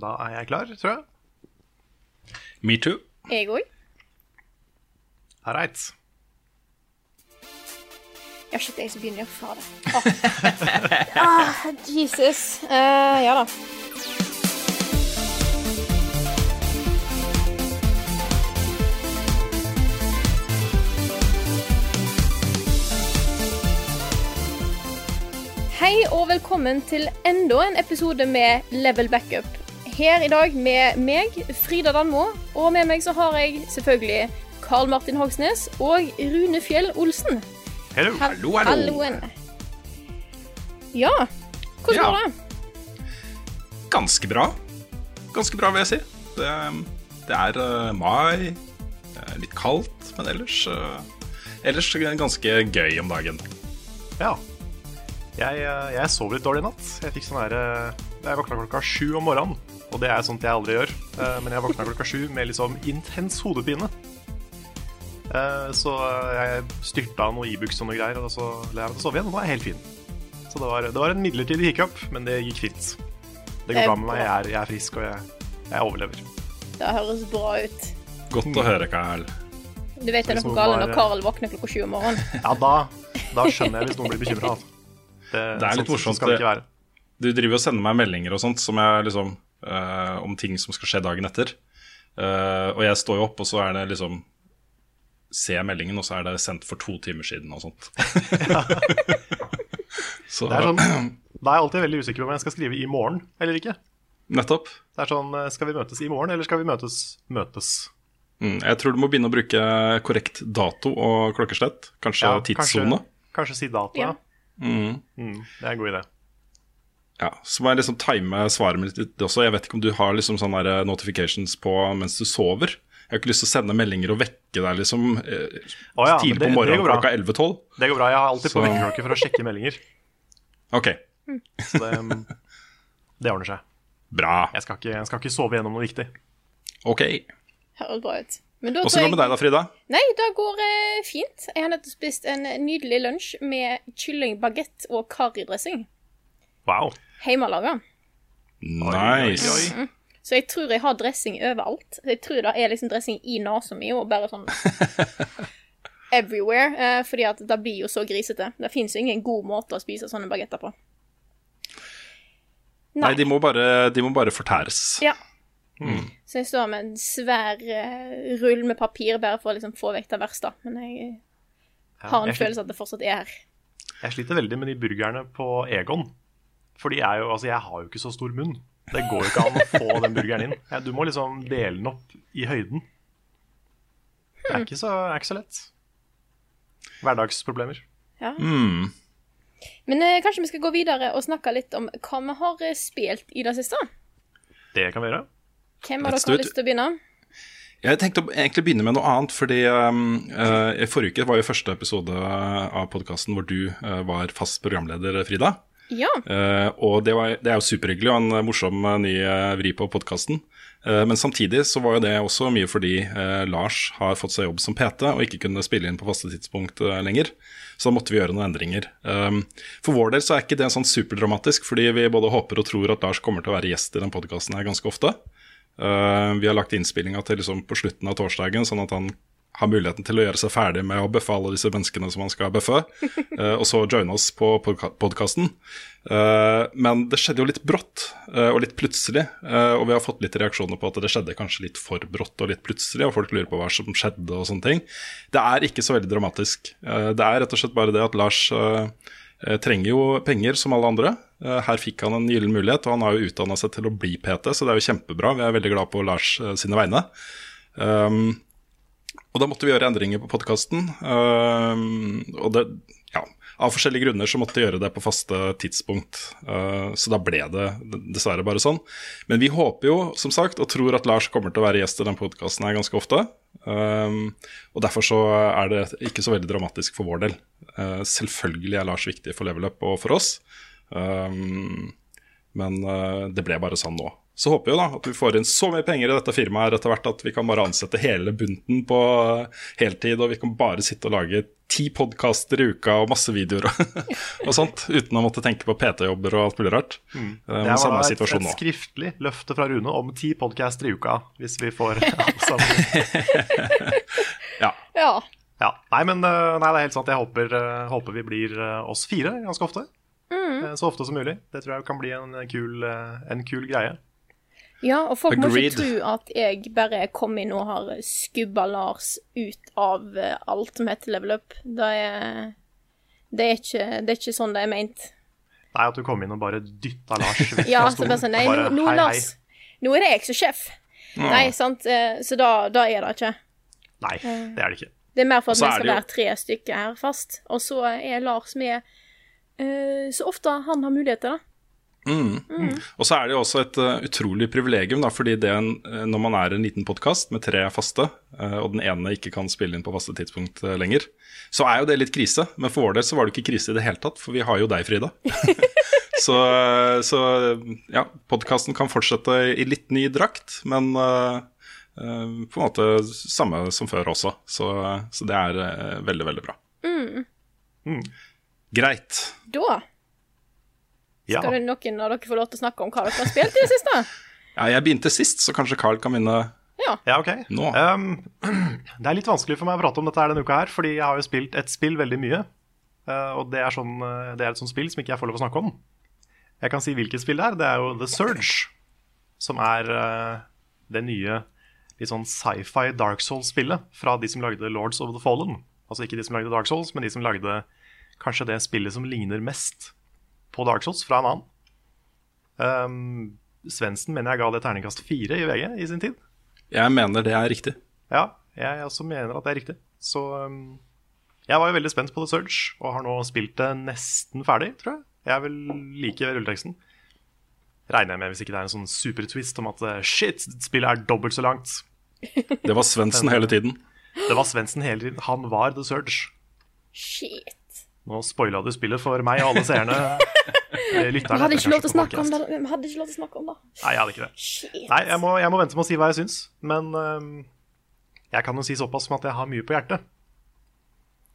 Da er jeg klar, tror jeg. Me too. Jeg òg. Alright. Ja, shit, jeg som begynner. å fare. Oh. ah, Jesus. Uh, ja da. Hei og velkommen til enda en episode med Level Backup. Her i dag med meg, Frida Danmo, og med meg så har jeg selvfølgelig Karl Martin Hogsnes og Rune Fjell Olsen. Hello. Hallo, hallo. Halloen. Ja, hvordan Ja. går det? Ganske bra. Ganske bra, vil jeg si. Det, det er uh, mai. Det er litt kaldt, men ellers uh, Ellers ganske gøy om dagen. Ja. Jeg, eh, jeg sov litt dårlig i natt. Jeg fikk sånn her eh, Jeg våkna klokka sju om morgenen, og det er sånt jeg aldri gjør. Eh, Men jeg våkna klokka sju med liksom intens hodepine. Eh, Så eh, jeg styrta noe Ibux og noe greier, og så la jeg meg til å sove igjen, og nå er jeg helt fin. Så det var, det var en midlertidig hiccup, men det gikk fint. Det går bra med meg. Jeg er, jeg er frisk, og jeg, jeg overlever. Det høres bra ut. Godt å høre, Carl. Du vet det er noe galt når Carl våkner klokka sju om morgenen. Ja, da, da skjønner jeg hvis noen blir bekymra. Det, Det er litt sånn- morsomt, være. Du driver og sender meg meldinger og sånt som jeg liksom eh, om ting som skal skje dagen etter. Uh, og jeg står jo opp, og så er det liksom Ser jeg meldingen, og så er det sendt for to timer siden og sånt. så Det er sånn, da er jeg alltid veldig usikker på om jeg skal skrive i morgen eller ikke. Nettopp. Det er sånn, eh, Skal vi møtes i morgen, eller skal vi møtes møtes? Mm, jeg tror du må begynne å bruke korrekt dato og klokkeslett. Kanskje Ja, tidssone. Kanskje, kanskje si dato. Ja. Mm. Mm, det er en god idé. Ja, Så må jeg liksom time svaret mitt litt også. Jeg vet ikke om du har liksom sånne der notifications på mens du sover. Jeg har ikke lyst til å sende meldinger og vekke deg liksom eh, Å ja, tidlig det- på morgenen klokka 11-12. Det går bra. Jeg har alltid på vekkerklokke for å sjekke meldinger. Ok, Så det, mm, det ordner seg. bra. Jeg skal, ikke, jeg skal ikke sove gjennom noe viktig. Ok. Høres bra ut. Men da Hvordan går det med deg da, Frida? Nei, det går eh, fint. Jeg har nettopp spist en nydelig lunsj med kyllingbagett og karidressing. Wow. Hjemmelaga. Nice. oi, oi. Så jeg tror jeg har dressing overalt. Jeg tror det er liksom dressing i nesa mi og bare sånn everywhere. Eh, fordi at det blir jo så grisete. Det fins jo ingen god måte å spise sånne bagetter på. Nei, de må bare, de må bare fortæres. Ja. Så jeg står med en svær uh, rull med papir bare for å liksom få vekk det verste. Men jeg har en jeg, følelse av at det fortsatt er her. jeg sliter veldig med de burgerne på Egon. For de er jo, altså, jeg har jo ikke så stor munn. Det går jo ikke an å få den burgeren inn. Ja, du må liksom dele den opp i høyden. Det er ikke så, er ikke så lett. Hverdagsproblemer. Ja. Mm. Men eh, kanskje vi skal gå videre og snakke litt om hva vi har eh, spilt i det siste? Det kan vi gjøre. Hvem av dere har lyst til å begynne? Jeg tenkte å egentlig begynne med noe annet, fordi um, uh, i forrige uke var jo første episode av podkasten hvor du uh, var fast programleder, Frida. Ja. Uh, og det, var, det er jo superhyggelig og en morsom eh, ny eh, vri på podkasten. men samtidig så var jo det også mye fordi uh, Lars har fått seg jobb som PT og ikke kunne spille inn på faste tidspunkt lenger. Så da måtte vi gjøre noen endringer. Um, for vår del så er ikke det sånn superdramatisk, fordi vi både håper og tror at Lars kommer til å være gjest i den podkasten her ganske ofte. Uh, vi har lagt innspillinga til liksom på slutten av torsdagen, sånn at han har muligheten til å gjøre seg ferdig med å bøffe alle disse menneskene som han skal bøffe, uh, og så joine oss på podkasten. Uh, men det skjedde jo litt brått uh, og litt plutselig, og vi har fått litt reaksjoner på at det skjedde kanskje litt for brått og litt plutselig, og folk lurer på hva som skjedde og sånne ting. Det er ikke så veldig dramatisk. Det er rett og slett bare det at Lars trenger jo penger som alle andre. Her fikk han en gyllen mulighet, og han har jo utdanna seg til å bli PT, så det er jo kjempebra. Vi er veldig glad på Lars sine vegne. Um, og da måtte vi gjøre endringer på podkasten. og det, ja, av forskjellige grunner så måtte vi gjøre det på faste tidspunkt. Uh, så da ble det dessverre bare sånn. Men vi håper jo, som sagt, og tror at Lars kommer til å være gjest i den podkasten her ganske ofte. Um, og derfor så er det ikke så veldig dramatisk for vår del. Selvfølgelig er Lars viktig for level up og for oss. Men uh, det ble bare sånn nå. Så håper vi jo da at vi får inn så mye penger i dette firmaet etter hvert at vi kan bare ansette hele bunten på heltid, og vi kan bare sitte og lage ti podkaster i uka og masse videoer og, og sånt, uten å måtte tenke på PT-jobber og alt mulig rart. Mm. Det var samme et, et skriftlig løfte fra Rune om ti podcaster i uka, hvis vi får alt sammen. ja. ja. Ja, Nei, men nei, det er helt sant. Jeg håper, håper vi blir oss fire ganske ofte. Mm. Så ofte som mulig. Det tror jeg kan bli en kul, en kul greie. Ja, og folk Agreed. må ikke tro at jeg bare kom inn og har skubba Lars ut av eh, alt som heter level up. Det er, det er, ikke, det er ikke sånn det er meint. Nei, at du kom inn og bare dytta Lars vekk ja, fra stolen. Sånn, nei, nå, nå, hei, Lars, nå er det jeg som sjef. Mm. Nei, sant. Eh, så da, da, er det ikke. Nei, det er det ikke. Det er mer for at vi skal være tre stykker her fast. Og så er Lars med uh, så ofte han har muligheter, da. Mm. Mm. Og så er det jo også et uh, utrolig privilegium, da, fordi det en, uh, når man er en liten podkast med tre faste, uh, og den ene ikke kan spille inn på faste tidspunkt lenger, så er jo det litt krise. Men for vår del så var det ikke krise i det hele tatt, for vi har jo deg, Frida. så, så, ja, podkasten kan fortsette i litt ny drakt, men på en måte samme som før også. Så, så det er veldig, veldig bra. Mm. mm. Greit. Da ja. Skal det noen av dere få lov til å snakke om hva dere har spilt i det siste? ja, jeg begynte sist, så kanskje Carl kan begynne ja. ja, ok. Nå. Um, det er litt vanskelig for meg å prate om dette her denne uka her, fordi jeg har jo spilt et spill veldig mye. Uh, og det er, sånn, uh, det er, et sånt spill som ikke jeg får lov å snakke om. Jeg kan si hvilket spill det er. Det er jo The Surge, som er uh, det nye litt sånn sci-fi Dark Souls-spillet fra de som lagde Lords of the Fallen. Altså ikke de som lagde Dark Souls, men de som lagde kanskje det spillet som ligner mest på Dark Souls fra en annen. Um, Svendsen mener jeg ga det terningkast fire i VG i sin tid. Jeg mener det er riktig. Ja, jeg også mener at det er riktig. Så um, jeg var jo veldig spent på The Surge, og har nå spilt det nesten ferdig, tror jeg. Jeg vil like rulleteksten. Regner jeg med, hvis ikke det er en sånn supertwist om at eh, shit, spillet er dobbelt så langt. Det var Svendsen hele tiden. Det var Svendsen hele tiden. Han var The Surge. Shit. Nå spoila du spillet for meg og alle seerne. Lytterne. Vi hadde ikke lov til å snakke om det. Vi hadde ikke lov til å snakke om det. Nei, jeg hadde ikke det. Shit. Nei, jeg må, jeg må, vente med å si hva jeg syns. Men um, jeg kan jo si såpass som at jeg har mye på hjertet.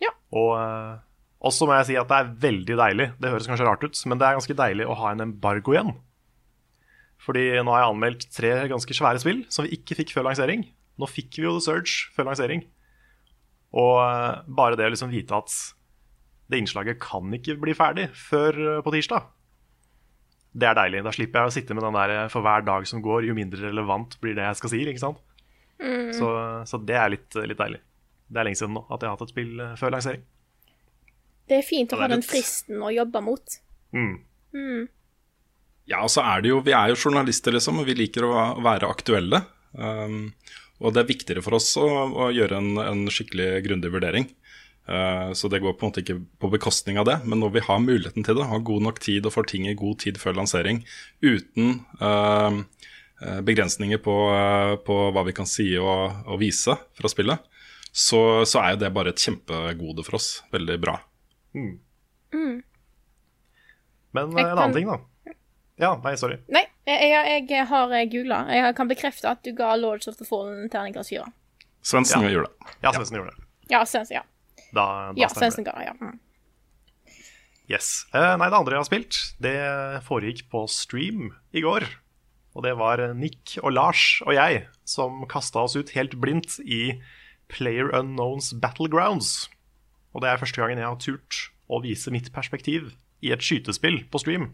Ja. Og uh, også må jeg si at det er veldig deilig. Det høres kanskje rart ut, men det er ganske deilig å ha en embargo igjen. Fordi nå har jeg anmeldt tre ganske svære spill som vi ikke fikk før lansering. Nå fikk vi jo The Surge før lansering. Og uh, bare det å liksom vite at det innslaget kan ikke bli ferdig før eh, på tirsdag. Det er deilig. Da slipper jeg å sitte med den der eh, for hver dag som går, jo mindre relevant blir det jeg skal si. ikke sant? Mm. Så, så, det er litt, litt, deilig. Det er lenge siden nå at jeg har hatt et spill eh, før lansering. Det er fint å ha den fristen å jobbe mot. Mm. Mm. Ja, og så er det jo Vi er jo journalister, liksom, og vi liker å være aktuelle. Um, og det er viktigere for oss å, å gjøre en, en skikkelig grundig vurdering. Eh, så det går på en måte ikke på bekostning av det. Men når vi har muligheten til det, har god nok tid og får ting i god tid før lansering uten uh, begrensninger på, uh, på, hva vi kan si og, og vise fra spillet, så, så, er jo det bare et kjempegode for oss. Veldig bra. Mm. Mm. Men en annen ting, da. Ja, nei, sorry. Nei, jeg, jeg, jeg har googla. Jeg kan bekrefte at du ga Lords of the Fallen terningkast 4. Svendsen ja. gjorde det. Ja, Svendsen gjorde det. Ja, Svendsen, ja. Da, da ja, Svendsen ga ja. Mm. Yes. Eh, nei, det andre jeg har spilt, det foregikk på stream i går. Og det var Nick og Lars og jeg som kasta oss ut helt blindt i Player Unknowns Battlegrounds. Og det er første gangen jeg har turt å vise mitt perspektiv i et skytespill på stream.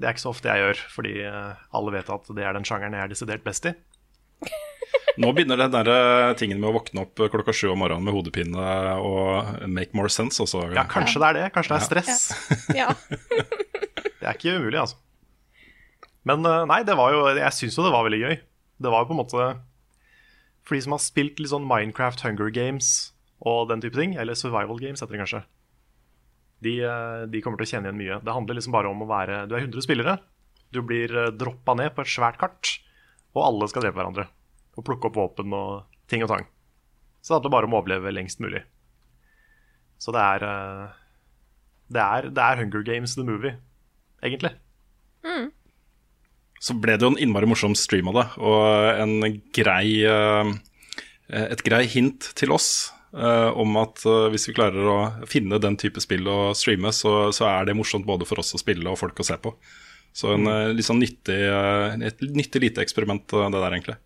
Det er ikke så ofte jeg gjør, fordi eh, alle vet at det er den sjangeren jeg er desidert best i. Nå begynner den der eh, tingen med å våkne opp klokka sju om morgenen med hodepine og make more sense også. Ja, kanskje det er det. Kanskje det er stress. Ja. det er ikke umulig, altså. Men eh, nei, det var jo Jeg syns jo det var veldig gøy. Det var jo på en måte For de som har spilt litt sånn Minecraft, Hunger Games og den type ting, eller Survival Games heter det kanskje, de, eh, de kommer til å kjenne igjen mye. Det handler liksom bare om å være Du er 100 spillere. Du blir droppa ned på et svært kart, og alle skal drepe hverandre og plukke opp våpen og ting og tang. Så det handler bare om å overleve lengst mulig. Så det er eh, Det er, det er Hunger Games the movie, egentlig. Mm. så ble det jo en innmari morsom stream av det, og en grei, eh, et grei hint til oss uh, om at uh, hvis vi klarer å finne den type spill å streame, så, så er det morsomt både for oss å spille og folk å se på. Så en uh, litt sånn nyttig, et nyttig lite eksperiment, det der, egentlig.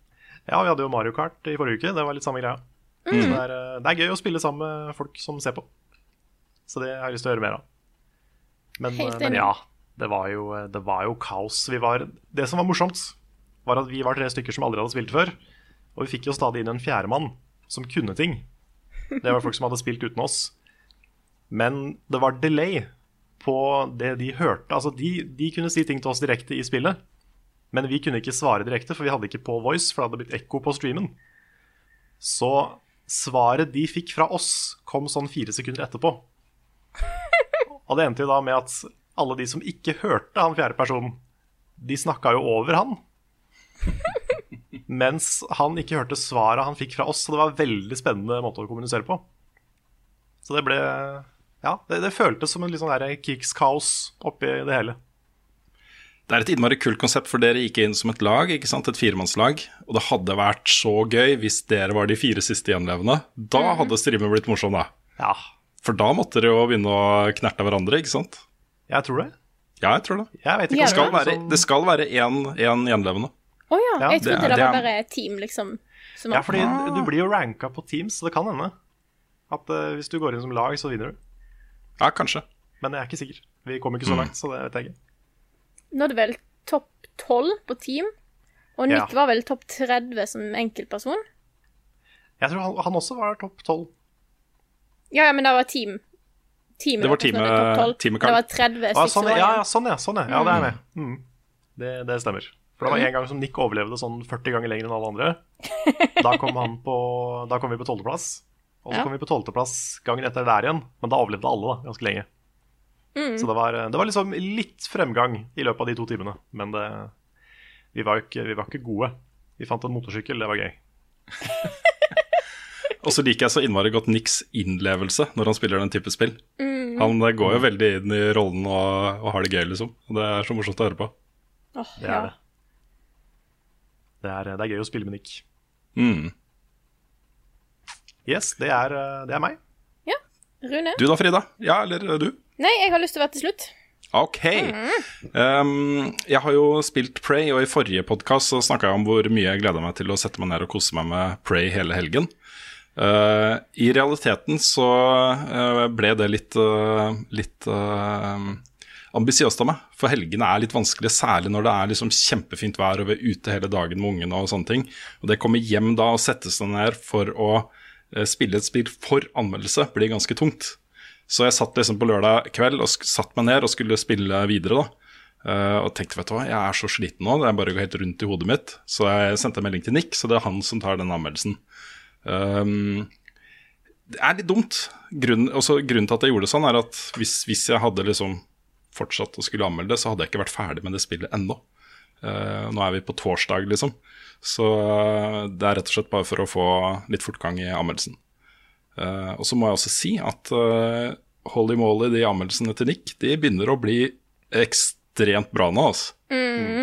Ja, vi hadde jo Mario Kart i forrige uke. Det var litt samme greia. Så det, er, eh, det er gøy å spille sammen med folk som ser på. Så det har jeg lyst til å gjøre mer av. Men, eh, men ja, det var, jo, det var jo kaos. Vi var, det som var morsomt, var at vi var tre stykker som aldri hadde spilt før. Og vi fikk jo stadig inn en fjerdemann som kunne ting. Det var folk som hadde spilt uten oss. Men det var delay på det de hørte. Altså, de, de kunne si ting til oss direkte i spillet. Men vi kunne ikke svare direkte, for vi hadde ikke på voice, for det hadde blitt ekko på streamen. Så svaret de fikk fra oss, kom sånn fire sekunder etterpå. Og det endte jo da med at alle de som ikke hørte han fjerde personen, de snakka jo over han. Mens han ikke hørte svaret han fikk fra oss. Så det var en veldig spennende måte å kommunisere på. Så det ble Ja, det, det føltes som en litt sånn krigskaos oppi det hele. Det er et innmari kult konsept, for dere gikk inn som et lag, ikke sant? et firemannslag. Og det hadde vært så gøy hvis dere var de fire siste gjenlevende. Da hadde streamen blitt morsom, da. Ja, For da måtte dere jo begynne å knerte hverandre, ikke sant? jeg tror det. Ja, jeg tror det. Jeg vet Ja, Det skal være, sånn- det skal være én, én gjenlevende. Å ja, Ja, jeg trodde det, det var bare et team, liksom. Som Ja, fordi du blir jo ranka på teams, så det kan hende at uh, hvis du går inn som lag, så vinner du. Ja, kanskje. Men jeg er ikke sikker. Vi kom ikke så Mm. langt, så det vet jeg ikke. Nå det vel topp 12 på team. Og Ja. Nick var vel topp 30 som enkeltperson. Jeg tror han, han også var topp tolv. Ja, ja, men det var team. Teamet Det var teamet- 12. teamet Det var 30 Ah, sånn, ja, ja, sånn, ja. Sånn, ja. ja det er jeg med. Mm. Det, det stemmer. For det var en gang som Nick overlevde sånn 40 ganger lenger enn alle andre. Da kom, han på, da kom vi på tolvteplass. Og så Ja. kom vi på tolvteplass gangen etter der igjen. Men da overlevde alle da, ganske lenge. Mm. Så det var, det var liksom litt fremgang i løpet av de to timene. Men det, vi, var ikke, vi var ikke gode. Vi fant en motorsykkel, det var gøy. Og så liker jeg så innmari godt Nicks innlevelse når han spiller den type spill. Mm. Han går jo veldig inn i rollen og, og har det gøy, liksom. Og det er så morsomt å høre på. Oh, Det ja. er det. Det er, det er gøy å spille med Nick. Mm. Yes, det er, det er meg. Rune? Du da, Frida? Ja, eller du? Nei, jeg har lyst til å være til slutt. Ok. Um, jeg har jo spilt Pray, og i forrige podkast snakka jeg om hvor mye jeg gleda meg til å sette meg ned og kose meg med Pray hele helgen. Uh, I realiteten så uh, ble det litt, uh, litt ambisiøst av meg. For helgene er litt vanskelig, særlig når det er liksom kjempefint vær og vi er ute hele dagen med ungene og sånne ting. Og det kommer hjem da og sette seg ned for å spille et spill for anmeldelse blir ganske tungt. Så jeg satt liksom på lørdag kveld og satt meg ned og skulle spille videre. da. Uh, og tenkte vet du hva, jeg er så sliten nå, det er bare å gå helt rundt i hodet mitt. Så jeg sendte en melding til Nick, så det er han som tar den anmeldelsen. Um, det er litt dumt. Grunnen, grunnen til at jeg gjorde det sånn, er at hvis, hvis jeg hadde liksom fortsatt å skulle anmelde det, så hadde jeg ikke vært ferdig med det spillet ennå. Uh, nå er vi på torsdag, liksom. Så det er rett og slett bare for å få litt fortgang i anmeldelsen. Eh, og så må jeg også si at eh, holy moly, de anmeldelsene til Nick de begynner å bli ekstremt bra nå. Altså.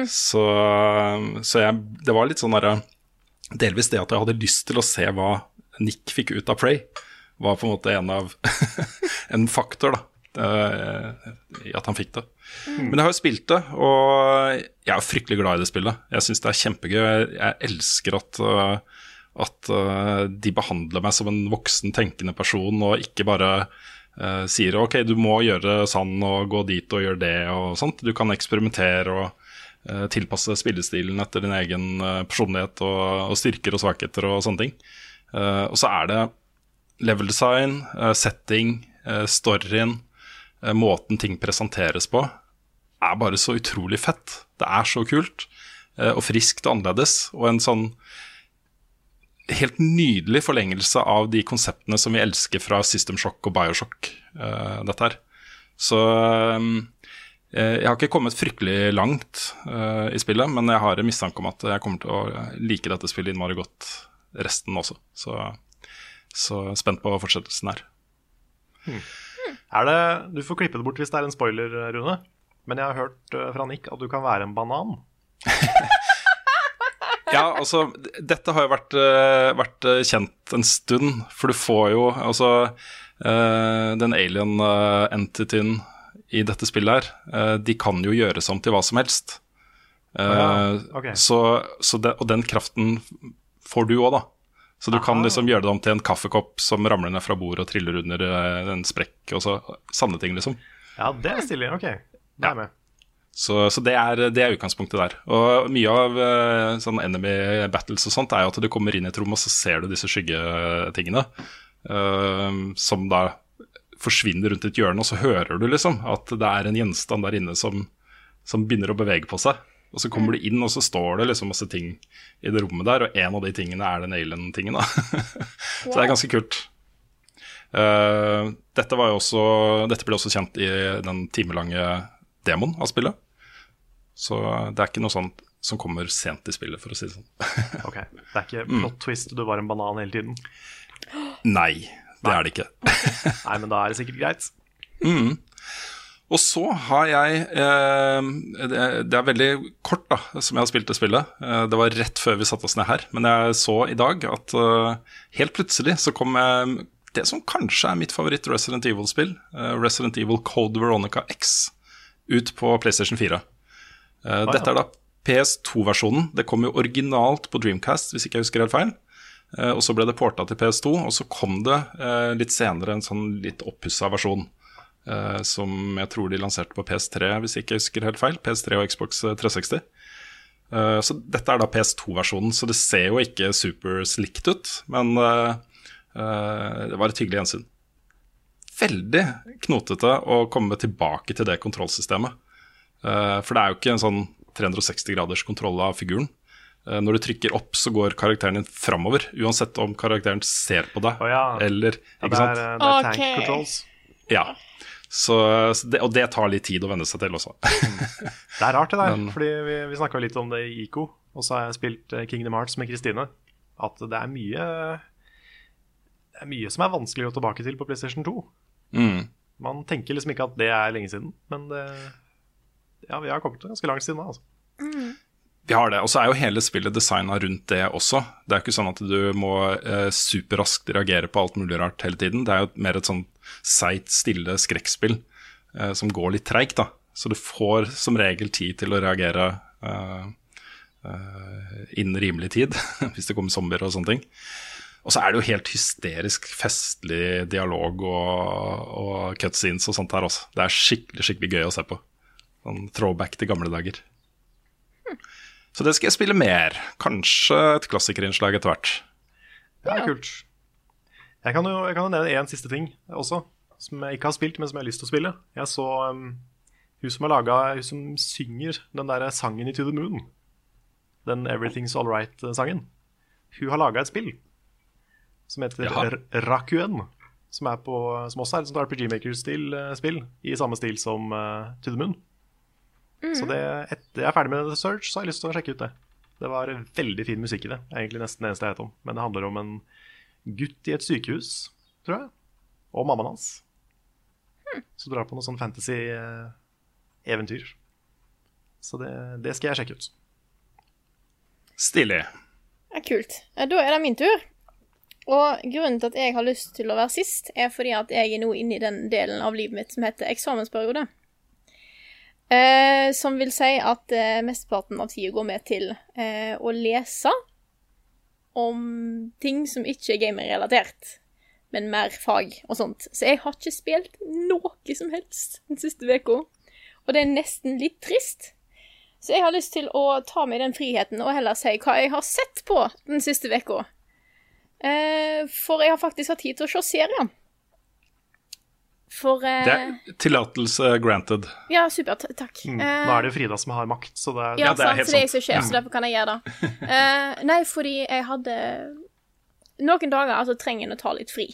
Så, så jeg, det var litt sånn derre Delvis det at jeg hadde lyst til å se hva Nick fikk ut av Prey, var på en måte en av en faktor da, eh, i at han fikk det. Men jeg har jo spilt det, og jeg er fryktelig glad i det spillet. Jeg syns det er kjempegøy. Jeg, jeg elsker at, uh, at uh, de behandler meg som en voksen, tenkende person, og ikke bare uh, sier ok, du må gjøre sånn og gå dit og gjøre det og sånt. Du kan eksperimentere og uh, tilpasse spillestilen etter din egen personlighet og, og styrker og svakheter og sånne ting. Og så er det level design, setting, storyen, måten ting presenteres på, er bare så utrolig fett. Det er så kult og friskt og annerledes. Og en sånn helt nydelig forlengelse av de konseptene som vi elsker fra System Shock og Bioshock. uh, dette her. Så um, jeg har ikke kommet fryktelig langt uh, i spillet, men jeg har en mistanke om at jeg kommer til å like dette spillet innmari godt resten også. Så, så spent på fortsettelsen her. Er det, du får klippe det bort hvis det er en spoiler, Rune. Men jeg har hørt fra Nick at du kan være en banan. Ja, altså, dette har jo vært, eh, vært eh, kjent en stund, for du får jo altså eh, Den alien-entityen i dette spillet her, de kan jo gjøres om til hva som helst. Ja, ok. så, så det, og den kraften får du òg, da. Så du kan liksom gjøre det om til en kaffekopp som ramler ned fra bordet og triller under en sprekk, og så sanne ting, liksom. Ja, det er stilig. Ok, da er jeg med. Så, så det, er, det er utgangspunktet der. Og mye av eh, sånn enemy battles og sånt er jo at du kommer inn i et rom, og så ser du disse skyggetingene. Uh, som da forsvinner rundt et hjørne, og så hører du liksom at det er en gjenstand der inne som, som begynner å bevege på seg. Og så kommer du inn, og så står det liksom masse ting i det rommet der, og en av de tingene er den alien-tingen. så det er ganske kult. Uh, dette, også, dette ble også kjent i den timelange demoen av spillet. Så det er ikke noe sånt som kommer sent i spillet, for å si det sånn. Ok, Det er ikke Mm. plot twist, du var en banan hele tiden. Nei, det er det ikke. Nei, men da er det sikkert greit. Og så har jeg eh, det, det er veldig kort da, som jeg har spilt det spillet. Eh, det var rett før vi satte oss ned her. Men jeg så i dag at eh, helt plutselig så kom det som kanskje er mitt favoritt Resident Evil-spill, eh, Resident Evil Code Veronica X, ut på PlayStation 4. Eh, Dette er da PS2-versjonen. Det kom jo originalt på Dreamcast, hvis ikke jeg husker helt feil. Eh, og så ble det porta til PS2, og så kom det eh, litt senere en sånn litt oppussa versjon. som jeg tror de lanserte på PS3, hvis ikke jeg husker helt feil. PS3 og Xbox 360. Eh, så dette er da PS2-versjonen, så det ser jo ikke super slikt ut. Men det var et hyggelig gjensyn. Veldig knotete å komme tilbake til det kontrollsystemet. Eh, for det er jo ikke en sånn 360 graders kontroll av figuren. Eh, Når du trykker opp, så går karakteren din framover, uansett om karakteren ser på deg Å ja. eller Ja, det er, sant? det er tank okay. controls. Ja. Så, så det, og det tar litt tid å venne seg til også. Det er rart, det der. Men- fordi vi, vi snakka litt om det i ICO, og så har jeg spilt eh, Kingdom Hearts med Kristine. At det er mye Det er mye som er vanskelig å gå tilbake til på PlayStation 2. Mm. Man tenker liksom ikke at det er lenge siden, men det Ja, vi har kommet ganske langt siden da, altså. Vi har det. Og så er jo hele spillet designa rundt det også. Det er jo ikke sånn at du må eh, superraskt reagere på alt mulig rart hele tiden. Det er jo mer et sånn seigt, stille skrekkspill eh, som går litt treigt, da. Så du får som regel tid til å reagere eh, eh, innen rimelig tid, hvis det kommer zombier og sånne ting. Og så er det jo helt hysterisk festlig dialog og, og cutscenes og sånt her også. Det er skikkelig, skikkelig gøy å se på. Sånn throwback til gamle dager. Så det skal jeg spille mer. Kanskje et klassikerinnslag etter hvert. Det er kult. Jeg kan jo jeg kan nevne én siste ting også, som jeg ikke har spilt, men som jeg har lyst til å spille. Jeg så um, hun som har laga Hun som synger den der sangen i To the Moon. Den Everything's All Right-sangen. Hun har laga et spill som heter Jaha. Rakuen. Som, er på, som også er et RPG Maker-spill, i samme stil som uh, To the Moon. Så det, etter jeg er ferdig med The Search, så har jeg lyst til å sjekke ut det. Det var veldig fin musikk i det. Egentlig nesten det eneste jeg vet om. Men det handler om en gutt i et sykehus, tror jeg. Og mammaen hans. Som drar på noe sånn fantasy-eventyr. Så det, det skal jeg sjekke ut. Stilig. Ja, kult. Ja, Da er det min tur. Og grunnen til at jeg har lyst til å være sist, er fordi at jeg er nå inne i den delen av livet mitt som heter eksamensperiode. Eh, som vil si at eh, mesteparten av tida går med til eh, å lese om ting som ikke er gamerrelatert, men mer fag og sånt. Så jeg har ikke spilt noe som helst den siste uka, og det er nesten litt trist. Så jeg har lyst til å ta meg den friheten og heller si hva jeg har sett på den siste uka. Eh, for jeg har faktisk hatt tid til å se serier. For eh, Det er tillatelse granted. Ja, supert. Takk. Mm. Eh, Nå er det jo Frida som har makt, så det er, ja, Ja, det er sant, helt for det er jeg som er sjef, så derfor kan jeg gjøre det. Eh, nei, fordi jeg hadde Noen dager altså trenger en å ta litt fri.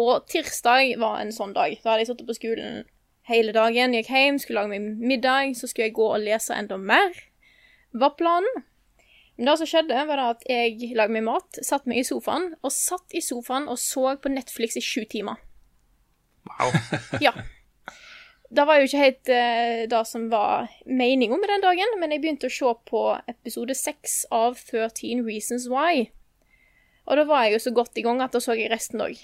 Og tirsdag var en sånn dag. Da hadde jeg sittet på skolen hele dagen, gikk hjem, skulle lage meg middag, så skulle jeg gå og lese enda mer, var planen. Men det som skjedde, var da at jeg lagde meg mat, satte meg i sofaen, og satt i sofaen og så på Netflix i sju timer. Wow. Ja. det var jo ikke helt uh, det som var meninga med den dagen, men jeg begynte å se på episode 6 av 13 Reasons Why. Og da var jeg jo så godt i gang at da så jeg resten òg.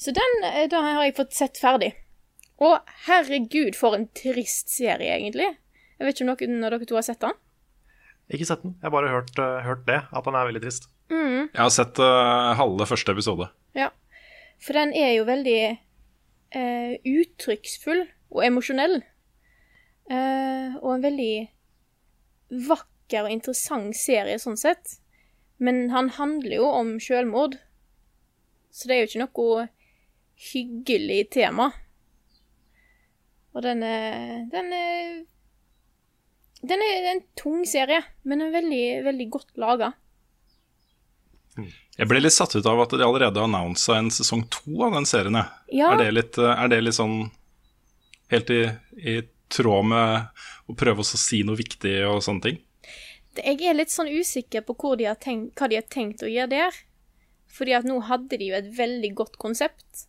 Så den uh, da har jeg fått sett ferdig. Og herregud, for en trist serie, egentlig. Jeg vet ikke om noen av dere to har sett den? Ikke sett den. Jeg har bare hørt, uh, hørt det, at den er veldig trist. Mm. Jeg har sett uh, halve første episode. Ja. For den er jo veldig eh, uttrykksfull og emosjonell. Eh, og en veldig vakker og interessant serie sånn sett. Men han handler jo om selvmord. Så det er jo ikke noe hyggelig tema. Og den er Den er den er en tung serie, men en veldig, veldig godt laga. Jeg ble litt satt ut av at de allerede har annonsa en sesong to av den serien. Ja. Er, det litt, er, det litt, sånn helt i, i tråd med å prøve å si noe viktig og sånne ting? Jeg er litt sånn usikker på de tenkt, hva de har tenkt å gjøre der. Fordi at nå hadde de jo et veldig godt konsept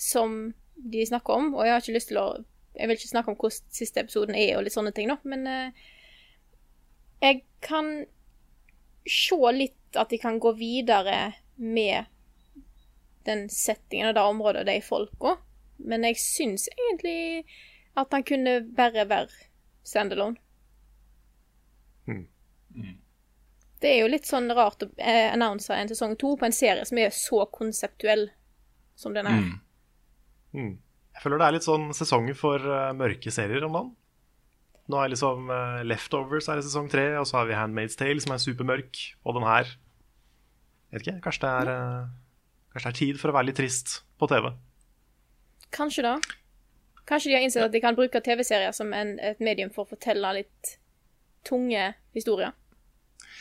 som de snakker om, og jeg har ikke lyst til å jeg vil ikke snakke om hvordan siste episoden er, og litt sånne ting, nå, men uh, jeg kan se litt at de kan gå videre med den settingen og det området og de folka, men jeg syns egentlig at han kunne bare være standalone. Mm. Mm. Det er jo litt sånn rart å eh, annonse en sesong to på en serie som er så konseptuell som den er. Mm. Mm. Jeg føler det er litt sånn sesonger for uh, mørke serier om dagen. Nå er liksom uh, Leftovers er i sesong tre, og så har vi Handmaid's Tale, som er supermørk, og den her Vet ikke, kanskje det er ja. Kanskje det er tid for å være litt trist på TV. Kanskje da. Kanskje de har innsett at de kan bruke TV-serier som en, et medium for å fortelle litt tunge historier.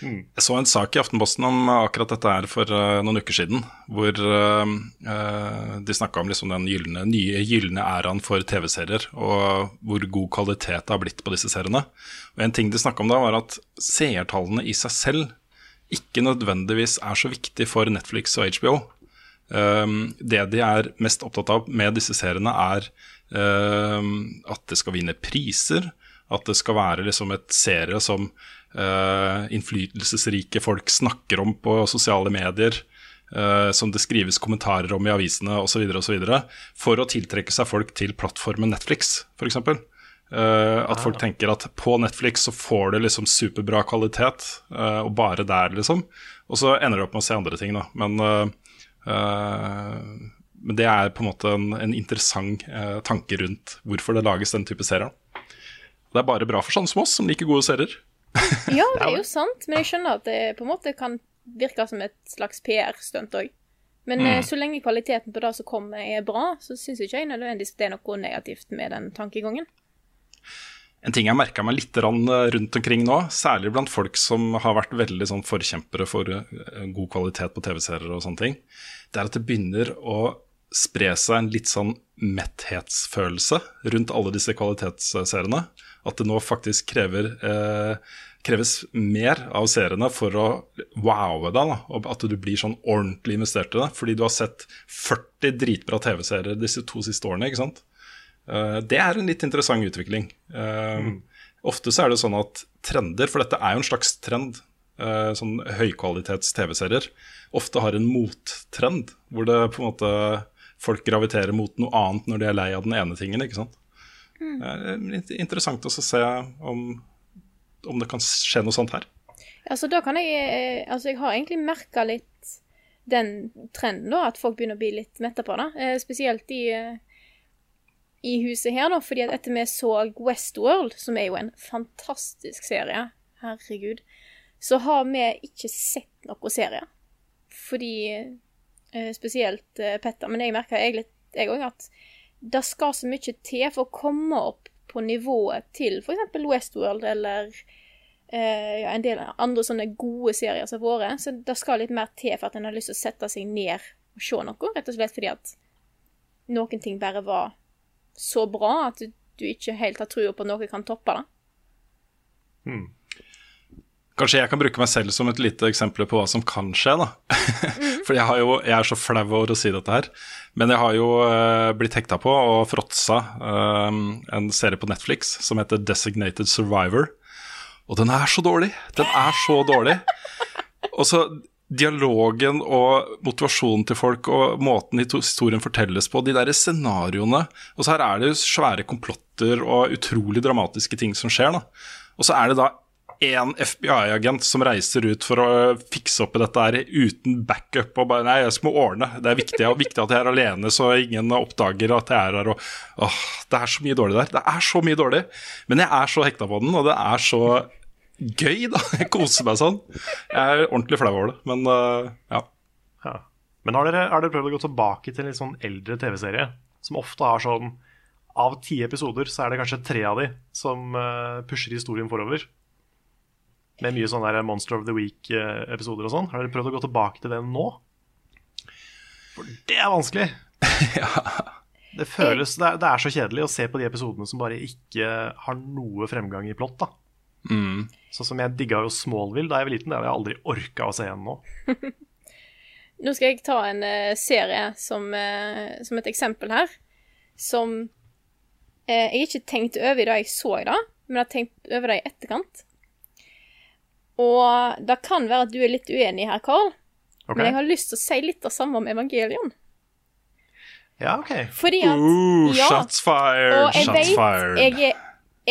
Mm. Jeg så en sak i Aftenposten om akkurat dette her for uh, noen uker siden. Hvor uh, uh, de snakka om liksom den gyllene, nye gylne æraen for TV-serier. Og hvor god kvalitet det har blitt på disse seriene. Og En ting de snakka om da, var at seertallene i seg selv ikke nødvendigvis er så viktig for Netflix og HBO. Um, det de er mest opptatt av med disse seriene, er at det skal vinne priser. At det skal være liksom et serie som uh, innflytelsesrike folk snakker om på sosiale medier. Uh, som det skrives kommentarer om i avisene osv. For å tiltrekke seg folk til plattformen Netflix, f.eks. Uh, at folk tenker at på Netflix så får du liksom superbra kvalitet, uh, og bare der, liksom. Og så ender du opp med å se andre ting, da. Men, uh, men det er på en måte en, en interessant tanke rundt hvorfor det lages den type serier. Det er bare bra for sånne som oss, som liker gode serier. ja, det er jo sant, men jeg skjønner at det på en måte kan virke som et slags PR-stunt òg. Men mm. så lenge kvaliteten på det som kommer er bra, så syns ikke jeg nødvendigvis det er noe negativt med den tankegangen. En ting jeg merka meg litt rundt omkring nå, særlig blant folk som har vært veldig sånn forkjempere for god kvalitet på TV-serier og sånne ting, det er at det begynner å spre seg en litt sånn metthetsfølelse rundt alle disse kvalitetsseriene. At det nå faktisk krever, eh, kreves mer av seriene for å wowe deg. Da, at du blir sånn ordentlig investert i det. Fordi du har sett 40 dritbra TV-serier disse to siste årene. ikke sant? Eh, det er en litt interessant utvikling. Eh, mm. Ofte så er det sånn at trender, for dette er jo en slags trend, eh, sånn høykvalitets TV-serier, ofte har en mottrend. Hvor det på en måte folk graviterer mot noe annet når de er lei av den ene tingen. ikke sant? Mm. Det er interessant å se om, om, det kan skje noe sånt her. Altså, da kan jeg Altså, jeg har egentlig merka litt den trenden, da, at folk begynner å bli litt metta på det. Spesielt i, i huset her, da, fordi at etter vi så Westworld, som er jo en fantastisk serie, herregud, så har vi ikke sett noe serie. Fordi Spesielt Petter, men jeg egentlig, jeg òg, at det skal så mye til for å komme opp på nivået til f.eks. Westworld eller eh, ja, en del andre sånne gode serier som har vært. Så det skal litt mer til for at en har lyst til å sette seg ned og se noe. Rett og slett fordi at noen ting bare var så bra at du, ikke helt har trua på at noe kan toppe det. Hmm. Kanskje jeg kan bruke meg selv som et lite eksempel på hva som kan skje, da. For jeg, har jo, jeg er så flau over å si dette her. Men jeg har jo uh, blitt hekta på og fråtsa uh, en serie på Netflix som heter Designated Survivor. Og den er så dårlig! Den er så dårlig. Og så dialogen og motivasjonen til folk og måten historien fortelles på, de der scenarioene Og så her er det jo svære komplotter og utrolig dramatiske ting som skjer, da. Og så er det da én FBI-agent som reiser ut for å fikse opp i dette her uten backup. og bare, Nei, jeg skal må ordne. Det er viktig, viktig at jeg er alene, så ingen oppdager at jeg er her. Og, åh, det er så mye dårlig der. Det er så mye dårlig. Men jeg er så hekta på den, og det er så gøy, da. Jeg koser meg sånn. Jeg er ordentlig flau over det, men uh, ja. ja. Men har dere, har dere prøvd å gå tilbake til en litt sånn eldre TV-serie, som ofte har sånn Av ti episoder så er det kanskje tre av de som uh, pusher historien forover? Med mye sånn der Monster of the Week-episoder og sånn. Har dere prøvd å gå tilbake til den nå? For det er vanskelig. ja. Det føles det er, det er, så kjedelig å se på de episodene som bare ikke har noe fremgang i plott. da. Mm. Sånn som jeg digga jo Smallville da jeg var liten. Det har jeg aldri orka å se igjen nå. nå skal jeg ta en uh, serie som, uh, som, et eksempel her, som uh, jeg ikke tenkte over i da jeg så det, men jeg har tenkt over det i etterkant. Og det kan være at du er litt uenig her, Carl. Okay. Men jeg har lyst til å si litt av samme om Evangelion. Ja, OK. Fordi at Ooh, ja, Shots fired! Og jeg shots vet, fired. Jeg,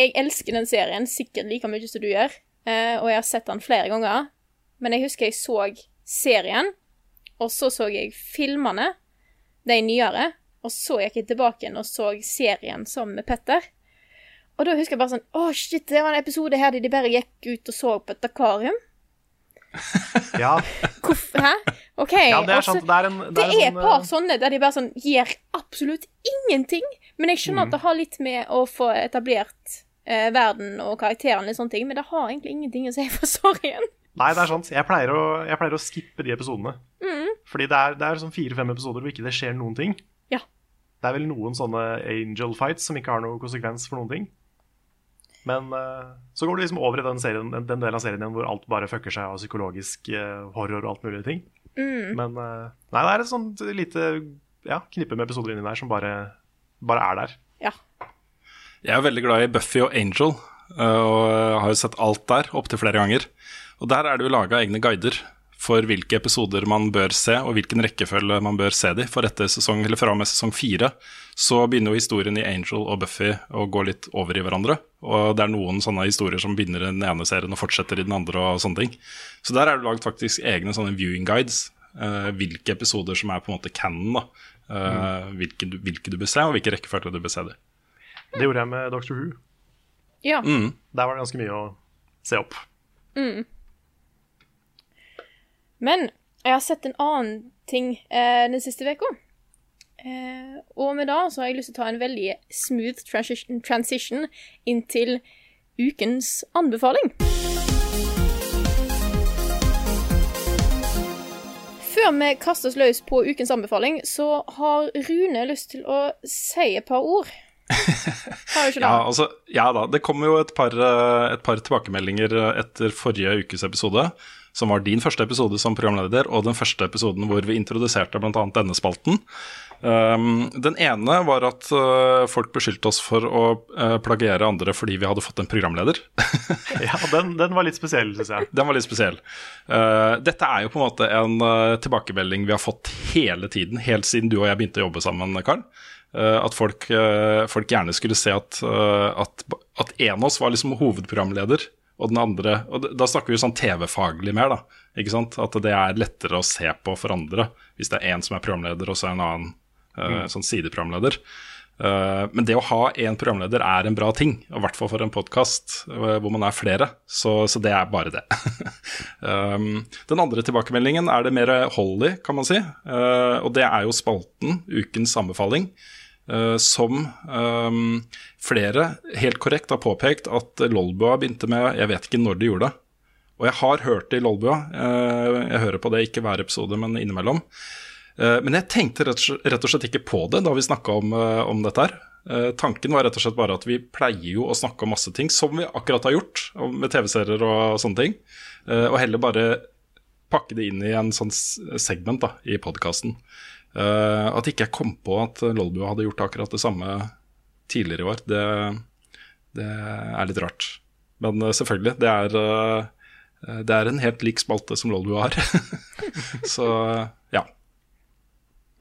jeg, elsker den serien sikkert like mye som du gjør, eh, og jeg har sett den flere ganger. Men jeg husker jeg så serien, og så så jeg filmene, de nyere. Og så gikk jeg tilbake igjen og så serien sammen med Petter. Og da husker jeg bare sånn Å, oh, shit, det var en episode her de bare gikk ut og så på et akvarium. ja. Hvorfor? Hæ? OK. Ja, det er sant. Det er, en, det er, det er et par uh... sånne der de bare sånn gir absolutt ingenting. Men jeg skjønner mm. at det har litt med å få etablert eh, verden og karakterene og sånne ting, men det har egentlig ingenting å si for storyen. Nei, det er sant. Jeg pleier å, jeg pleier å skippe de episodene. Mm. Fordi det er, det er sånn fire-fem episoder hvor ikke det skjer noen ting. Ja. Det er vel noen sånne angel fights som ikke har noen konsekvens for noen ting. Men uh, så går du liksom over i den, serien, den, delen av serien hvor alt bare fucker seg av psykologisk uh, horror og alt mulig ting. Mm. Men uh, nei, det er et sånt lite ja, knippe med episoder inni der som bare, bare er der. Ja. Jeg er veldig glad i Buffy og Angel, og har jo sett alt der opptil flere ganger. Og der er det jo laga egne guider for hvilke episoder man bør se, og hvilken rekkefølge man bør se de. For etter sesong, eller fra og med sesong fire så begynner jo historien i Angel og Buffy å gå litt over i hverandre. Og det er noen sånne historier som begynner i den ene serien og fortsetter i den andre. og sånne ting. Så der er det lagd faktisk egne sånne viewing guides. Uh, hvilke episoder som er på en måte canon. da. Uh, mm. hvilke, du, hvilke, du, bør se, og hvilke rekkefølge du bør se de. Det gjorde jeg med Doctor Who. Ja. Mm. Der var det ganske mye å se opp. Mm. Men jeg har sett en annen ting eh, den siste uka. Eh, og med det så har jeg lyst til å ta en veldig smooth transition, transition inn til ukens anbefaling. Før vi kaster oss løs på ukens anbefaling, så har Rune lyst til å si et par ord. Ja, altså, ja da. Det kom jo et par, eh, et par tilbakemeldinger etter forrige ukes episode som var din første episode som programleder, og den første episoden hvor vi introduserte bl.a. denne spalten. Um, den ene var at uh, folk beskyldte oss for å uh, plagiere andre fordi vi hadde fått en programleder. ja, den, den, var litt spesiell, syns jeg. Den var litt spesiell. Uh, dette er jo på en måte en tilbakemelding vi har fått hele tiden, helt siden du og jeg begynte å jobbe sammen, Karl. At folk, folk, gjerne skulle se at, at, at en av oss var liksom hovedprogramleder og den andre og Da snakker vi sånn TV-faglig mer, da. Ikke sant? At det er lettere å se på for andre hvis det er én som er programleder, og så er en annen mm. sånn sideprogramleder. Men det å ha én programleder er en bra ting, i hvert fall for en podkast hvor man er flere. Så, så det er bare det. um, den andre tilbakemeldingen er det mer hold i, kan man si. og det er jo spalten, ukens anbefaling. Uh, som um, flere helt korrekt har påpekt at Lolbua begynte med Jeg vet ikke når de gjorde det. Og jeg har hørt det i Lolbua. Uh, jeg hører på det ikke hver episode, men innimellom. Uh, men jeg tenkte rett, og slett ikke på det da vi snakka om, om, dette her. Eh, tanken var rett og slett bare at vi pleier jo å snakke om masse ting, som vi akkurat har gjort med TV-serier og sånne ting, eh, og heller bare pakke det inn i en sånn segment da, i podkasten. At ikke jeg kom på at Lolbua hadde gjort akkurat det samme tidligere i år, det, det er litt rart. Men uh, selvfølgelig, det er, uh, det er en helt lik spalte som Lolbua har. Så ja.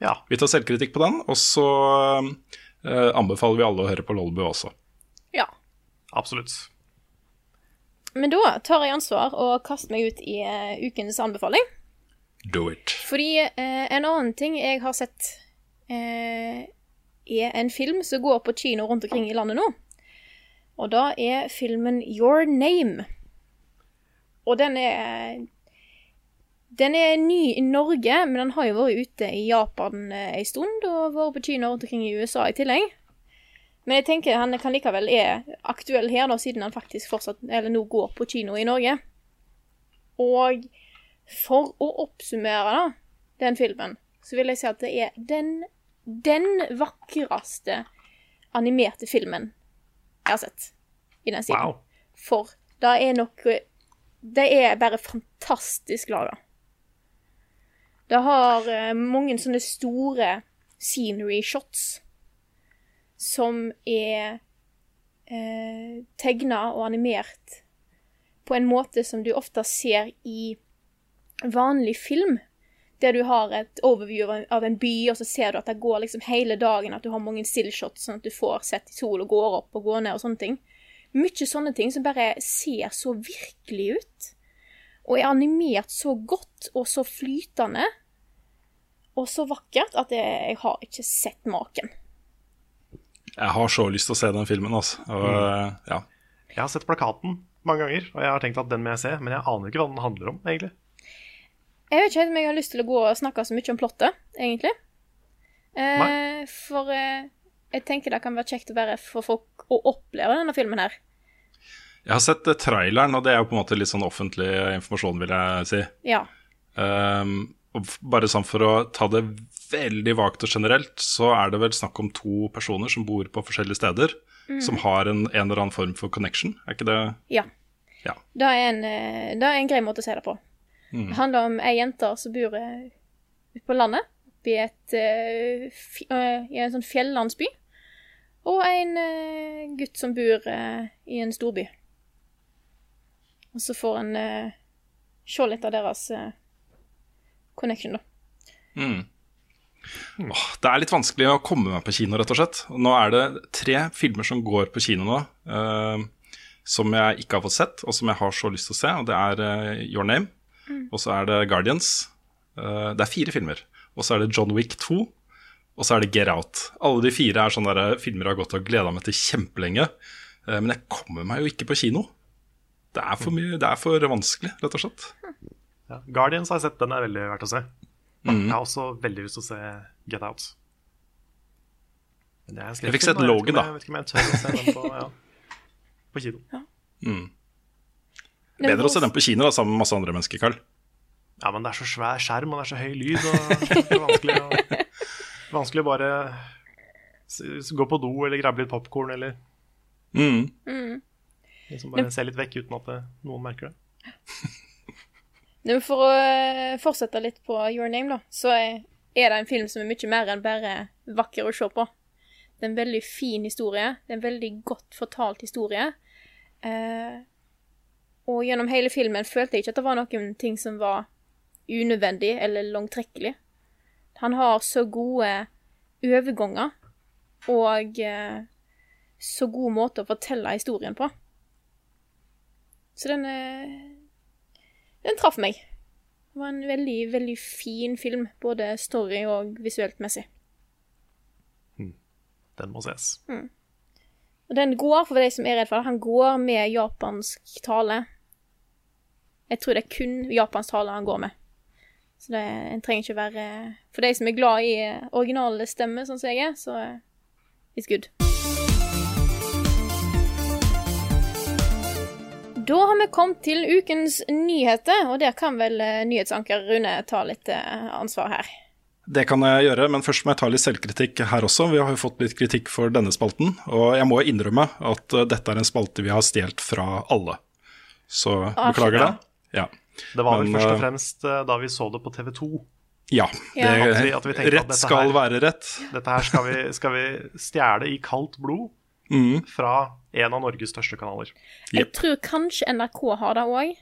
Ja. Vi tar selvkritikk på den, og så eh, anbefaler vi alle å høre på Lolbua også. Ja. Absolutt. Men da tar jeg ansvar og kaster meg ut i ukens anbefaling. Do it. Fordi eh, en annen ting jeg har sett, eh, er en film som går på kino rundt omkring i landet nå. Og da er filmen Your Name. Og den er Den er ny i Norge, men den har jo vært ute i Japan ei en stund, og vært på kino rundt omkring i USA i tillegg. Men jeg tenker han kan likevel er aktuell her, da, siden han faktisk fortsatt, eller nå går på kino i Norge. Og for å oppsummere da, den filmen, så vil jeg si at det er den, den vakreste animerte filmen jeg har sett i den siden. Wow. For det er noe Det er bare fantastisk laga. Det har eh, mange sånne store scenery shots som er eh, tegna og animert på en måte som du ofte ser i vanlig film. Der du har et overview av en, by, og så ser du at det går liksom hele dagen, at du har mange stillshots, sånn at du får sett sol og går opp og går ned og sånne ting. Mye sånne ting som bare ser så virkelig ut. Og er animert så godt og så flytende. Og så vakkert at jeg, jeg har ikke sett maken. Jeg har så lyst til å se den filmen, altså. Og, mm. ja. Jeg har sett plakaten mange ganger, og jeg har tenkt at den må jeg se, men jeg aner ikke hva den handler om, egentlig. Jeg vet ikke helt om jeg har lyst til å gå og snakke så mye om plottet, egentlig. Eh, for eh, jeg tenker det kan være kjekt å være for folk å oppleve denne filmen her. Jeg har sett eh, traileren, og det er jo på en måte litt sånn offentlig informasjon, vil jeg si. Ja. Um, bare sånn for å ta det veldig vagt og generelt, så er det vel snakk om to personer som bor på forskjellige steder, som har en, en eller annen form for connection. Er ikke det Ja. Ja. Det er en, eh, det er en grei måte å se det på. Det handler om ei jente som bor eh, ute på landet, i, et, eh, eh, i en sånn fjellandsby, og en gutt som bor i en storby. Og så får en se litt av deres connection, da. Mm. Åh, det er litt vanskelig å komme meg på kino, rett og slett. Nå er det tre filmer som går på kino nå, uh, som jeg ikke har fått sett, og som jeg har så lyst til å se. Og det er uh, Your Name, og så er det Guardians. Eh, det er fire filmer. Og så er det John Wick 2, og så er det Get Out. Alle de fire er sånne der filmer jeg har gått og gleda meg til kjempelenge. Eh, men jeg kommer meg jo ikke på kino. Det er for mye, det er for vanskelig, rett og slett. Ja. Guardians har jeg sett, den er veldig verdt å se. Mm. Jeg har også veldig lyst til å se Get Out. Men Jeg fikk sett Logan, da. Jeg vet ikke om jeg tør å se den på, ja, på kino. Bedre å se den på kino da, sammen med masse andre mennesker, Carl. Ja, men det er så svær skjerm, og det er så høy lyd, og det er vanskelig å, vanskelig å bare gå på do eller grabbe litt popkorn eller Mm. liksom bare se litt vekk uten at noen merker det. Nei, For å eh, fortsette litt på Your Name, da, så er er det en film som er mye mer enn bare vakker å se på. Det er en veldig fin historie. Det er en veldig godt fortalt historie. Eh, og gjennom hele filmen følte jeg ikke at det var noen ting som var unødvendig eller langtrekkelig. Han har så gode overganger og eh, så god måte å fortelle historien på. Så den eh, den traff meg. Det var en veldig, veldig fin film, både story og visuelt messig. Den må ses. Og den går, for de som er redd for det, han går med japansk tale. Jeg tror det er kun japansk tale han går med. Så det, en trenger ikke være For de som er glad i originale stemmer, sånn som jeg er, så eh, it's good. Da har vi kommet til ukens nyheter, og der kan vel eh, nyhetsanker Rune ta litt eh, ansvar her. det kan jeg gjøre, men først må jeg ta litt selvkritikk her også. Vi har jo fått litt kritikk for denne spalten, og jeg må innrømme at dette er en spalte vi har stjålet fra alle. Så beklager det. Ja. Det var vel Men, først og eh, fremst eh, da vi så det på TV2. ja. Ja. Det, At vi- at vi rett dette skal her- være rett. Dette her skal vi, skal vi stjele i kaldt blod Mm. fra en av Norges største kanaler. Jeg yep. tror kanskje NRK har det òg.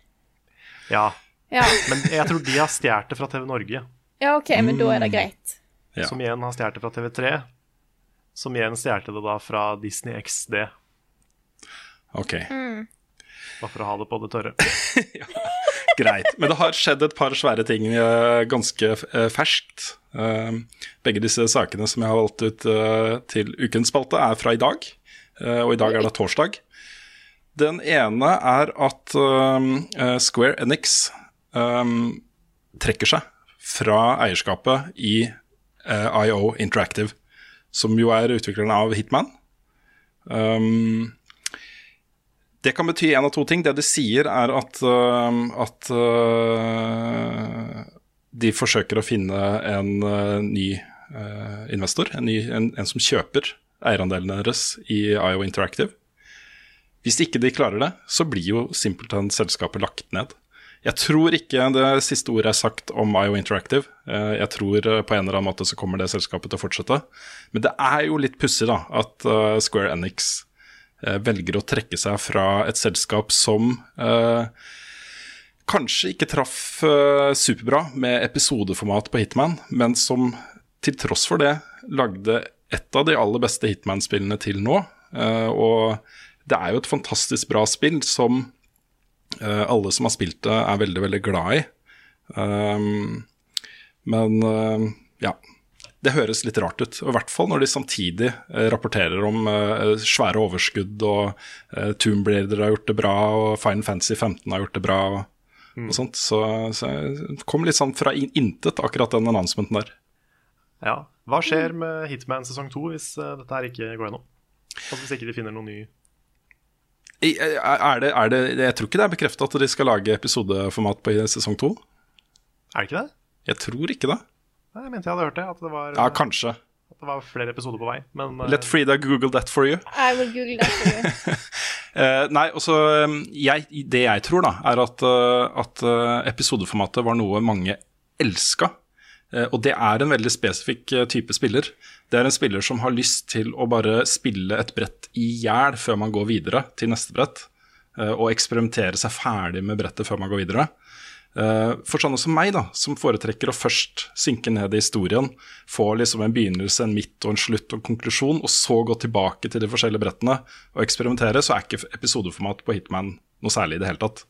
Ja, Ja. men jeg tror de har stjålet det fra TV Norge, ja, OK, men da er det greit. Ja. som igjen har stjålet det fra TV3, som igjen stjal det da fra Disney XD, Ok, bare for å ha det på det tørre. greit. Men det har skjedd et par svære ting eh, ganske eh, ferskt. Eh, begge disse sakene som jeg har valgt ut til ukens spalte, er fra i dag. Eh, og i dag er det torsdag. Den ene er at Square Enix trekker seg fra eierskapet i IO Interactive, som jo er utviklerne av Hitman. Um, det kan bety en av to ting. Det de sier, er at, øh, at øh, de forsøker å finne en øh, ny investor, en, ny, en, en som kjøper eierandelene deres i IO Interactive. Hvis ikke de klarer det, så blir jo simpelthen selskapet lagt ned. Jeg tror ikke det siste ordet er sagt om IO Interactive. Eh, Jeg tror eh, på en eller annen måte så kommer det selskapet til å fortsette. Men det er jo litt pussig da, at eh, Square Enix eh, velger å trekke seg fra et selskap som eh, kanskje ikke traff eh, superbra med episodeformat på Hitman, men som til tross for det lagde et av de aller beste Hitman-spillene til nå. Eh, og det er jo et fantastisk bra spill som eh, alle som har spilt det, er veldig, veldig glad i. Men eh, ja. Det høres litt rart ut, og i hvert fall når de samtidig eh, rapporterer om eh, svære overskudd, og uh, Tomb Raider har gjort det bra, og Fine Fantasy 15 har gjort det bra, og, sånt. Så, så jeg kom litt sånn fra in intet, akkurat den annonsementen der. Ja. Hva skjer med Hitman sesong to hvis eh, dette her ikke går gjennom? Altså Hvis ikke de finner noe ny Er det, er det, jeg tror ikke det er bekrefta at de skal lage episodeformat på sesong to. Er det ikke det? Jeg tror ikke det. Jeg mente jeg hadde hørt det, at det var, Ja, kanskje. at det var flere episoder på vei. Men eh, Let Frida google that for you. I will google that for you. Eh, nei, eh, jeg, Det jeg tror, da, er at, eh, at episodeformatet var noe mange elska. Eh, og det er en veldig spesifikk type spiller. Det er en spiller som har lyst til å bare spille et brett i hjel før man går videre til neste brett. eh, og eksperimentere seg ferdig med brettet før man går videre. Eh, For sånne som meg, da, som foretrekker å først synke ned i historien, få liksom en begynnelse, en midt og en slutt og en konklusjon, og så gå tilbake til de forskjellige brettene og eksperimentere, så er ikke episodeformat på Hitman noe særlig i det hele tatt.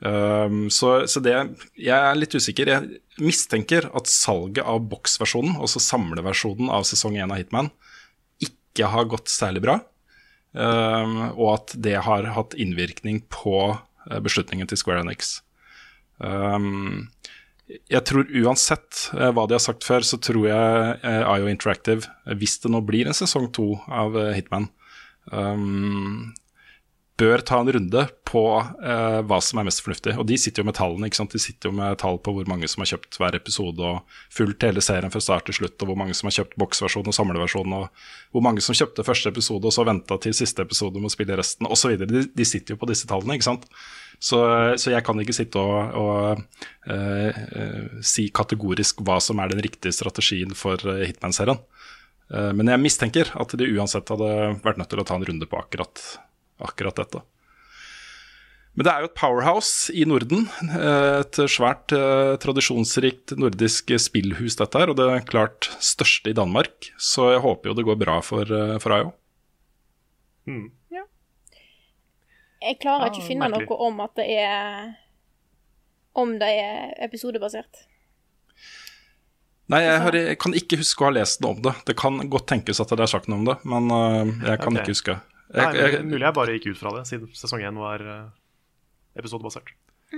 Um, så, så det Jeg er litt usikker. Jeg mistenker at salget av boksversjonen, altså samleversjonen av sesong 1 av Hitman, ikke har gått særlig bra. Um, og at det har hatt innvirkning på eh, beslutningen til Square Enix. Um, jeg tror uansett eh, hva de har sagt før, så tror jeg eh, IO Interactive, eh, hvis det nå blir en sesong to av eh, Hitman, um, bør ta en runde på uh, hva som er mest fornuftig. Og de sitter jo med tallene. De sitter jo med tall på hvor mange som har kjøpt hver episode, og fulgt hele serien fra start til slutt, og hvor mange som har kjøpt boksversjon og samleversjon, og hvor mange som kjøpte første episode og så venta til siste episode med å spille resten, osv. De, de sitter jo på disse tallene, ikke sant. Så, så jeg kan ikke sitte og, og uh, uh, si kategorisk hva som er den riktige strategien for eh, Hitman-serien. Uh, men jeg mistenker at de uansett hadde vært nødt til å ta en runde på akkurat, akkurat dette. Men det er jo et powerhouse i Norden. Et svært tradisjonsrikt nordisk spillhus, dette her. Og det er klart største i Danmark. Så jeg håper jo det går bra for, for IO. Jeg klarer Ja, ikke finne merkelig. noe om at det er Om det er episodebasert. Nei, jeg, har, jeg kan ikke huske å ha lest noe om det. Det kan godt tenkes at det er sagt noe om det, men eh, jeg kan okay. ikke huske. Nei, Jeg, men jeg, Mulig jeg bare gikk ut fra det, siden sesong én var eh, episodebasert.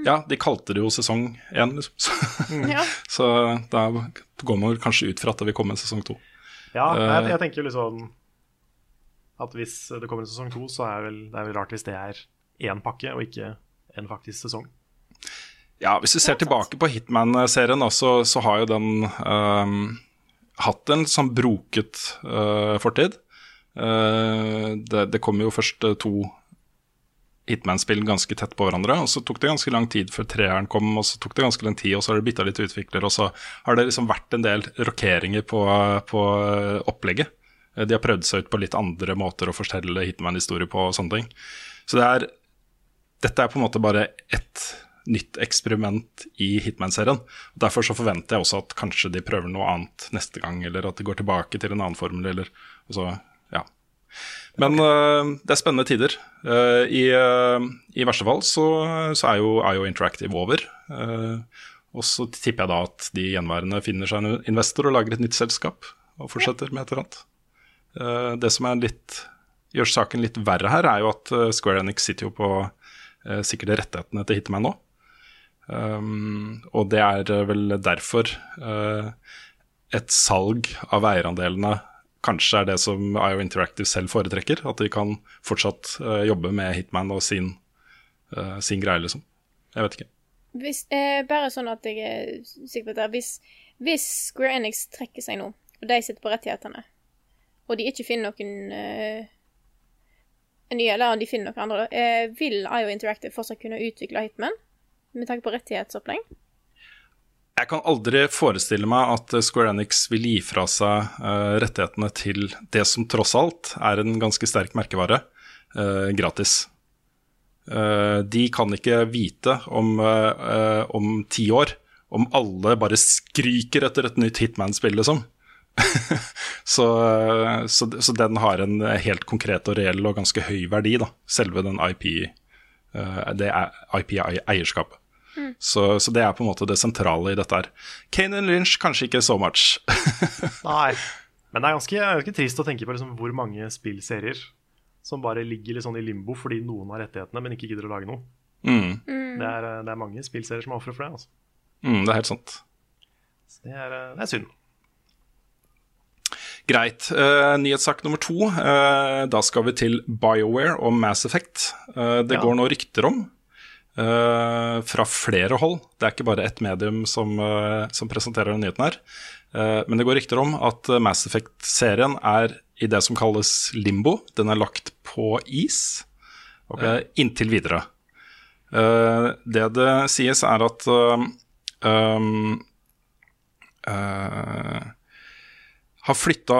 ja, de kalte det jo sesong én, liksom. Så, Ja. så da går man kanskje ut fra at det vil komme en sesong to. Ja, Eh. jeg, jeg tenker jo liksom at hvis det kommer en sesong to, så er vel, det er vel rart hvis det er én pakke og ikke en faktisk sesong. Ja, hvis vi ser tilbake på Hitman-serien, så, så, har jo den um, hatt en sånn broket uh, fortid. Uh, det, det kom jo først to Hitman-spill ganske tett på hverandre. Og så tok det ganske lang tid før treeren kom, og så tok det ganske lang tid, og så har det bytta litt utvikler, og så har det liksom vært en del rokeringer på, på opplegget. De har prøvd seg ut på litt andre måter å fortelle Hitman-historie på og sånne ting. Så det er Dette er på en måte bare ett nytt eksperiment i Hitman-serien. Derfor så forventer jeg også at kanskje de prøver noe annet neste gang, eller at de går tilbake til en annen formel, eller altså, ja. Men uh, det er spennende tider. Uh, i, uh, i, verste fall så, så er, jo, er, jo, Interactive over. og så tipper jeg da at de gjenværende finner seg en investor og lager et nytt selskap og fortsetter med et eller annet. det som litt, gjør saken litt verre her, er jo at Square Enix sitter jo på sikkert rettighetene til Hitman nå. Um, og det er vel derfor et salg av eierandelene kanskje er det som IO Interactive selv foretrekker. At de kan fortsatt uh, jobbe med Hitman og sin, uh, sin, greie, liksom. Jeg vet ikke. Hvis, eh, bare sånn at jeg er sikker på dette. Hvis, hvis Square Enix trekker seg nå, og de sitter på rettighetene, og de ikke finner noen uh, nye, eller de finner noen andre, eh, vil IO Interactive fortsatt kunne utvikle Hitman med tanke på rettighetsopplegg? Jeg kan aldri forestille meg at Square Enix vil gi fra seg uh, rettighetene til det som tross alt er en ganske sterk merkevare, uh, gratis. Uh, de kan ikke vite om, om ti år om alle bare skriker etter et nytt Hitman-spill, liksom. så, så, så, den har en helt konkret og reell og ganske høy verdi, da. Selve den IP, det IP-eierskapet. Mm. Så, så, det er på en måte det sentrale i dette her. Kane and Lynch kanskje ikke so much. Nei, men det er ganske, ganske trist å tenke på liksom hvor mange spillserier som bare ligger litt sånn i limbo fordi noen har rettighetene, men ikke gidder å lage noe. Mm. mm. Det, er, det, er, mange spillserier som er ofre for det. Altså. Mm, det er helt sant. Så det er, det er synd. Greit. Uh, nyhetssak nummer to. Uh, da skal vi til BioWare og Mass Effect. Uh, det ja. går nå rykter om Uh, fra flere hold. Det er ikke bare ett medium som, uh, som presenterer den nyheten her. Uh, men det går rykter om at Mass Effect-serien er i det som kalles limbo. Den er lagt på is okay. inntil videre. det det sies, er at um, har flytta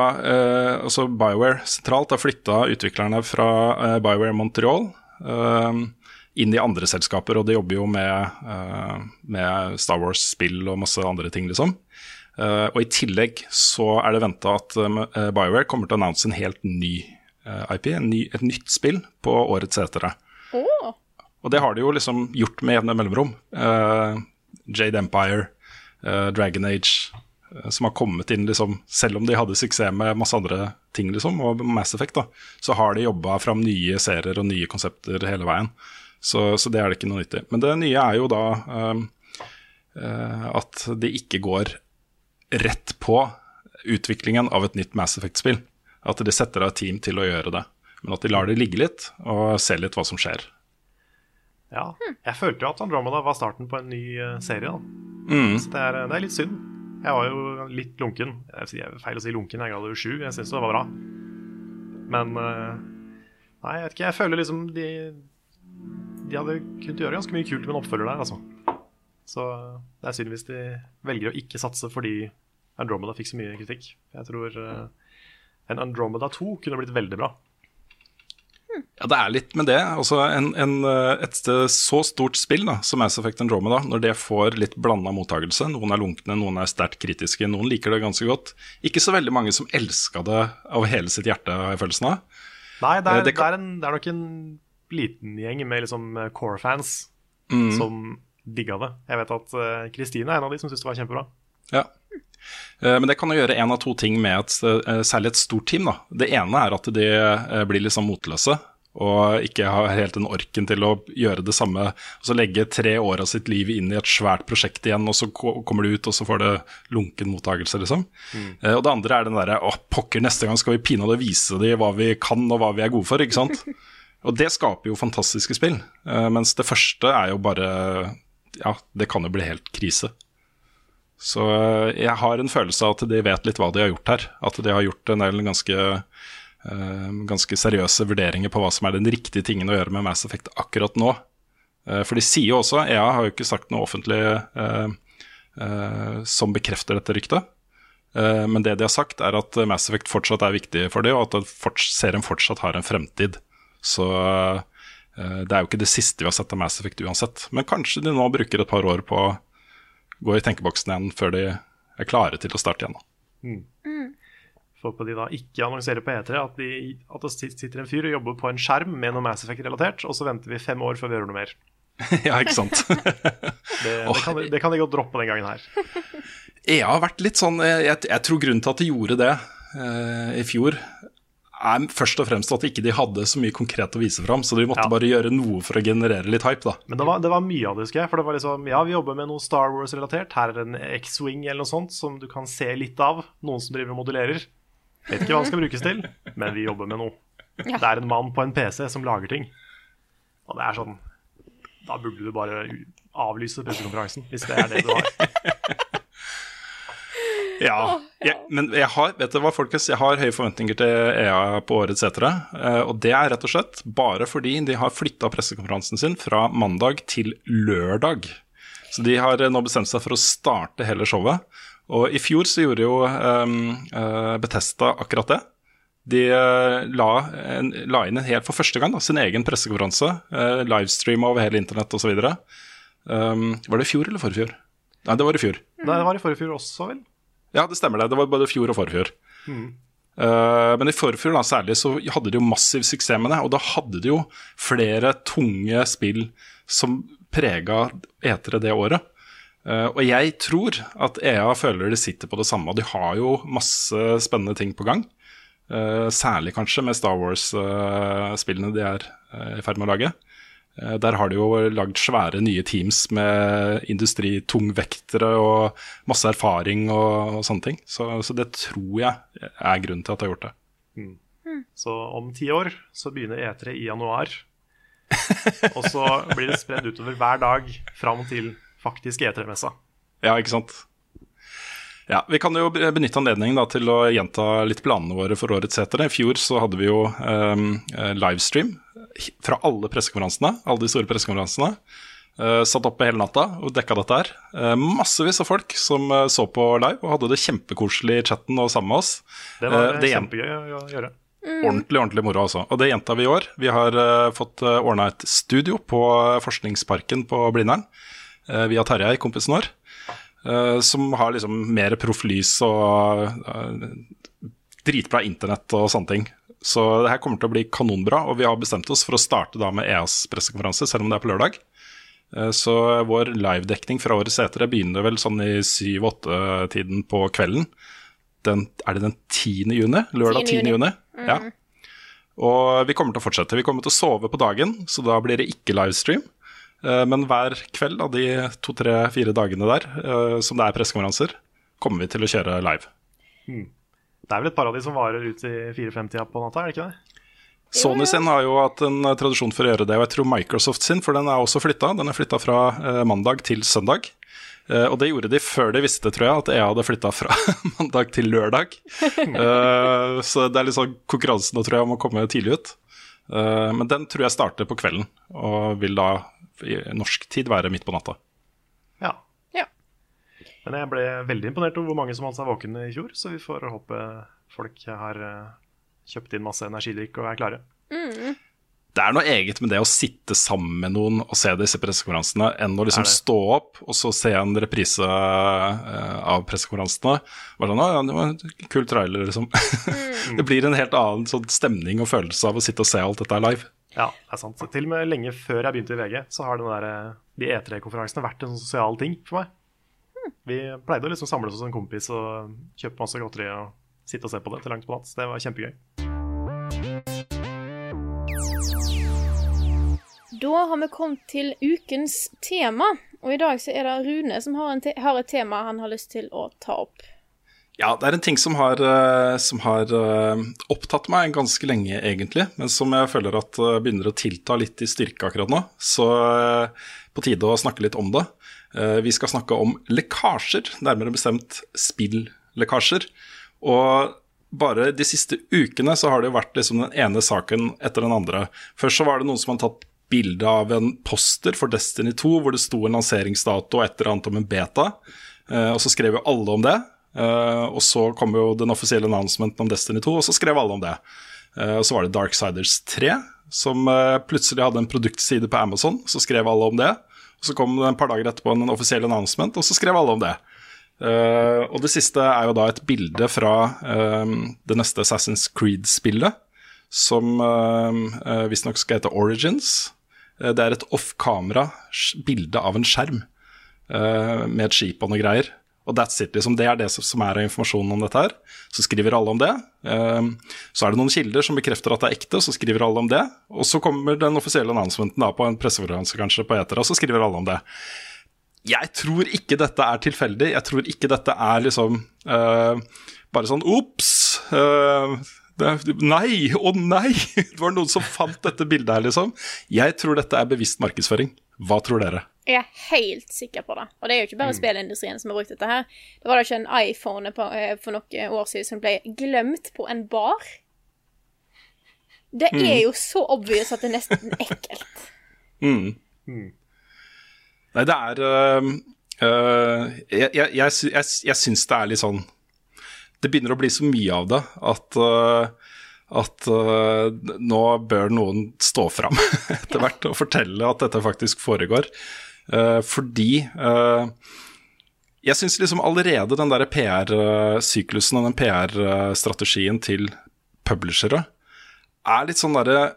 Altså BioWare sentralt har flytta utviklerne fra BioWare Montreal. eh, inn i andre selskaper, og de jobber jo med, uh, med Star Wars-spill og masse andre ting, liksom. Uh, og i tillegg så er det venta at uh, BioWare kommer til å annonse en helt ny IP, ny, et nytt spill, på årets etere. Oh. Og det har de jo liksom gjort med jevne mellomrom. Jade Empire, Dragon Age, som har kommet inn, liksom, selv om de hadde suksess med masse andre ting, liksom, og Mass Effect, da, så har de jobba fram nye serier og nye konsepter hele veien. Så, så, det er det ikke noe nytt i. Men det nye er jo da um, uh, at det ikke går rett på utviklingen av et nytt Mass Effect-spill. At de setter av team til å gjøre det. Men at de lar det ligge litt, og se litt hva som skjer. Ja. Jeg følte jo at Andromeda var starten på en ny serie. serie. Mm. Så det er, det er, litt synd. Jeg var jo litt lunken. Det er feil å si lunken, jeg det jo sju. Jeg syns det var bra. Men uh, Nei, jeg vet ikke. Jeg føler liksom de de hadde kunnet gjøre ganske mye kult med en oppfølger der, altså. Så det er synd hvis de velger å ikke satse fordi Andromeda fikk så mye kritikk. Jeg tror uh, en Andromeda 2 kunne blitt veldig bra. Ja, det er litt med det. Altså, en, en, eh, et så stort spill da, som Mass Effect Andromeda, når det får litt blanda mottakelse, noen er lunkne, noen er sterkt kritiske, noen liker det ganske godt Ikke så veldig mange som elska det av hele sitt hjerte, har jeg følelsen av. Nei, det er, eh, det, kan... det, er en, det er, nok en liten gjeng med liksom eh, core-fans mm. som digga det. Jeg vet at Kristine er en av de som syntes det var kjempebra. Ja. Uh, men det kan jo gjøre én av to ting med et, uh, særlig et stort team. da. Det ene er at de blir liksom motløse og ikke har helt den orken til å gjøre det samme. Og så legge tre år av sitt liv inn i et svært prosjekt igjen, og så kommer du ut, og så får det lunken mottakelse, liksom. Mm. og det andre er den derre å pokker, neste gang skal vi pinadø vise dem hva vi kan og hva vi er gode for, ikke sant. Og det skaper jo fantastiske spill. Uh, mens det første er jo bare ja, det kan jo bli helt krise. Så eh, jeg har en følelse av at de vet litt hva de har gjort her. At de har gjort en del ganske, uh, ganske seriøse vurderinger på hva som er den riktige tingen å gjøre med Mass Effect akkurat nå. Uh, for de sier jo også, EA har jo ikke sagt noe offentlig som bekrefter dette ryktet. men det de har sagt, er at Mass Effect fortsatt er viktig for dem, og at serien fortsatt har en fremtid. Så det er jo ikke det siste vi har sett av Mass Effect uansett. Men kanskje de nå bruker et par år på gå i tenkeboksen igjen før de er klare til å starte igjen. Mm. Mm. på de da ikke annonserer på E3 at, de, at, det sitter en fyr og jobber på en skjerm med noe Mass Effect-relatert, og så venter vi fem år før vi gjør noe mer. ja, ikke sant. det, det, kan, det, kan, de godt droppe den gangen her. Jeg har vært litt sånn Jeg, jeg tror grunnen til at de gjorde det uh, i fjor, er først og fremst at ikke de hadde så mye konkret å vise fram. Så de måtte ja. bare gjøre noe for å generere litt hype. da. Men det var, det var mye av det, husker jeg. For det var liksom, ja, vi jobber med noe Star Wars-relatert. Her er en X-Wing eller noe sånt som du kan se litt av. Noen som driver og modulerer. Vet ikke hva den skal brukes til, men vi jobber med noe. Ja. Det er en mann på en PC som lager ting. Og det er sånn Da burde du bare avlyse pressekonferansen, hvis det er det du har. Ja, jeg, men jeg har vet du hva, folkens, jeg har høye forventninger til EA på årets etere. Eh, og det er rett og slett bare fordi de har flytta pressekonferansen sin fra mandag til lørdag. Så de har nå bestemt seg for å starte hele showet. Og i fjor så gjorde jo um, uh, Betesta akkurat det. De uh, la, en, la, inn en helt for første gang da, sin egen pressekonferanse. Uh, livestream over hele internett osv. Um, var det i fjor eller forfjor? Nei, det var i fjor. Nei, det var i forfjor også, vel? Ja, det stemmer det. Det var både fjor og forfjor. Mm. Uh, men i forfjor da, særlig så hadde de jo massiv suksess med det. Og da hadde de jo flere tunge spill som prega etere det året. Uh, og jeg tror at EA føler de sitter på det samme. De har jo masse spennende ting på gang. Uh, særlig kanskje med Star Wars-spillene de er i ferd med å lage. Eh, der har de jo lagd svære nye teams med industritungvektere og masse erfaring og, og sånne ting. Så, så, det tror jeg er grunnen til at de har gjort det. Mm. Mm. Så om ti år så begynner E3 i januar. og så blir det spredd utover hver dag fram til faktisk E3-messa. Ja, ikke sant. Ja, Vi kan jo benytte anledningen da, til å gjenta litt planene våre for årets setere. I fjor så hadde vi jo um, livestream fra alle pressekonferansene, alle de store pressekonferansene. Uh, satt oppe hele natta og dekka dette her. Uh, massevis av folk som uh, så på live og hadde det kjempekoselig i chatten og sammen med oss. Det var det kjempegøy å gjøre. Mm. Ordentlig ordentlig moro, altså. Og det gjenta vi i år. Vi har fått uh, ordna et studio på Forskningsparken på Blindern via Tarjei, kompisen vår. Som har liksom mer profflys og dritbra internett og sånne ting. Så det her kommer til å bli kanonbra, og vi har bestemt oss for å starte da med EAs pressekonferanse, selv om det er på lørdag. Uh, så vår livedekning fra årets etere begynner vel sånn i 7-8-tiden på kvelden. Den, er det den 10. juni? Lørdag 10. 10. juni. Mm. Ja. Og vi kommer til å fortsette. Vi kommer til å sove på dagen, så da blir det ikke livestream. Eh, men hver kveld av de to-tre-fire dagene der eh, som det er pressekonferanser, kommer vi til å kjøre live. Mm. Det er vel et par av de som varer ut i 4-5-tida på natta, er det ikke det? Sony sin har jo hatt en eh, tradisjon for å gjøre det, og jeg tror Microsoft sin, for den er også flytta. Den er flytta fra mandag til søndag. Eh, og det gjorde de før de visste, tror jeg, at jeg hadde flytta fra mandag til lørdag. eh, så det er litt sånn konkurransen nå, tror jeg, om å komme tidlig ut. Eh, men den tror jeg starter på kvelden, og vil da norsk tid være midt på natta. Ja Men jeg ble veldig imponert over hvor mange som holdt seg våkne i fjor, så vi får håpe folk har eh, kjøpt inn masse energidrikk og er klare. Mm. Det er noe eget med det å sitte sammen med noen og se disse pressekonferansene, enn å liksom stå opp og så se en reprise uh, av pressekonferansene. Bare sånn, ja, det var en kul trailer, liksom. Mm. det blir en helt annen sånn stemning og følelse av å sitte og se alt dette live. Ja, det er sant. Til og med lenge før jeg begynte i VG, så har der, eh, de E3-konferansene vært en sosial ting for meg. Vi pleide å liksom samles hos en kompis og kjøpe masse godteri og sitte og se på det til langt på natt. Det var kjempegøy. Da har vi kommet til ukens tema, og i dag så er det Rune som har, te har et tema han har lyst til å ta opp. Ja, det er en ting som har, eh, som har eh, opptatt meg ganske lenge, egentlig, men som jeg føler at eh, begynner å tilta litt i styrke akkurat nå. Så på tide å snakke litt om det. Vi skal snakke om lekkasjer, nærmere bestemt spilllekkasjer. Og bare de siste ukene så har det jo vært liksom den ene saken etter den andre. Først så var det noen som hadde tatt bilde av en poster for Destiny 2 hvor det sto en lanseringsdato og et eller annet om en beta. Og så skrev jo alle om det. Eh, og så kom jo den offisielle announcementen om Destiny 2, og så skrev alle om det. Eh, og så var det Darksiders 3, som eh, plutselig hadde en produktside på Amazon. Så skrev alle om det. Og så kom det en par dager etterpå en offisiell announcement, og så skrev alle om det. Uh, og det siste er jo da et bilde fra uh, det neste Assassin's Creed-spillet, som uh, visstnok skal hete Origins. Uh, det er et off-kamera bilde av en skjerm med et skip og noe greier. Og that's it, liksom. Det er det som- er informasjonen om dette her. Så skriver alle om det. Eh, så er det noen kilder som bekrefter at det er ekte, så skriver alle om det. Og så kommer den offisielle annonsementen på en pressekonferanse kanskje på Etera, så skriver alle om det. Jeg tror ikke dette er tilfeldig. Jeg tror ikke dette er liksom uh, bare sånn ops. eh, det, nei, å nei! Det var noen som fant dette bildet her, liksom. Jeg tror dette er bevisst markedsføring. Hva tror dere? Jeg er helt sikker på det. Og det er jo ikke bare spillindustrien som har brukt dette her. Det var da ikke en iPhone på, eh, for noen år siden som ble glemt på en bar. Det er jo så obvious at det er nesten ekkelt. Mm. Nei, det er øh, øh, Jeg, jeg, jeg, jeg, jeg syns det er litt sånn Det begynner å bli så mye av det at, øh, at øh, nå bør noen stå fram etter hvert og fortelle at dette faktisk foregår. Eh, fordi jeg syns liksom allerede den der PR-syklusen og den PR-strategien til publishere er litt sånn derre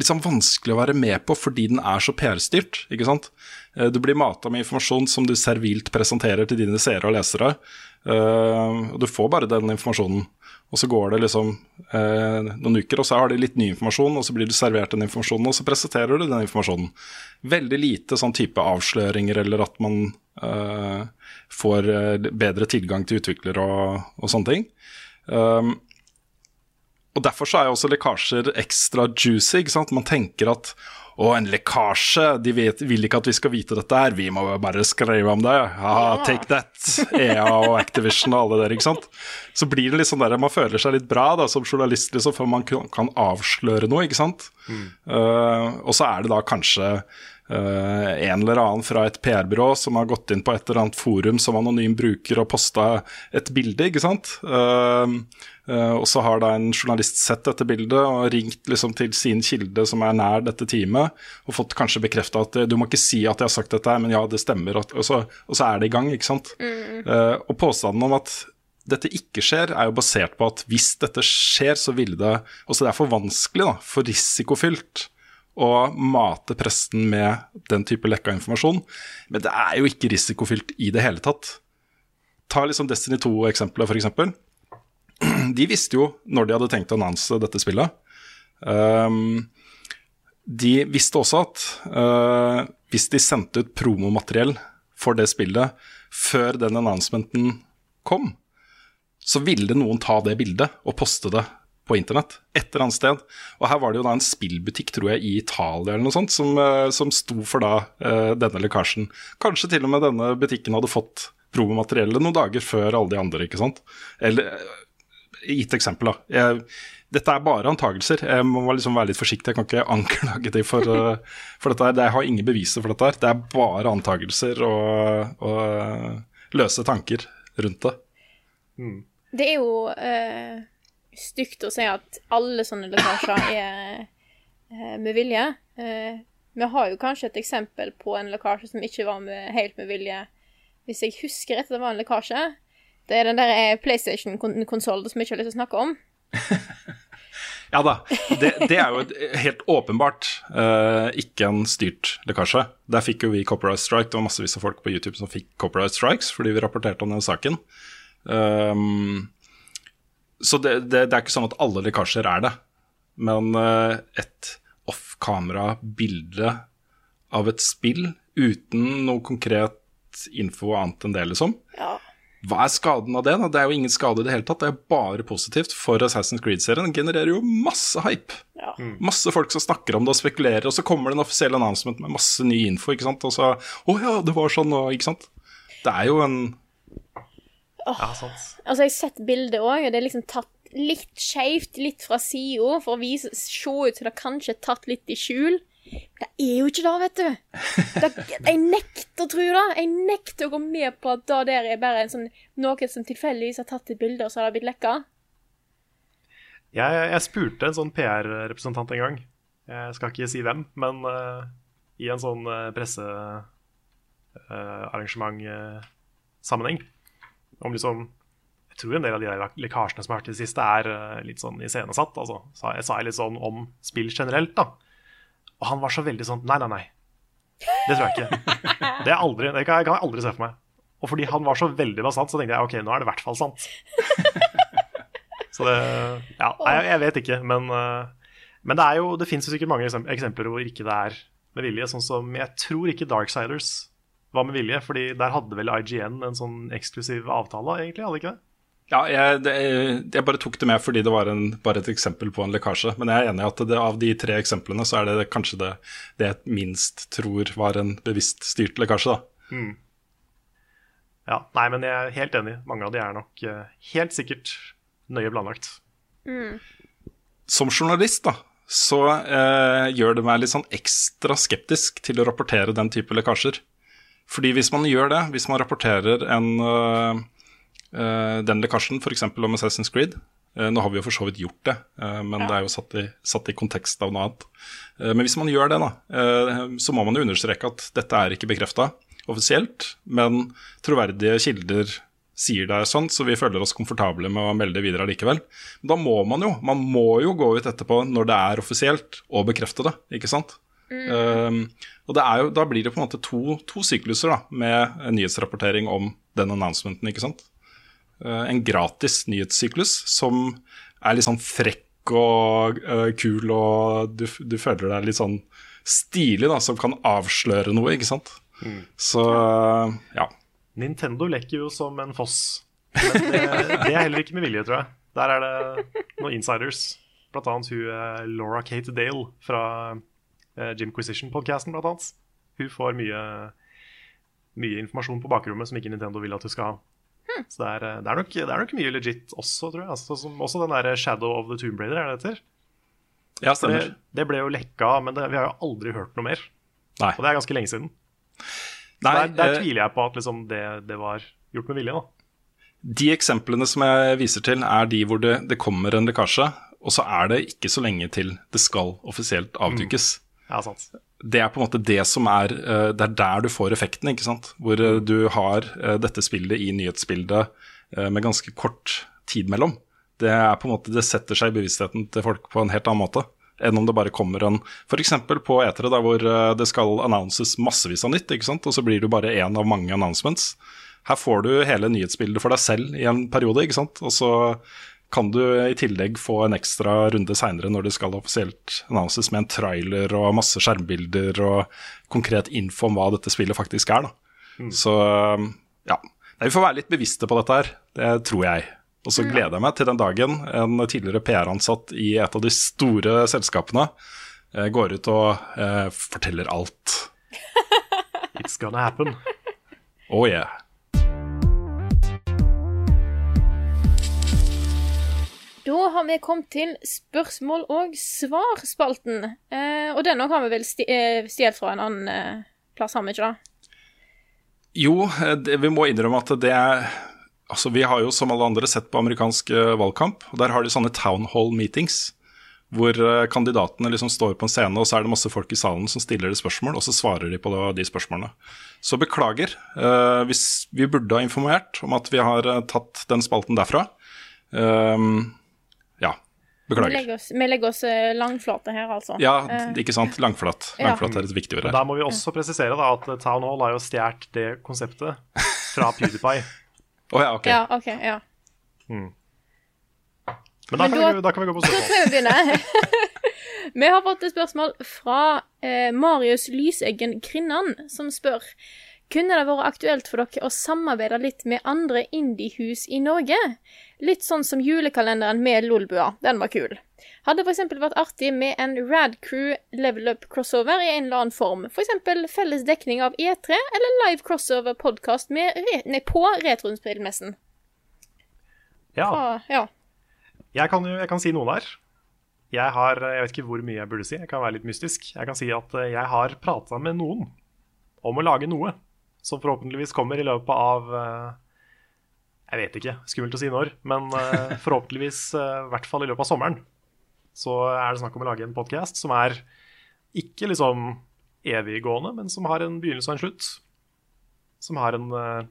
sånn vanskelig å være med på fordi den er så PR-styrt. ikke sant? Eh, Du blir mata med informasjon som du servilt presenterer til dine seere og lesere. eh, og Du får bare den informasjonen. Og så går det liksom eh, noen uker, og så har de litt ny informasjon, og så blir du servert den informasjonen, og så presenterer du den informasjonen. Veldig lite sånn type avsløringer, eller at man eh, får bedre tilgang til utviklere og, og sånne ting. Um, og Derfor så er jo også lekkasjer ekstra juicy. ikke sant? Man tenker at å, en lekkasje, de vet, vil ikke at vi skal vite dette her, vi må bare skrive om det. Haha, take that. EA og Activision og alle der, ikke sant. Så blir det litt sånn der, man føler seg litt bra da, som journalist, liksom, for man kan avsløre noe, ikke sant. Eh, og så er det da kanskje eh, en eller annen fra et PR-byrå som har gått inn på et eller annet forum som anonym bruker og posta et bilde, ikke sant. Uh, uh, og så har da en journalist sett dette bildet og ringt liksom til sin kilde som er nær dette teamet, og fått kanskje bekrefta at du må ikke si at jeg har sagt dette, men ja, det stemmer. Og, og, så, og så er det i gang, ikke sant. Eh, og påstanden om at dette ikke skjer, er jo basert på at hvis dette skjer, så ville det Altså det er for vanskelig, da, for risikofylt å mate presten med den type lekka informasjon. Men det er jo ikke risikofylt i det hele tatt. Ta liksom Destiny 2-eksempelet, f.eks. De visste jo når de hadde tenkt å annonse dette spillet. Um, de visste også at uh, hvis de sendte ut promomateriell for det spillet før den announcementen kom, så ville noen ta det bildet og poste det på internett et eller annet sted. Og her var det jo da en spillbutikk, tror jeg, i Italia eller noe sånt, som, eh, som sto for da eh, denne lekkasjen. Kanskje til og med denne butikken hadde fått promomateriellet noen dager før alle de andre, ikke sant. Eller eh, gitt eksempel, da. Jeg, dette er bare antagelser. Jeg må liksom være litt forsiktig. Jeg kan ikke anklage dem for, for dette. her. Jeg har ingen beviser for dette. her. Det er bare antagelser og, og løse tanker rundt det. Det er jo eh, stygt å si at alle sånne lekkasjer er eh, med vilje. Eh, vi har jo kanskje et eksempel på en lekkasje som ikke var med, helt med vilje. Hvis jeg husker rett, det var en lekkasje. Det er den der eh, PlayStation-konsollen som vi ikke har lyst til å snakke om. Ja da, det, det er jo helt åpenbart uh, ikke en styrt lekkasje. Der fikk jo vi copyright strike. Det var massevis av folk på YouTube som fikk copyright strikes fordi vi rapporterte om den saken. Um, så det, det, det er ikke sånn at alle lekkasjer er det. Men eh, et off-kamera-bilde av et spill uten noe konkret info annet enn det, liksom, Ja. hva er skaden av det? da? Det er jo ingen skade i det hele tatt. Det er bare positivt for Assassin's Creed-serien. Den genererer jo masse hype. Ja. Masse folk som snakker om det og spekulerer, og så kommer det en offisiell announcement med masse ny info, ikke sant. Og så Å ja, det var sånn, og ikke sant. Det er jo en Ja, sant. Altså, jeg har sett bildet òg, og det er liksom tatt litt skeivt, litt fra sida, for å vise, se ut som det kanskje er tatt litt i skjul. Det er jo ikke det, vet du. Det, jeg nekter å tro det. Jeg nekter å gå med på at det der er bare en sånn, noe som tilfeldigvis har tatt et bilde, og så har det blitt lekka. Jeg, jeg spurte en sånn PR-representant en gang. Jeg skal ikke si hvem, men uh, i en sånn uh, pressearrangement-sammenheng om liksom Jeg tror en del av de der lekkasjene som har vært i det siste, er eh, litt sånn iscenesatt. Altså. Så jeg sa jeg litt sånn om spill generelt, da. Og han var så veldig sånn Nei, nei, nei. Det tror jeg ikke. Det, er aldri, det kan, jeg kan jeg aldri se for meg. Og fordi han var så veldig bastant, så tenkte jeg OK, nå er det i hvert fall sant. Så det Ja, jeg, jeg vet ikke, men, eh, men det er jo Det fins sikkert mange eksempler hvor ikke det er med vilje. Sånn som Jeg tror ikke Darksiders var med vilje, fordi der hadde vel IGN en sånn eksklusiv avtale, egentlig? Hadde ikke det? Ja, jeg, det, jeg bare tok det med fordi det var en, bare et eksempel på en lekkasje. Men jeg er enig i at det, av de tre eksemplene, så er det kanskje det, det jeg minst tror var en bevisst styrt lekkasje, da. Ja, Nei, men jeg er helt enig. Mange av de er nok eh, helt sikkert nøye planlagt. Som journalist, da, så eh, gjør det meg litt sånn ekstra skeptisk til å rapportere den type lekkasjer. Fordi hvis man gjør det, hvis man rapporterer en, uh, den lekkasjen f.eks. om Assassin's Creed øh, Nå har vi jo for så vidt gjort det, men det er jo satt i, satt i kontekst av noe annet. Eh, men hvis man gjør det, da, så må man jo understreke at dette er ikke bekrefta offisielt, men troverdige kilder sier det er sånn, så vi føler oss komfortable med å melde det videre likevel. Da må man jo man må jo gå ut etterpå når det er offisielt, og bekrefte det, ikke sant? Um, og det er jo, da blir det på en måte to, to sykluser da, med en nyhetsrapportering om den announcementen, ikke sant. Uh, en gratis nyhetssyklus som er litt sånn frekk og uh, kul, og du, du føler deg litt sånn stilig, da, som kan avsløre noe, ikke sant. Så uh, ja. Nintendo lekker jo som en foss. Men det, det er heller ikke med vilje, tror jeg. Der er det noen insiders. Blant annet hun Laura Kate Dale fra eh, Jimquisition-podkasten, blant annet. Hun får mye, mye informasjon på bakrommet som ikke Nintendo vil at hun skal ha. Så det er, eh, det, er nok, det er nok mye legit også, tror jeg. Altså, som, også den der Shadow of the Tomb Raider, er det det heter? Ja, stemmer. det ble jo lekka, men det, vi har jo aldri hørt noe mer. Nei. Og det er ganske lenge siden. Nei, der, der eh, tviler jeg på at liksom, det, det var gjort med vilje. da. De eksemplene som jeg viser til, er de hvor det, det kommer en lekkasje, og så er det ikke så lenge til det skal offisielt avdukkes. Ja, sant. Det er på en måte det som er eh, Det er der du får effekten, ikke sant. Hvor eh, du har eh, dette spillet i nyhetsbildet med ganske kort tid mellom. Det er på en måte, det setter seg i bevisstheten til folk på en helt annen måte enn om det bare kommer en F.eks. på etere, der hvor det skal annonses massevis av nytt, ikke sant? og så blir du bare én av mange announcements. Her får du hele nyhetsbildet for deg selv i en periode, ikke sant. Og så kan du i tillegg få en ekstra runde seinere når det skal offisielt annonses med en trailer og masse skjermbilder og konkret info om hva dette spillet faktisk er. Da. Så ja. Nei, vi får være litt bevisste på dette her. Det tror jeg. Og så gleder jeg meg til den dagen en tidligere PR-ansatt i et av de store selskapene eh, går ut og eh, forteller alt. It's gonna happen. Oh yeah. Da har vi kommet til spørsmål- og svarspalten. Eh, og denne har vi vel eh, stjålet fra en annen eh, plass, har vi ikke det? Jo, eh, det, vi må innrømme at det er Altså, vi har jo som alle andre sett på amerikansk eh, valgkamp, og der har de sånne town hall meetings. Hvor kandidatene liksom står på en scene, og så er det masse folk i salen som stiller de spørsmål, og så svarer de på de spørsmålene. Så beklager. eh, hvis vi burde ha informert om at vi har tatt den spalten derfra. Ja, Vi legger oss, vi legger oss eh, langflate her, altså. Ja, Eh, ikke sant. Langflat. Langflat er et viktig ord her. da må vi også presisere da at Town Hall har jo stjålet det konseptet fra PewDiePie. Å ja, ok. ja, okay Ja. Men da, Men kan, da- vi, da kan vi gå på spørsmål. Da kan vi begynne. vi har fått et spørsmål fra eh, Marius Lyseggen Krinnan, som spør Kunne det vært aktuelt for dere å samarbeide litt med andre indiehus i Norge? Litt sånn som julekalenderen med Lolbua. Den var kul. Hadde f.eks. vært artig med en Rad Crew level up crossover i en eller annen form. F.eks. felles dekning av E3 eller live crossover podkast på Retrospillmessen. Ja. Ah, ja. Jeg kan, jeg kan si noe der. Jeg har Jeg vet ikke hvor mye jeg burde si, jeg kan være litt mystisk. Jeg kan si at eh, jeg har prata med noen om å lage noe som forhåpentligvis kommer i løpet av eh, Jeg vet ikke, skummelt å si når, men eh, forhåpentligvis i hvert fall i løpet av sommeren. Så er det snakk om å lage en podkast som er ikke liksom eviggående, men som har en begynnelse og en slutt. Som har en,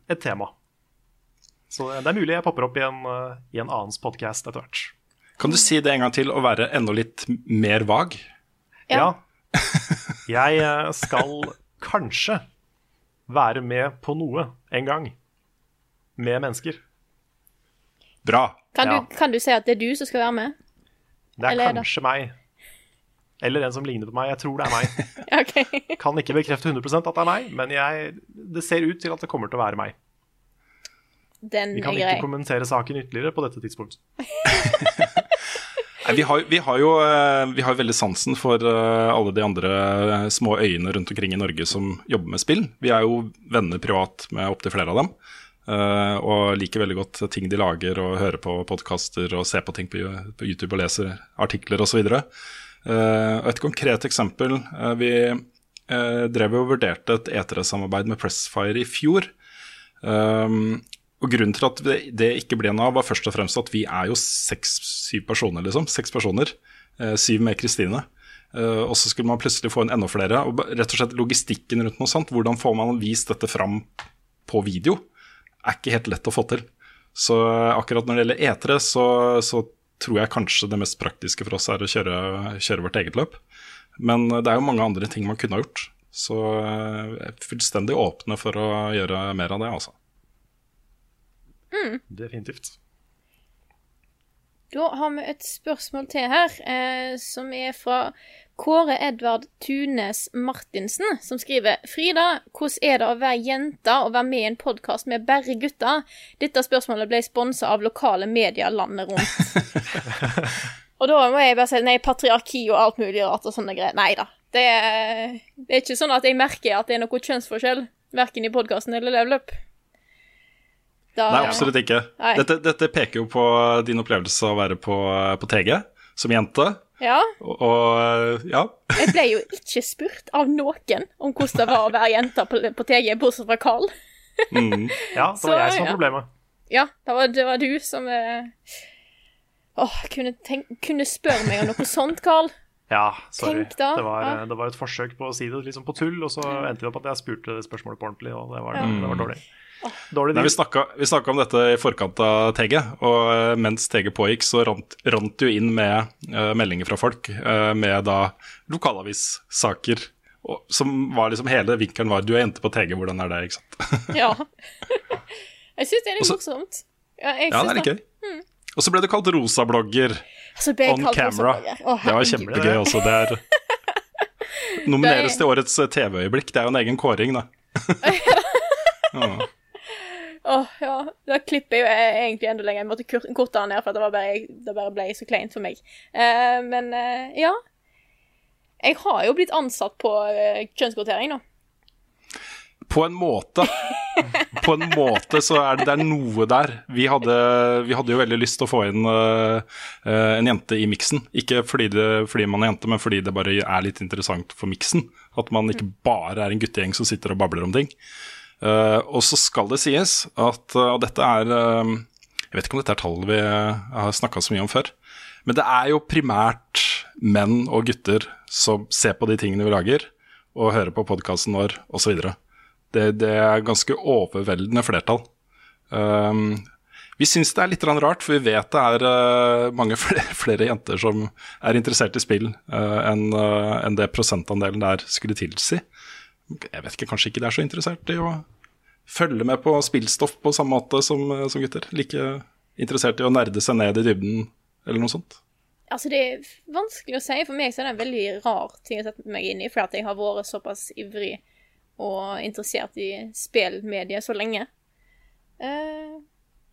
et tema. Så det er mulig jeg popper opp i en, i en annens podkast etter hvert. Kan du si det en gang til og være enda litt mer vag? Ja. Ja. Jeg skal kanskje være med på noe en gang. Med mennesker. Bra. Kan, Ja. du, kan du si at det er du som skal være med? Det er Eller er det- kanskje meg. Eller en som ligner på meg. Jeg tror det er meg. Kan ikke bekrefte 100% at det er meg, men jeg, det ser ut til at det kommer til å være meg. Den Vi er kan grei. ikke kommentere saken ytterligere på dette tidspunkt. Vi, har, vi, har jo, eh, vi har veldig sansen for eh, alle de andre eh, små øyene rundt omkring i Norge som jobber med spill. Vi er jo venner privat med opptil flere av dem. eh, og liker veldig godt ting de lager, og hører på podkaster og ser på ting på, YouTube og leser artikler osv. Uh, et konkret eksempel. eh, vi eh, drev og vurderte et E3-samarbeid med Pressfire i fjor. Um, og Grunnen til at det, ikke ble noe av, var først og fremst at vi er jo seks-syv personer. liksom, Seks personer. Eh, syv med Kristine. Eh, og så skulle man plutselig få inn enda flere. og rett og slett Logistikken rundt noe sånt, hvordan får man vist dette fram på video, er ikke helt lett å få til. Så eh, akkurat når det gjelder E3, så, så tror jeg kanskje det mest praktiske for oss er å kjøre, kjøre vårt eget løp. Men det er jo mange andre ting man kunne ha gjort. Så jeg er fullstendig åpne for å gjøre mer av det, altså. Definitivt. Da har vi et spørsmål til her, eh, som er fra Kåre Edvard Tunes Martinsen, som skriver Frida, hvordan er det å være jente og være med i en podkast med bare gutter? Dette spørsmålet ble sponsa av lokale medier landet rundt. og da må jeg bare si nei, patriarki og alt mulig rart og sånne greier. Nei da. Det er, det er ikke sånn at jeg merker at det er noe kjønnsforskjell, verken i podkasten eller Level Up. Da- Nei, absolutt ikke. Nei. Dette, dette peker jo på din opplevelse av å være på, på TG som jente. Ja. Og, og ja. Jeg ble jo ikke spurt av noen om hvordan det var å være jente på, på TG, bortsett fra Carl. Mm. Ja, det Så, var jeg som ja. var problemet. Ja, det var, det var du som eh... Åh, kunne, tenk, kunne spørre meg om noe sånt, Carl. Ja, sorry. Da, Det var, ja. det var et forsøk på å si det liksom på tull, og så endte det opp at jeg spurte spørsmålet på ordentlig, og det var, Ja. det var dårlig. Dårlig Nei, vi deal. snakka, vi snakka om dette i forkant av TG, og eh, mens TG pågikk, så rant, rant det jo inn med uh, meldinger fra folk uh, med da lokalavissaker. Og, som var liksom Hele vinkelen var 'du er jente på TG, hvordan er det?' ikke sant? Ja. Jeg syns det er litt Også- morsomt. Ja, Ja, det er litt gøy. Og så ble du kalt rosablogger Så on camera. Å, Det var kjempegøy også. Det er Nomineres til årets TV-øyeblikk. Det er jo en egen kåring, da. Ja. Åh, ja. Da klipper jeg jo egentlig enda lenger. Jeg måtte korte den ned, for det, var bare, det bare ble så kleint for meg. Eh, men eh, ja. Jeg har jo blitt ansatt på eh, kjønnskvotering nå. På en måte. På en måte så er det, det er noe der. Vi hadde, vi hadde jo veldig lyst til å få inn eh, eh, en jente i miksen. Ikke fordi, det, fordi man er jente, men fordi det bare er litt interessant for miksen. At man ikke bare er en guttegjeng som sitter og babler om ting. Eh, og så skal det sies at eh, dette er eh, Jeg vet ikke om dette er tall vi har snakka så mye om før. Men det er jo primært menn og gutter som ser på de tingene vi lager, og hører på podkasten vår osv. Det, det er ganske overveldende flertall. Um, vi syns det er litt rart, for vi vet det er uh, mange flere, flere jenter som er interessert i spill uh, enn uh, en det prosentandelen der skulle tilsi. Jeg vet ikke, kanskje ikke de er så interessert i å følge med på spillstoff på samme måte som, eh, som gutter. Like interessert i å nerde seg ned i dybden, eller noe sånt. Altså, det er vanskelig å si. For meg så er det en veldig rar ting å sette meg inn i, fordi jeg har vært såpass ivrig og interessert i spillmediet så lenge. Eh,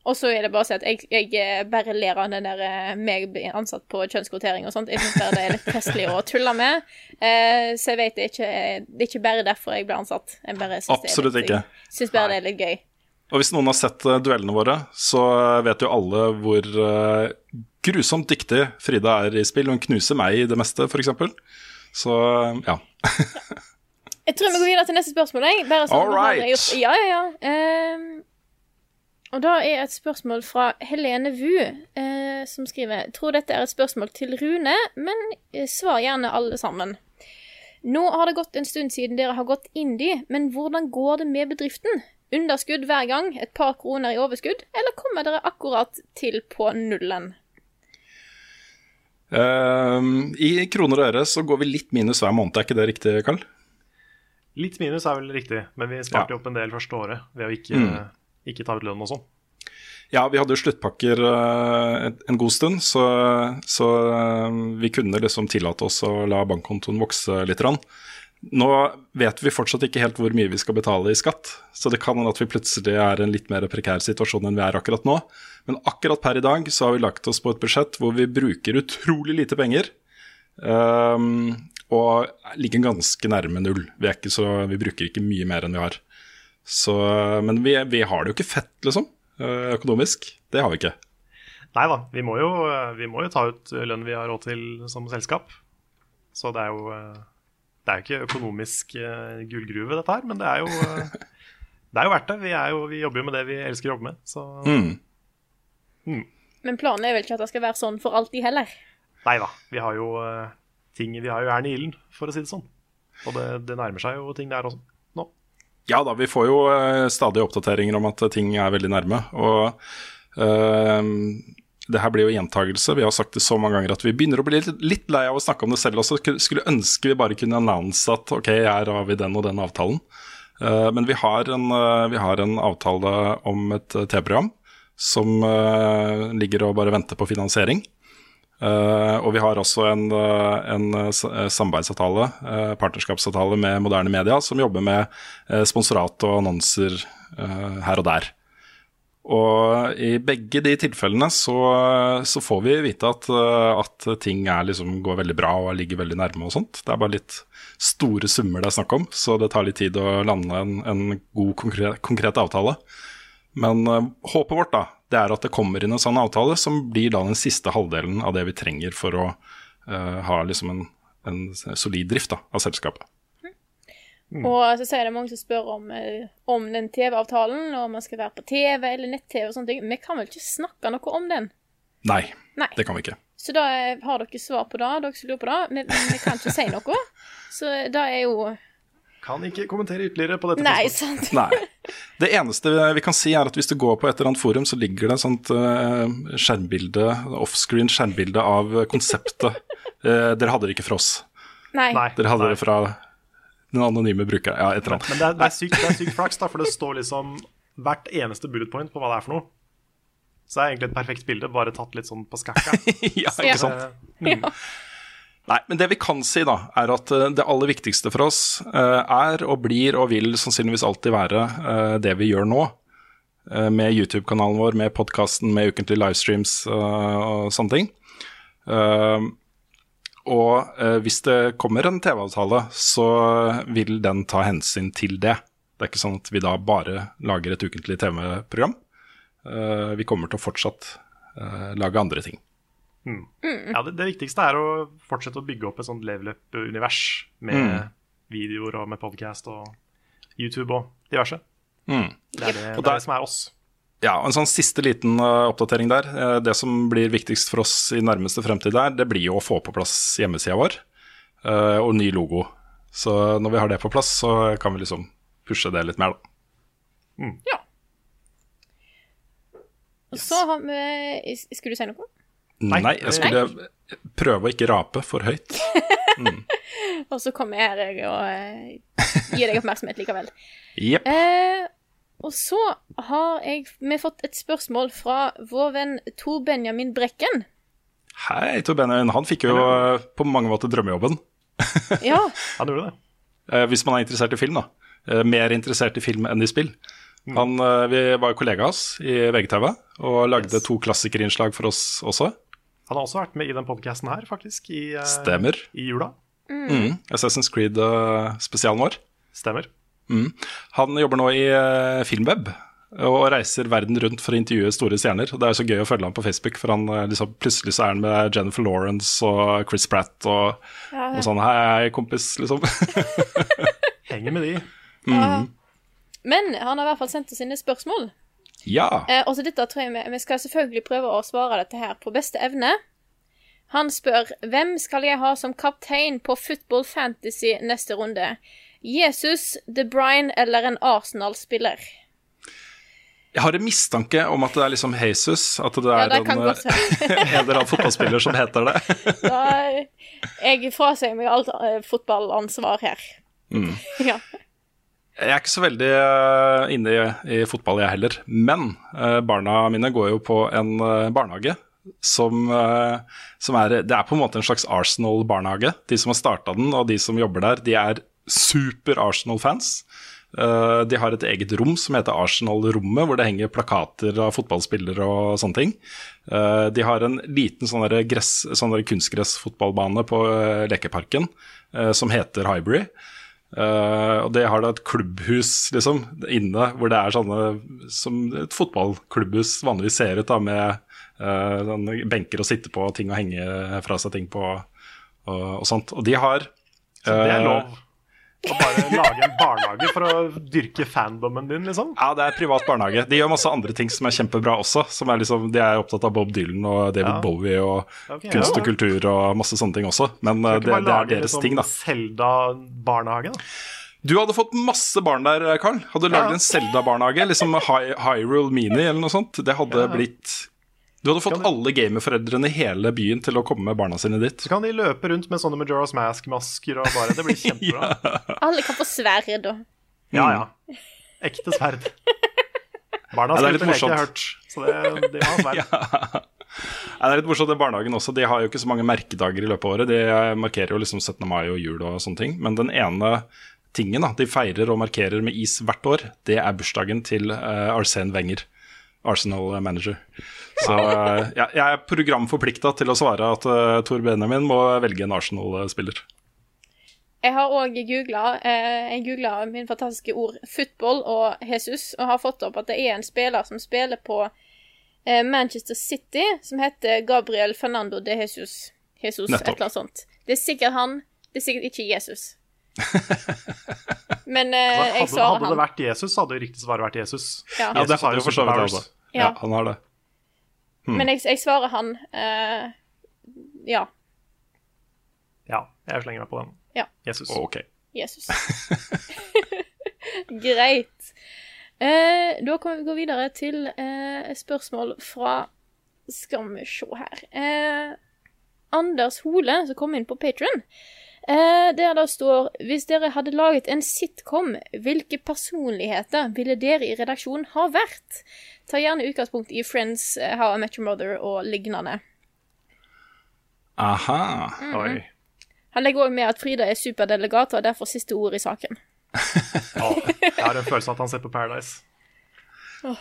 og så er det bare å si at jeg, jeg eh, bare ler av den der eh, meg blir ansatt på kjønnskvotering og sånt. Jeg syns bare det er litt festlig å tulle med. Eh, så jeg vet det er ikke, det er ikke bare derfor jeg ble ansatt. Jeg bare synes Absolutt det er litt, ikke. Syns bare det er litt gøy. Og hvis noen har sett eh, duellene våre, så vet jo alle hvor grusomt dyktig Frida er i spill. Hun knuser meg i det meste, f.eks. Så ja. Jeg tror vi går videre til neste spørsmål. Jeg. Bare sånn, All right. Ja, ja, ja. Ehm, og da er et spørsmål fra Helene Wu, eh, som skriver Tror dette er et spørsmål til Rune, men eh, svar gjerne alle sammen. Nå har det gått en stund siden dere har gått indie, men hvordan går det med bedriften? Underskudd hver gang, et par kroner i overskudd, eller kommer dere akkurat til på nullen? Eh, I kroner og øre så går vi litt minus hver måned, er ikke det riktig, Karl? Litt minus er vel riktig, men vi sparte ja. opp en del første året ved å ikke, ikke ta ut lønn og sånn. Ja, vi hadde jo sluttpakker eh, en- god stund, så, så eh, vi kunne liksom tillate oss å la bankkontoen vokse litt. Nå vet vi fortsatt ikke helt hvor mye vi skal betale i skatt, så det kan hende at vi plutselig er i en litt mer prekær situasjon enn vi er akkurat nå. Men akkurat per i dag så har vi lagt oss på et budsjett hvor vi bruker utrolig lite penger. Um, og ligger ganske nærme null. Vi, så, vi bruker ikke mye mer enn vi har. Så, men vi, vi har det jo ikke fett, liksom, eh, økonomisk. Det har vi ikke. Nei da, vi må, jo, vi må jo ta ut lønn vi har råd til som selskap. Så det er jo eh, Det er jo ikke økonomisk eh, gullgruve, dette her, men det er jo Det er jo verdt det. Vi, er jo, vi jobber jo med det vi elsker å jobbe med. Så Mm. Men planen er vel ikke at det skal være sånn for alltid heller? nei da. Vi har jo ting Vi har jo jern i ilden, for å si det sånn. Og det, det nærmer seg jo ting der også. Ja da, vi får jo eh, stadig oppdateringer om at ting er veldig nærme. Og eh, det her blir jo gjentagelse. Vi har sagt det så mange ganger at vi begynner å bli litt, lei av å snakke om det selv også. Skulle- ønske vi bare kunne annonse at ok, her har vi den og den avtalen. Uh, men vi har, en, uh, vi har en avtale om et eh, TV-program som uh, ligger og bare venter på finansiering. Eh, og vi har også en, eh, en eh, samarbeidsavtale, uh, partnerskapsavtale med moderne media, som jobber med uh, sponsorat og annonser her og der. Og i begge de tilfellene så, så får vi vite at, at ting liksom, går veldig bra og ligger veldig nærme og sånt. Det er bare litt store summer det er snakk om, så det tar litt tid å lande en, en god, konkret, konkret avtale. Men håpet vårt da, det er at det kommer inn en sånn avtale som blir da den siste halvdelen av det vi trenger for å uh, ha liksom en, en solid drift da, av selskapet. Og så sier det mange som spør om, eh, om den TV-avtalen, og om man skal være på TV eller nett-TV og sånne ting. Vi kan vel ikke snakke noe om den? Nei, Nei. det kan vi ikke. Så da eh, har dere svar på det, dere som lurer på det. Men vi kan ikke si noe. Så da er jo Kan ikke kommentere ytterligere på dette. Nei, sant. Nei. Det eneste vi kan si, er at hvis du går på et eller annet forum, så ligger det et sånt uh, skjermbilde, offscreen skjermbilde av konseptet. Uh, dere hadde det ikke fra oss. Nei. Dere hadde nei. det fra den anonyme brukeren. Ja, et eller annet. Men det er, det, er sykt, det er sykt flaks, da, for det står liksom hvert eneste bullet point på hva det er for noe. Så det er egentlig et perfekt bilde, bare tatt litt sånn på skakka. ja, ikke sant? Eh, Ja. Nei, men det vi kan si, da, er at eh, det aller viktigste for oss eh, er og blir og vil sannsynligvis alltid være eh, det vi gjør nå. Med YouTube-kanalen vår, med podkasten, med ukentlige livestreams og sånne ting. Og hvis det kommer en TV-avtale, så vil den ta hensyn til det. Det er ikke sånn at vi da bare lager et ukentlig TV-program. Vi kommer til å fortsatt lage andre ting. Ja, det, det viktigste er å fortsette å bygge opp et sånt level up-univers med videoer og med podcast og YouTube og diverse. Mm. Det er det, Og det, er det som er oss. Ja, og En sånn siste liten uh, oppdatering der. Uh, det som blir viktigst for oss i nærmeste fremtid der, det blir jo å få på plass hjemmesida vår uh, og ny logo. Så når vi har det på plass, så kan vi liksom pushe det litt mer, da. Ja. Yes. så har vi Skulle du si noe? Nei, Nei, jeg skulle prøve å ikke rape for høyt. Og så kommer jeg her og eh, gir deg oppmerksomhet likevel. Yep. Eh, og så har jeg, vi fått et spørsmål fra vår venn Tor Benjamin Brekken. Hei, Tor Benjamin. Han fikk jo eh, på mange måter drømmejobben. Ja, Han gjorde det. Eh, hvis man er interessert i film, da. mer interessert i film enn i spill. Han, eh, vi var jo kollega av oss i VGTV og lagde Yes. to klassikerinnslag for oss også. Han har også vært med i den podcasten her, faktisk, i, eh, Stemmer. i jula. Mm. Assassin's Creed-spesialen vår. Stemmer. Han jobber nå i eh, Filmweb og reiser verden rundt for å intervjue store stjerner. Det er så gøy å følge ham på Facebook, for han eh, liksom, plutselig så er han med Jennifer Lawrence og Chris Pratt og, Ja, og sånn Hei, kompis, liksom. Henger med de. ja. Men han har i hvert fall sendt oss sine spørsmål. Ja. Eh, og så dette tror jeg vi, vi skal selvfølgelig prøve å svare dette her på beste evne. Han spør hvem skal jeg ha som kaptein på Football Fantasy neste runde? Jesus, De Bruyne eller en Arsenal-spiller? Jeg har en mistanke om at det er liksom Jesus. At det Ja, er det kan en, en eller annen fotballspiller som heter det. Da, jeg frasier meg alt eh, fotballansvar her. Mm. Ja. Jeg er ikke så veldig eh, inne i, i fotball, jeg heller. Men eh, barna mine går jo på en eh, barnehage som, eh, som er Det er på en måte en slags Arsenal-barnehage. De som har starta den, og de som jobber der, de er super Arsenal-fans. Eh, de har et eget rom som heter Arsenal-rommet, hvor det henger plakater av fotballspillere og sånne ting. Eh, de har en liten sånn sånn kunstgressfotballbane på lekeparken som heter Highbury. Eh, og det har da et klubbhus liksom, inne, hvor det er sånne som et fotballklubbhus vanligvis ser ut, da, med uh, sånne benker å sitte på, ting å henge fra seg ting på og, og sånt. Og de har Så det er eh, lov å bare lage en barnehage for å dyrke fandomen din, liksom. Ja, det er privat barnehage. De gjør masse andre ting som er kjempebra også. Som er liksom, de er opptatt av Bob Dylan og David Ja. Bowie og okay, kunst ja. og kultur og masse sånne ting også. Men eh, det, det er deres liksom ting, da. Zelda-barnehage, da. Du hadde fått masse barn der, Carl. Hadde du lagd Ja. en Zelda-barnehage, liksom Hy Hyrule Mini eller noe sånt. Det hadde blitt Du hadde fått de... alle gamerforeldrene i hele byen til å komme med barna sine dit. Så kan de løpe rundt med sånne Majora's Mask-masker og bare Det blir kjempebra. Alle kan få sverd og Ja, ja. Ekte sverd. Barna Ja, skal ikke ut og leke, jeg har hørt. Så det, de har sverd. ja. det er litt morsomt, den barnehagen også. De har jo ikke så mange merkedager i løpet av året. De markerer jo liksom 17. mai og jul og sånne ting. Men den ene tingen da, de feirer og markerer med is hvert år, det er bursdagen til uh, Arsène Wenger. Arsenal-manager. Så jeg, jeg er programforplikta til å svare at uh, Tor Benjamin må velge en Arsenal-spiller. Jeg har òg googla eh, min fantastiske ord 'football' og 'Jesus', og har fått opp at det er en spiller som spiller på eh, Manchester City, som heter Gabriel Fernando de Jesus. Jesus, et eller annet sånt. Det er sikkert han, det er sikkert ikke Jesus. Men eh, jeg svarer han. hadde det vært Jesus, hadde jo riktig svar vært Jesus. Ja. Ja, det har jo for så vidt altså. Ja. Ja, han har det. Men jeg, jeg svarer han. Uh, ja. Ja, jeg slenger meg på den. Ja. Jesus. Ok. Jesus. Greit. Uh, da kan vi gå videre til uh, spørsmål fra Skal vi se her eh, Anders Hole, som kom inn på Patron. Eh, der det står Hvis dere hadde laget en sitcom, hvilke personligheter ville dere i redaksjonen ha vært? Ta gjerne utgangspunkt i Friends, eh, How I Met Your Mother og lignende. Aha. Mm. Oi. Han legger òg med at Frida er superdelegat og derfor siste ord i saken. oh, jeg har en følelse av at han ser på Paradise.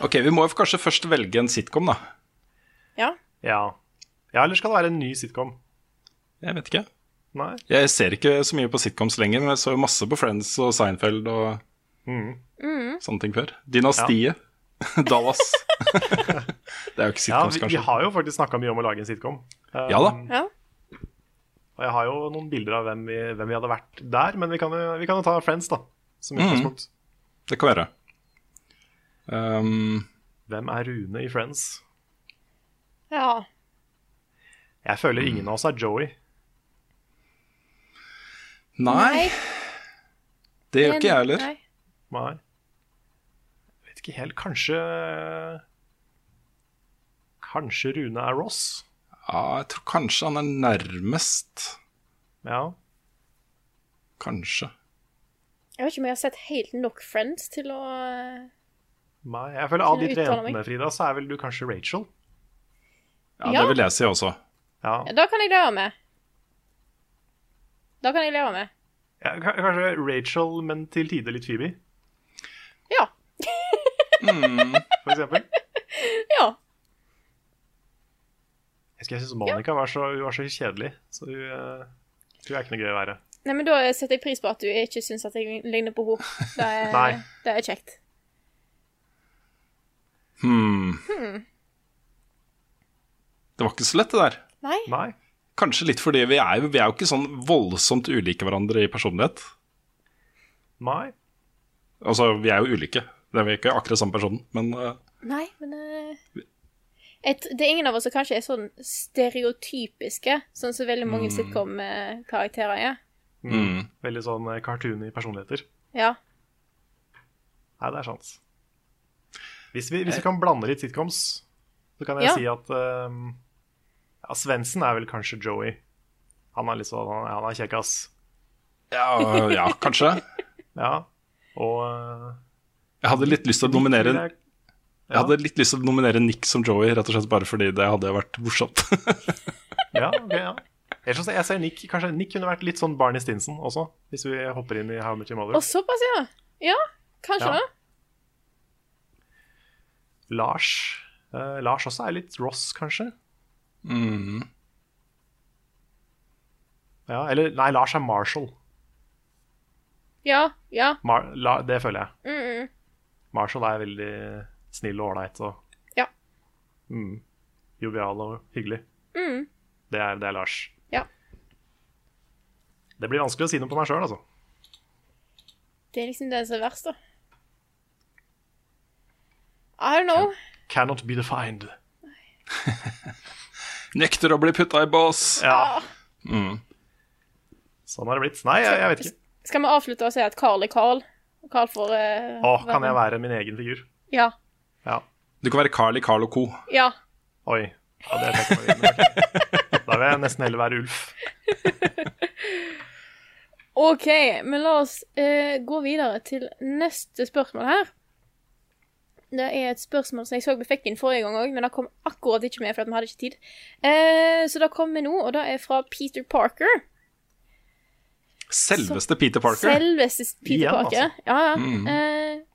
Ok, vi må jo kanskje først velge en sitcom, da. Ja. Ja. ja, eller skal det være en ny sitcom? Jeg vet ikke. Nei? Jeg ser ikke så mye på sitcoms lenger, men jeg så jo masse på Friends og Seinfeld og Mm. sånne ting før. Dynastiet. Dallas. det er jo ikke sitcoms, vi, vi kanskje. har jo faktisk snakka mye om å lage en sitcom. Um, Ja da. ja. Og jeg har jo noen bilder av hvem vi, hvem vi hadde vært der, men vi kan jo, vi kan jo ta Friends, da. Som utgangspunkt. Mm. Det kan være. Um, Hvem er Rune i Friends? ja. Jeg føler ingen av oss er Joey. Nei, det gjør ikke jeg heller. Nei. Jeg vet ikke helt. Kanskje Kanskje Rune er Ross? Ja, jeg tror kanskje han er nærmest. Ja. Kanskje. Jeg vet ikke om jeg har sett helt nok Friends til å eh, Nei. Jeg føler av de tre jentene, Frida, så er vel du kanskje Rachel? Ja, Ja. det vil jeg si også. Ja. Da kan jeg dra med. Da kan jeg leve med. ja kanskje Rachel, men til tider litt Phoebe? for eksempel. Ja. Jeg jeg syntes Monica var, så, hun var så kjedelig, så hun, eh, hun er ikke noe gøy å være. Nei, men da setter jeg pris på at du ikke syns at jeg ligner på henne. Det, er- Nei. det er kjekt. Hmm. Det var ikke så lett, det der. Nei? Nei. Kanskje litt fordi vi er, vi er jo ikke sånn voldsomt ulike hverandre i personlighet. Nei. Altså, vi er jo ulike. Det er vi ikke akkurat samme personen, men uh, Nei, men uh, et, Det er ingen av oss som kanskje er sånn stereotypiske, sånn som veldig mange sitcom-karakterer er. mm. Veldig sånn eh, cartoony personligheter. Ja. Nei, det er sant. Hvis vi, hvis vi kan blande litt sitcoms, så kan jeg Ja. si at um, ja, Svendsen er vel kanskje Joey. Han er litt sånn, han, han er kjekkas. ja, ja, kanskje. Ja. Og uh, Jeg hadde litt lyst til å nominere jeg, ja. jeg- hadde litt lyst til å nominere Nick som Joey, rett og slett bare fordi det hadde vært morsomt. Ja, ok, ja. Jeg, jeg ser Nick, Kanskje Nick kunne vært litt sånn Barney Stinson også, hvis vi hopper inn i How Much Your Mother. Og såpass, ja. Ja, kanskje Ja. det. Lars Uh, Lars også er litt Ross, kanskje? Mm. Ja, eller Nei, Lars er Marshall. Ja, ja. Mar la, det føler jeg. Mm -mm. Marshall er veldig snill og ålreit og Ja. mm, jovial og hyggelig. Mm. Det er, det er Lars. Ja. Det blir vanskelig å si noe på meg sjøl, altså. Det er liksom det som er verst, da. I don't know. Cannot be defined. Nekter å bli putta i bås. Ja, Mm. sånn har det blitt. Nei, jeg, jeg vet ikke. Skal vi avslutte og si at Carl er Carl? Carl får uh, Å, kan jeg være min egen figur? Ja. Ja. Du kan være Carl i Carl og co. Ja. Oi. Ja, det tenker jeg meg. Da vil jeg nesten heller være Ulf. OK, men la oss uh, gå videre til neste spørsmål her. Det er et spørsmål som jeg så vi fikk inn forrige gang òg, men det kom akkurat ikke med, for at vi hadde ikke tid. Eh, så det kommer nå, og det er fra Peter Parker. Selveste Peter Parker. Selveste Peter Igjen, Parker. altså. Ja, ja. Mm. Eh,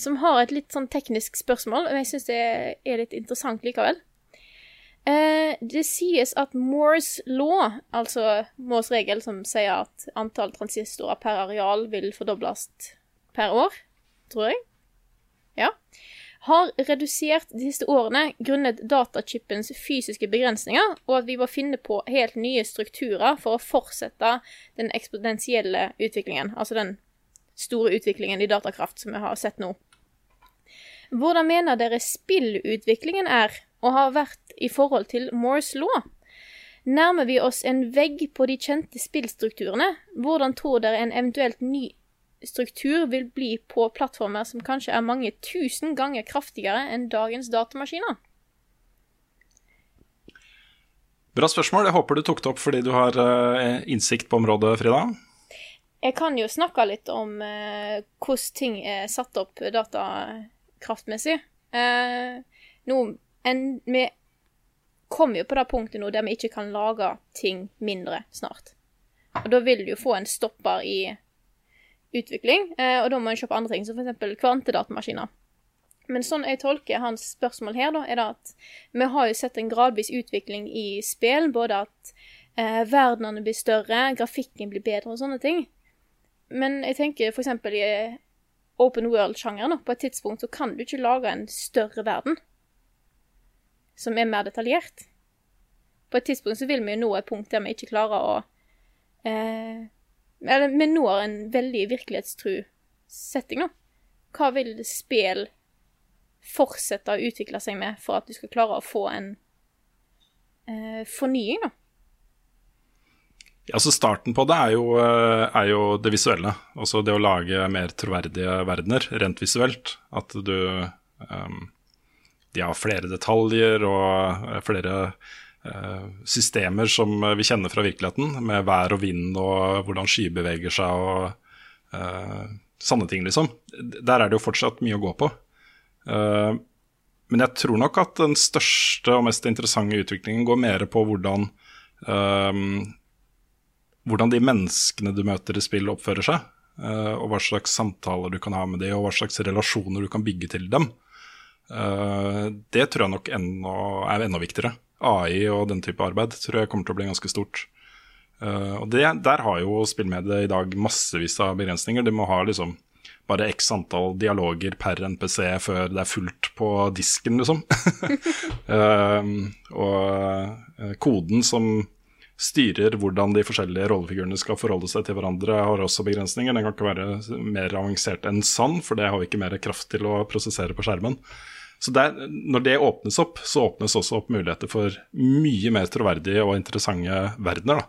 som har et litt sånn teknisk spørsmål, men jeg syns det er litt interessant likevel. Eh, det sies at Moores law, altså Moores regel som sier at antall transistorer per areal vil fordobles per år, tror jeg, ja, har redusert de siste årene grunnet datachipens fysiske begrensninger, og at vi må finne på helt nye strukturer for å fortsette den eksponentielle utviklingen, altså den store utviklingen i datakraft som vi har sett nå. Hvordan mener dere spillutviklingen er og har vært i forhold til Moores law? Nærmer vi oss en vegg på de kjente spillstrukturene? Hvordan tror dere en eventuelt ny struktur vil bli på plattformer som kanskje er mange tusen ganger kraftigere enn dagens datamaskiner? Bra spørsmål. Jeg håper du tok det opp fordi du har eh, innsikt på området, Frida. Jeg kan jo snakke litt om eh, hvordan ting er satt opp datakraftmessig. Eh, nå, en, vi kommer jo på det punktet nå der vi ikke kan lage ting mindre snart. Og da vil du jo få en stopper i utvikling, eh, og da må en se på andre ting, som f.eks. kvantedatamaskiner. Men sånn jeg tolker hans spørsmål her, da, er det at vi har jo sett en gradvis utvikling i spill, både at eh, verdenene blir større, grafikken blir bedre og sånne ting. Men jeg tenker eksempel i eh, open world-sjangeren, på et tidspunkt så kan du ikke lage en større verden som er mer detaljert. På et tidspunkt så vil vi jo nå et punkt der vi ikke klarer å eh, Eller vi når en veldig virkelighetstru setting, da. Hva vil spill fortsette å utvikle seg med for at du skal klare å få en eh, fornying, da? Altså Starten på det er jo, eh, er jo det visuelle. Altså det å lage mer troverdige verdener rent visuelt. At du um, De har flere detaljer og eh, flere systemer som vi kjenner fra virkeligheten, med vær og vind og hvordan skyer beveger seg og uh, sånne ting, liksom. Der er det jo fortsatt mye å gå på. Uh, men jeg tror nok at den største og mest interessante utviklingen går mer på hvordan uh, hvordan de menneskene du møter i spill, oppfører seg. eh, og hva slags samtaler du kan ha med dem, og hva slags relasjoner du kan bygge til dem. Eh, det tror jeg nok enda, er enda viktigere. AI og den type arbeid tror jeg kommer til å bli ganske stort. Uh, og det, Der har jo spillmediet i dag massevis av begrensninger. De må ha liksom bare x antall dialoger per NPC før det er fullt på disken, liksom. og koden som styrer hvordan de forskjellige rollefigurene skal forholde seg til hverandre, har også begrensninger. Den kan ikke være mer avansert enn sann, for det har vi ikke mer kraft til å prosessere på skjermen. Så der, Når det åpnes opp, så åpnes også opp muligheter for mye mer troverdige og interessante verdener.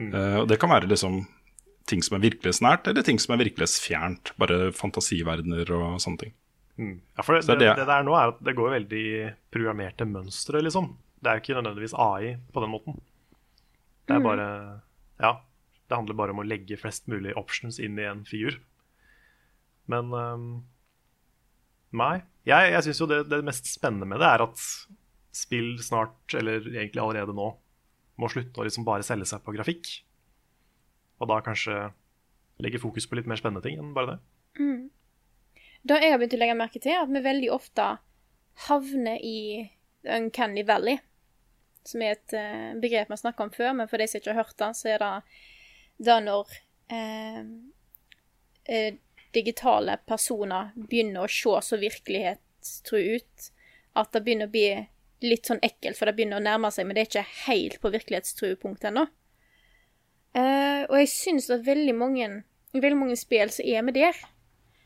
Mm. Uh, og Det kan være liksom ting som er virkelighetsnært, eller ting som er virkelighetsfjernt. Bare fantasiverdener og sånne ting. Mm. Ja, for det, det, det, det, der nå er at det går veldig programmerte mønstre, liksom. Det er jo ikke nødvendigvis AI på den måten. Det er mm. bare Ja. Det handler bare om å legge flest mulig options inn i en figur. Men um, Nei. Jeg, jeg syns jo det, det, mest spennende med det er at spill snart, eller egentlig allerede nå, må slutte å liksom bare selge seg på grafikk. Og da kanskje legge fokus på litt mer spennende ting enn bare det. Mm. Da jeg har begynt å legge merke til at vi veldig ofte havner i Uncanny Valley som er et uh, begrep vi har snakka om før, men for de som ikke har hørt det, så er det da når uh, uh, digitale personer begynner å se så virkelighetstro ut at det begynner å bli litt sånn ekkelt, for det begynner å nærme seg, men det er ikke helt på virkelighetstruepunktet ennå. og jeg syns at veldig mange, veldig mange spill så er vi der.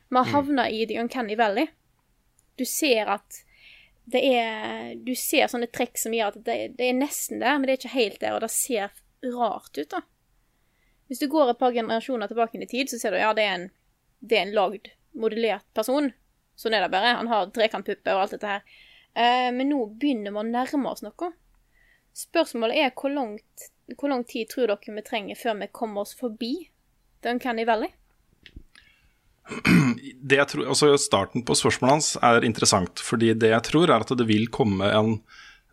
Vi har mm. havna i The Uncanny Valley. Du ser at det er Du ser sånne trekk som gjør at det, det, er nesten der, men det er ikke helt der, og det ser rart ut, da. Hvis du går et par generasjoner tilbake i tid, så ser du ja, det er en, det er en lagd, modellert person. Sånn er det bare. Han har trekantpupper og alt dette her. Eh, men nå begynner vi å nærme oss noe. Spørsmålet er hvor, langt, hvor lang tid tror dere vi trenger før vi kommer oss forbi Duncanny Valley? det jeg tror, altså Starten på spørsmålet hans er interessant. fordi det jeg tror, er at det vil komme en,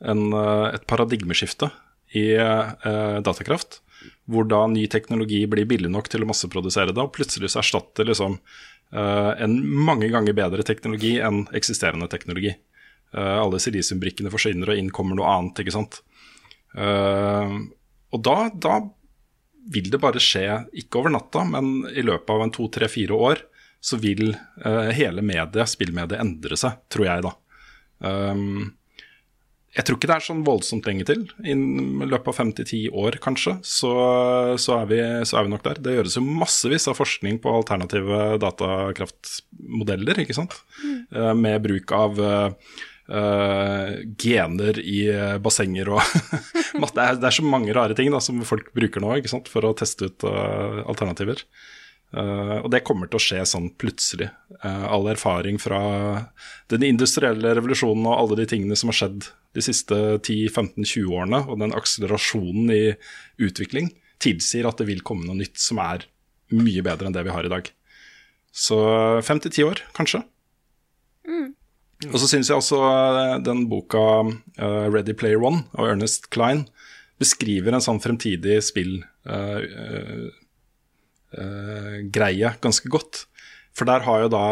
en, eh, et paradigmeskifte i eh, datakraft. Hvor da ny teknologi blir billig nok til å masseprodusere det, og plutselig så erstatter liksom uh, en mange ganger bedre teknologi enn eksisterende teknologi. Uh, alle silisiumbrikkene forsvinner, og inn kommer noe annet. ikke sant? Uh, og da, da vil det bare skje, ikke over natta, men i løpet av en to, tre, fire år, så vil hele mediet, spillmediet, endre seg, tror jeg, da. Um, jeg tror ikke det er sånn voldsomt lenge til. I løpet av fem til ti år, kanskje, så, så, er vi, så, er vi, nok der. Det gjøres jo massevis av forskning på alternative datakraftmodeller, ikke sant. Mm. Med bruk av uh, gener i bassenger og det, er, det, er, så mange rare ting da, som folk bruker nå ikke sant, for å teste ut uh, alternativer. Uh, og det kommer til å skje sånn plutselig. Uh, all erfaring fra den industrielle revolusjonen og alle de tingene som har skjedd de siste 10-15-20 årene, og den akselerasjonen i utvikling, tilsier at det vil komme noe nytt som er mye bedre enn det vi har i dag. Så fem til ti år, kanskje. Mm. Og så syns jeg også uh, den boka Ready Player One av Ernest Klein beskriver en sånn fremtidig spill uh, greie ganske godt. For der har jo da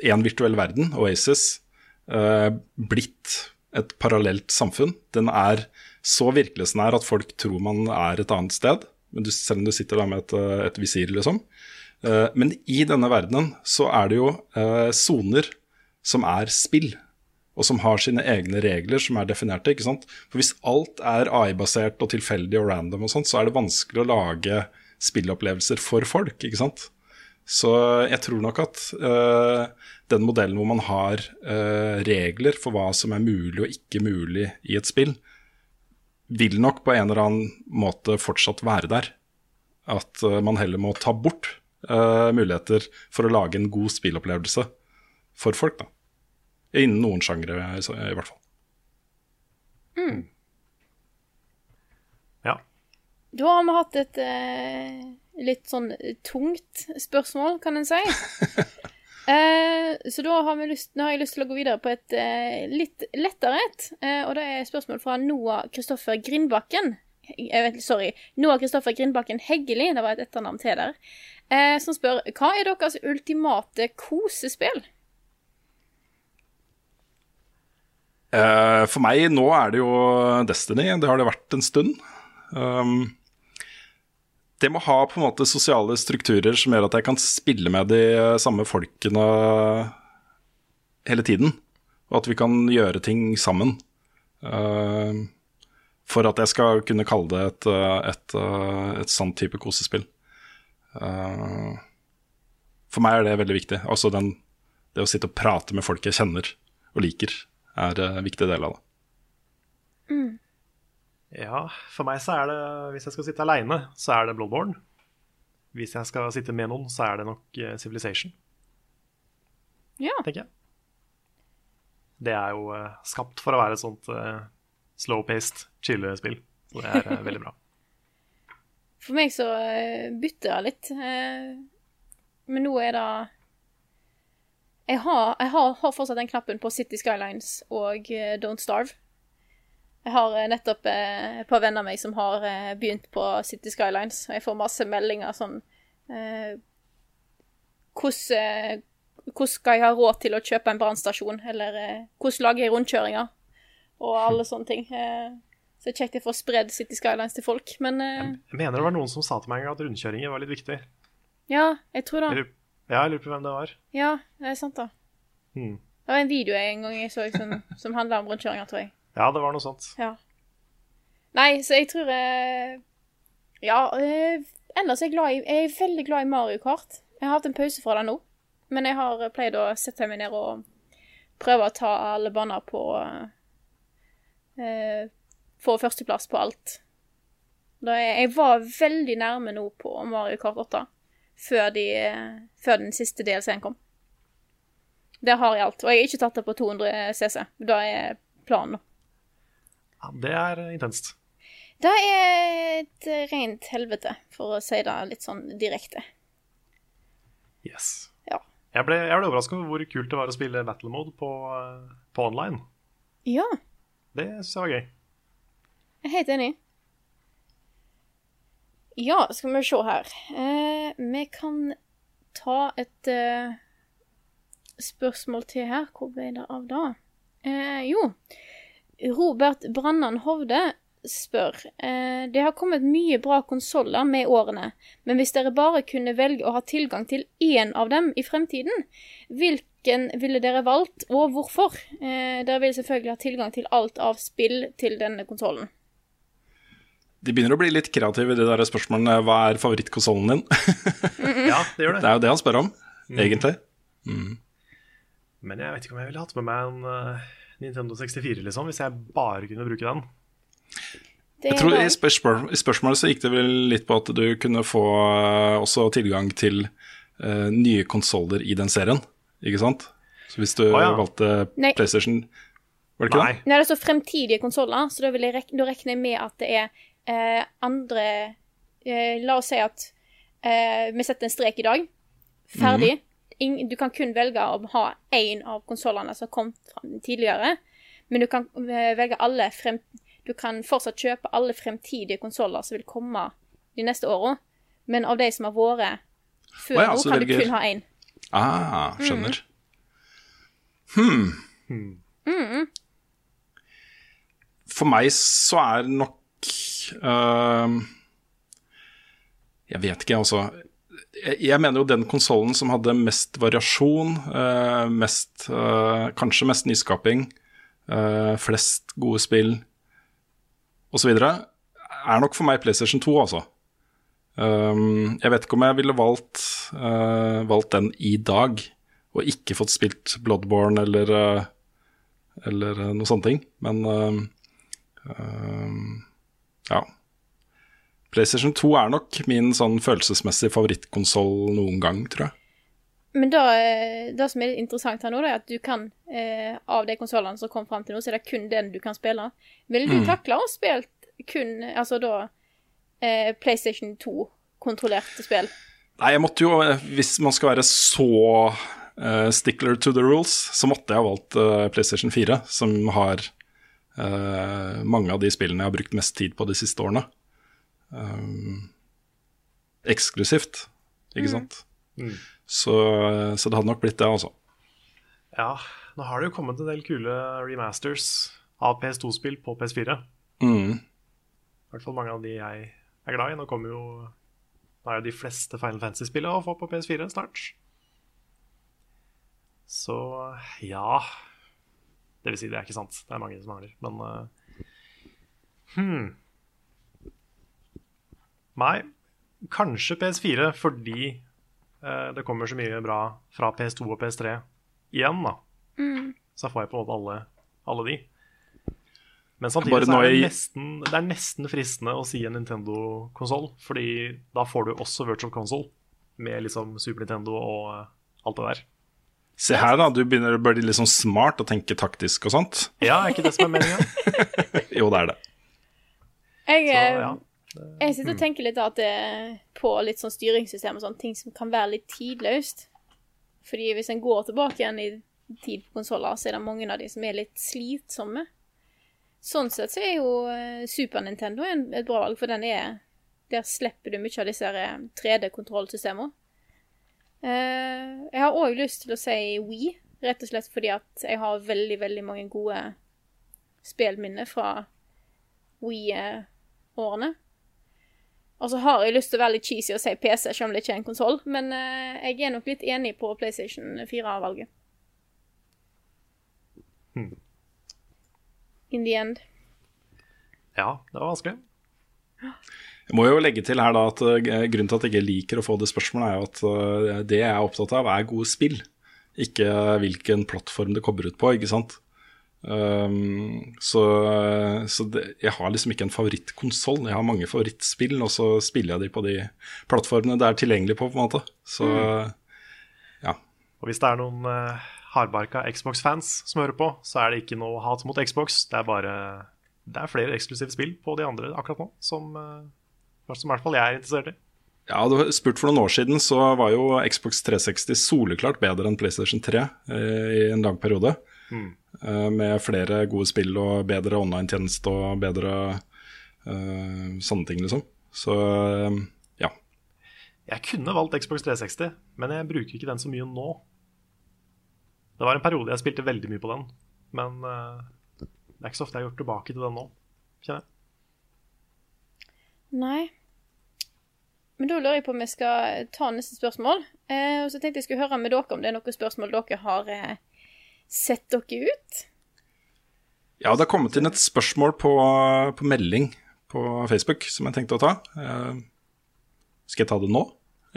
én virtuell verden, Oasis, uh, blitt et parallelt samfunn. Den er så virkelighetsnær at folk tror man er et annet sted, du, selv om du sitter der med et, eh, et visir, liksom. Men i denne verdenen så er det jo soner som er spill og som har sine egne regler som er definerte. ikke sant? For Hvis alt er AI-basert og tilfeldig og random, og sånt, så er det vanskelig å lage spillopplevelser for folk, ikke sant. Så jeg tror nok at uh, den modellen hvor man har uh, regler for hva som er mulig og ikke mulig i et spill, vil nok på en eller annen måte fortsatt være der. At uh, man heller må ta bort muligheter for å lage en god spillopplevelse for folk, da. Innen noen sjangre, i, hvert fall. Mm. Da har vi hatt et eh, litt sånn tungt spørsmål, kan en si. eh, så da har, lyst, nå har, jeg lyst til å gå videre på et eh, litt lettere et. Eh, og det er spørsmål fra Noah Kristoffer Grindbakken. Vet, sorry. Noah Kristoffer Grindbakken Heggeli, det var et etternavn til der. eh, som spør hva er deres ultimate kosespill? Eh, for meg nå er det jo Destiny. Det har det vært en stund. Um, det må ha på en måte sosiale strukturer som gjør at jeg kan spille med de samme folkene hele tiden. Og at vi kan gjøre ting sammen. Uh, for at jeg skal kunne kalle det et, et, et, et sånn type kosespill. Uh, for meg er det veldig viktig. Altså den, det å sitte og prate med folk jeg kjenner og liker, er en viktig del av det. Mm. Ja, for meg så er det Hvis jeg skal sitte aleine, så er det Bloodborne. Hvis jeg skal sitte med noen, så er det nok uh, Civilization. Ja. Tenker jeg. Det er jo uh, skapt for å være et sånt uh, slow-paced chillespill. Så det er veldig bra. For meg så bytter det litt. men nå er det Jeg har, jeg har, har fortsatt den knappen på City Skylines og Don't Starve. Jeg har nettopp eh, et par venner av meg som har eh, begynt på City Skylines, og jeg får masse meldinger sånn eh, Hvordan hvordan skal jeg ha råd til å kjøpe en brannstasjon, eller eh, hvordan lager jeg rundkjøringer, og alle sånne ting. Eh, så det er kjekt å får spredd City Skylines til folk, men eh, Jeg mener det var noen som sa til meg at rundkjøringer var litt viktig. Ja, jeg tror det. ja, jeg lurer på hvem det var. Ja, det er sant, da. Hmm. Det var en video jeg en gang jeg så som, som handla om rundkjøringer, tror jeg. Ja, det var noe sånt. Ja. Nei, så jeg tror jeg Ja, eh, ellers er jeg, glad i, jeg er veldig glad i Mario Kart. Jeg har hatt en pause fra det nå, men jeg har pleid å sette meg ned og prøve å ta alle baner på eh, Få førsteplass på alt. Jeg, jeg var veldig nærme nå på Mario Kart 8, før, de, før den siste DLC-en kom. Det har jeg alt. Og jeg har ikke tatt det på 200 CC. Da er planen nå. Det er intenst. Det er et rent helvete, for å si det litt sånn direkte. Yes. Ja. Jeg ble, jeg ble overraska over hvor kult det var å spille battle mode på, på online. Ja, Det syns jeg var gøy. jeg er helt enig. Ja, skal vi se her. Eh, vi kan ta et eh, spørsmål til her. Hvor ble det av da? Eh, jo, Robert Brannan Hovde spør eh, Det har kommet mye bra konsoller med årene, men hvis dere bare kunne velge å ha tilgang til én av dem i fremtiden, hvilken ville dere valgt, og hvorfor? Eh, dere vil selvfølgelig ha tilgang til alt av spill til denne konsollen. De begynner å bli litt kreative i de der spørsmålene. Hva er favorittkonsollen din? Ja, det gjør Det det. er jo det han spør om, egentlig. Men jeg vet ikke om jeg ville hatt med meg en eh, Nintendo 64, liksom, hvis jeg bare kunne bruke den. Jeg tror i, spørsmål, I spørsmålet så gikk det vel litt på at du kunne få eh, også tilgang til uh, nye konsoller i den serien, ikke sant? Så hvis du Å, ja. valgte Nei. PlayStation Var det ikke Nei. det? Nei, det står fremtidige konsoller, så da, vil jeg rek da regner jeg med at det er uh, andre uh, La oss si at eh, vi setter en strek i dag. Ferdig. Ing, du kan kun velge å ha én av konsollene som kom fram tidligere, men du kan eh, velge alle frem... Du kan fortsatt kjøpe alle fremtidige konsoller som vil komme de neste åra, men av de som har vært før Å ja, kan velger- du kun ha én. Ah, skjønner. For meg så er nok uh, Jeg vet ikke, altså. Jeg, mener jo den konsollen som hadde mest variasjon, eh, mest, eh, kanskje mest nyskaping, eh, flest gode spill osv., er nok for meg PlayStation 2, altså. Um, jeg vet ikke om jeg ville valgt, valgt den i dag, og ikke fått spilt Bloodborne eller, eller noe sånne ting. Men um, ja. PlayStation 2 er nok min sånn følelsesmessig favorittkonsoll noen gang, tror jeg. Men da, eh, det som er litt interessant her nå, er at du kan, eh, av de konsollene som kom fram til nå, så er det kun den du kan spille. Vil du takle å spille kun, altså da, eh, PlayStation 2-kontrollerte spill? Nei, jeg måtte jo, eh, hvis man skal være så eh, stickler to the rules, så måtte jeg ha valgt eh, PlayStation 4, som har eh, mange av de spillene jeg har brukt mest tid på de siste årene. Um, eksklusivt. ikke sant? Mm. Så, så det hadde nok blitt det, altså. Ja, nå har det jo kommet en del kule remasters av PS2-spill på PS4. Mm. I hvert fall mange av de jeg er glad i. Nå kommer jo Nå er jo de fleste Final Fantasy-spillene å få på PS4 snart. Så ja Det vil si, det er ikke sant. Det er mange som mangler. Men uh, hmm. Nei, kanskje PS4 fordi eh, det kommer så mye bra fra PS2 og PS3 igjen, da. Mm. Så får jeg på en måte alle, alle de. Men samtidig så er det, nesten, det er nesten fristende å si en Nintendo-konsoll, fordi da får du også Virtual Console med liksom Super Nintendo og eh, alt det der. Se her, da. Du begynner å bli litt sånn smart og tenke taktisk og sånt. Ja, er ikke det som er meninga? Jo, det er det. Jeg, Så eh, jeg sitter og tenker litt at det på litt sånn styringssystem og sånne ting som kan være litt tidløst. Fordi hvis en går tilbake igjen i tid på konsoller, så er det mange av de som er litt slitsomme. Sånn sett så er jo eh, Super Nintendo en, et bra valg, for den er Der slipper du mye av disse eh, 3D-kontrollsystemene. Eh, jeg har òg lyst til å si We, rett og slett fordi at jeg har veldig, veldig mange gode spillminner fra We-årene. Og så har jeg lyst til å være litt cheesy og si PC, selv om det ikke er en konsoll, men eh, jeg er nok litt enig på PlayStation 4-valget. Hmm. Mm. In the end. ja, det var vanskelig. Jeg må jo legge til her da at eh, Grunnen til at jeg ikke liker å få det spørsmålet, er jo at eh, det jeg er opptatt av, er gode spill. Ikke hvilken plattform det kommer ut på, ikke sant. Um, så så det, jeg har liksom ikke en favorittkonsoll. Jeg har mange favorittspill, og så spiller jeg de på de plattformene det er tilgjengelig på, på en måte. Så ja. Og hvis det er noen uh, hardbarka Xbox-fans som hører på, så er det ikke noe hat mot Xbox. Det er bare Det er flere eksklusive spill på de andre akkurat nå som, uh, som i hvert fall jeg er interessert i. Ja, du har spurt for noen år siden, så var jo Xbox 360 soleklart bedre enn PlayStation 3 uh, i en lang periode. Mm. Eh, med flere gode spill og bedre online-tjeneste og bedre uh, sånne ting, liksom. Så eh, ja. Jeg kunne valgt Xbox 360, men jeg bruker ikke den så mye nå. Det var en periode jeg spilte veldig mye på den, men uh, det er ikke så ofte jeg har gjort tilbake til den nå, kjenner jeg. Nei. Men da lurer jeg på om vi skal ta neste spørsmål. Eh, og så tenkte jeg skulle høre med dere om det er noen spørsmål dere har eh, sett dere ut. ja, det har kommet inn et spørsmål på, på melding på Facebook som jeg tenkte å ta. Eh, skal jeg ta det nå,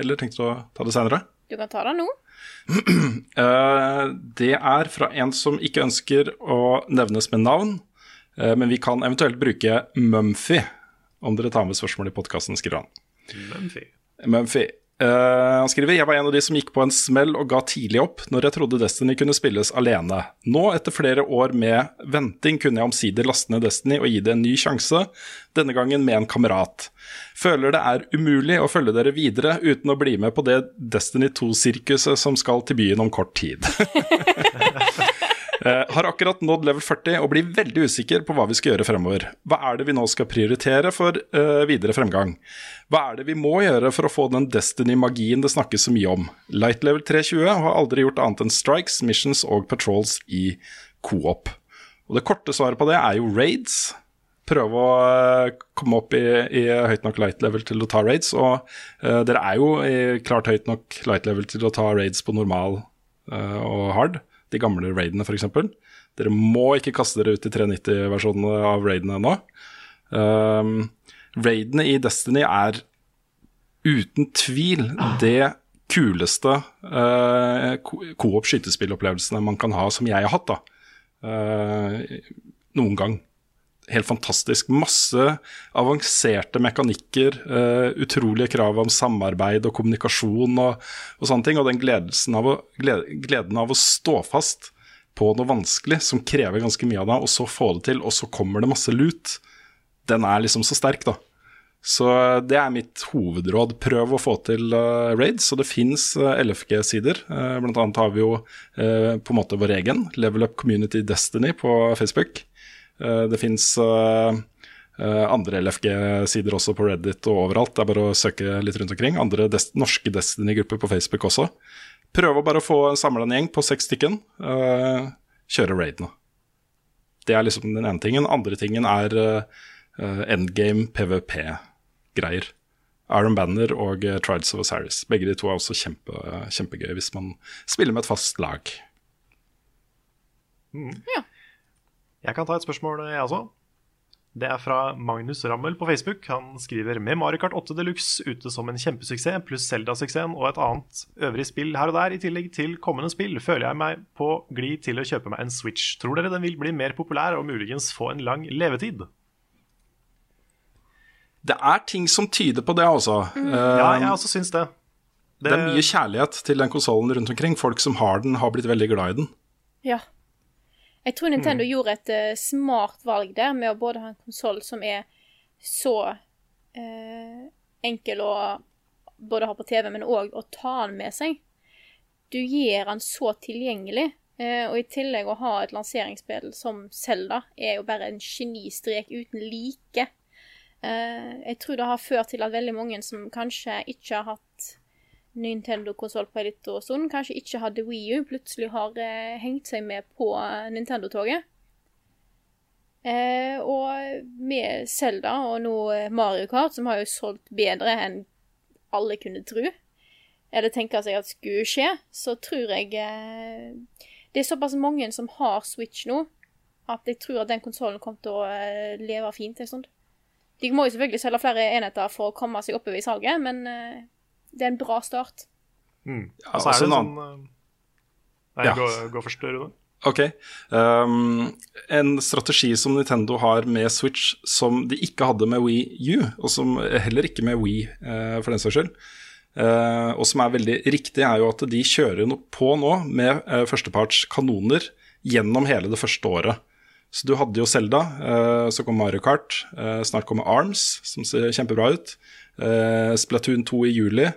eller tenkte du å ta det senere? Du kan ta det nå. Eh, det er fra en som ikke ønsker å nevnes med navn, eh, men vi kan eventuelt bruke Mumphy om dere tar med spørsmål i podkasten, skriver han. Mumphy. Mumphy. Eh, han skriver jeg var en av de som gikk på en smell og ga tidlig opp når jeg trodde Destiny kunne spilles alene. Nå, etter flere år med venting, kunne jeg omsider laste ned Destiny og gi det en ny sjanse, denne gangen med en kamerat. Føler det er umulig å følge dere videre uten å bli med på det Destiny 2-sirkuset som skal til byen om kort tid. Eh, har akkurat nådd level 40 og blir veldig usikker på hva vi skal gjøre fremover. Hva er det vi nå skal prioritere for eh, videre fremgang? Hva er det vi må gjøre for å få den Destiny-magien det snakkes så mye om? Light level 320 har aldri gjort annet enn strikes, missions og patrols i co-op. Og det korte svaret på det er jo raids. Prøve å eh, komme opp i, i høyt nok light level til å ta raids. Og uh, dere er jo i klart høyt nok light level til å ta raids på normal uh, og hard de gamle raidene f.eks. Dere må ikke kaste dere ut i 390-versjonene av raidene ennå. Um, raidene i Destiny er uten tvil det kuleste uh, co-op skytespillopplevelsene man kan ha, som jeg har hatt, da. Uh, noen gang. Helt fantastisk. Masse avanserte mekanikker, uh, utrolige krav om samarbeid og kommunikasjon og, og sånne ting. Og den av å, gled, gleden av å stå fast på noe vanskelig som krever ganske mye av deg, og så få det til, og så kommer det masse lut, den er liksom så sterk, da. Så det er mitt hovedråd. Prøv å få til uh, raids. Og det fins uh, LFG-sider. Uh, blant annet har vi jo på en måte vår egen Level Up Community Destiny på Facebook. Uh, det fins eh, andre LFG-sider også på Reddit og overalt. Det er bare å søke litt rundt omkring. Andre norske Destiny-grupper på Facebook også. Prøve bare å få samla en gjeng på seks stykken. Kjøre raidene. Det er liksom den ene tingen. Andre tingen er endgame PVP-greier. Iron Banner og Trials of Osiris. Begge de to er også kjempe, kjempegøy hvis man spiller med et fast lag. Mm. Ja. Jeg kan ta et spørsmål, jeg også. Det er fra Magnus Rammel på Facebook. Han skriver med Mario Kart 8 Deluxe ute som en kjempesuksess, pluss Zelda-suksessen og et annet øvrig spill her og der, i tillegg til kommende spill, føler jeg meg på glid til å kjøpe meg en Switch. Tror dere den vil bli mer populær og muligens få en lang levetid? Det er ting som tyder på det, altså. Ja, Eh, jeg også syns det. det er mye kjærlighet til den konsollen rundt omkring. Folk som har den, har blitt veldig glad i den. Ja. Jeg tror Nintendo gjorde et uh, smart valg der, med å både ha en konsoll som er så uh, enkel å både ha på TV, men òg å ta den med seg. Du gjør den så tilgjengelig, Uh, og i tillegg å ha et lanseringsspill som Zelda er jo bare en genistrek uten like. Jeg tror det har ført til at veldig mange som kanskje ikke har hatt Nintendo-konsoll og sånn, kanskje ikke hadde Wii U, plutselig har eh, hengt seg med på Nintendo-toget. Eh, og med Zelda og nå eh, Mario Kart, som har jo solgt bedre enn alle kunne tro, eller tenke seg at skulle skje, så tror jeg eh, Det er såpass mange som har Switch nå, at jeg tror at den konsollen kommer til å eh, leve fint en stund. De må jo selvfølgelig selge flere enheter for å komme seg oppover i salget, men eh, det er en bra start. Mm. Ja, altså, så er det sånn eh, Nei, Ja. gå, gå først, Rune. Ok. Um, en strategi som Nintendo har med Switch som de ikke hadde med Wii U, og som heller ikke med Wii uh, for den saks skyld, uh, og som er veldig riktig, er jo at de kjører på nå med uh, førsteparts kanoner gjennom hele det første året. Så du hadde jo Selda, så kom Mario Kart, snart kommer Arms, som ser kjempebra ut. Eh, Splatoon 2 i juli.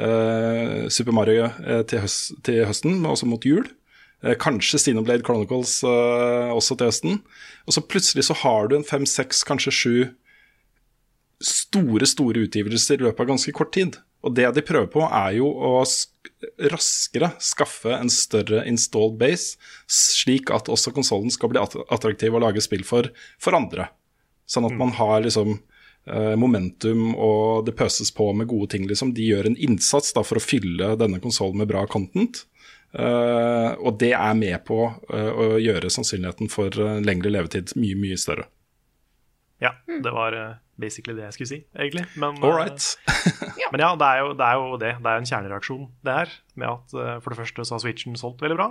Eh, Super Mario eh, til, høst, til høsten, også mot jul. Eh, kanskje Xenoblade Chronicles også til høsten. Og så plutselig så har du en fem, seks, kanskje sju store, store utgivelser i løpet av ganske kort tid. Og det de prøver på, er jo å raskere skaffe en større installed base, slik at også konsollen skal bli attraktiv å lage spill for for andre. Sånn at man har liksom momentum, og det pøses på med gode ting. liksom. De gjør en innsats da, for å fylle denne konsollen med bra content. Uh, og det er med på uh, å gjøre sannsynligheten for uh, lengre levetid mye, mye større. Ja, det var eh, basically det jeg skulle si, egentlig. Men, eh, All right. men ja, det er, jo, det er jo det. Det er en kjernereaksjon, det her. Med at eh, for det første så har Switchen solgt veldig bra.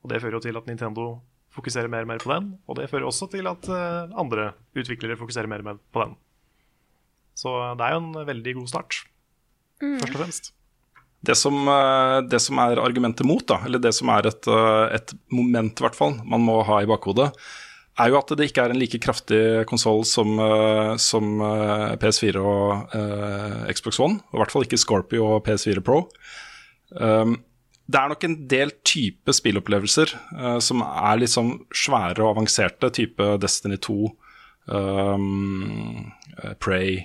Og det fører jo til at Nintendo fokuserer mer og mer på den. Og det fører også til at eh, andre utviklere fokuserer mer og mer på den. Så det er jo en veldig god start, først og fremst. Det som, eh, det som er argumentet mot, da, eller det som er et, eh, et moment hvert fall man må ha i bakhodet, er jo at det ikke er en like kraftig konsoll som, eh, som eh, PS4 og eh, Xbox One. Og I hvert fall ikke Scorpio og PS4 Pro. Um, det er nok en del type spillopplevelser uh, som er litt sånn svære og avanserte, type Destiny 2, um, eh, Prey,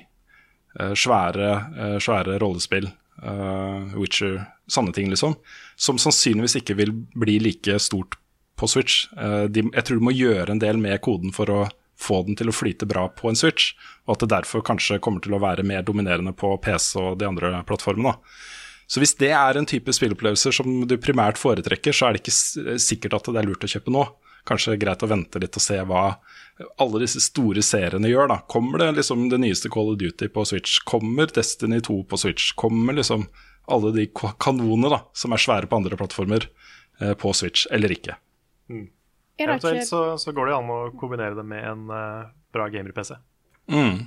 svære, eh, svære rollespill, eh, Witcher, sånne ting, liksom. Som sannsynligvis ikke vil bli like stort på Switch. Eh, de, jeg tror du må gjøre en del med koden for å få den til å flyte bra på en Switch, og at det derfor kanskje kommer til å være mer dominerende på PC og de andre plattformene. Så hvis det er en type spilleopplevelser som du primært foretrekker, så er det ikke sikkert at det er lurt å kjøpe nå. Kanskje greit å vente litt og se hva alle disse store seriene gjør. da. Kommer det liksom det nyeste Call of Duty på Switch? Kommer Destiny 2 på Switch? Kommer liksom alle de ka- kanonene da, som er svære på andre plattformer, eh, på Switch, eller ikke? Det Eventuelt så, så går det an å kombinere det med en eh, bra gamer-PC. Mm.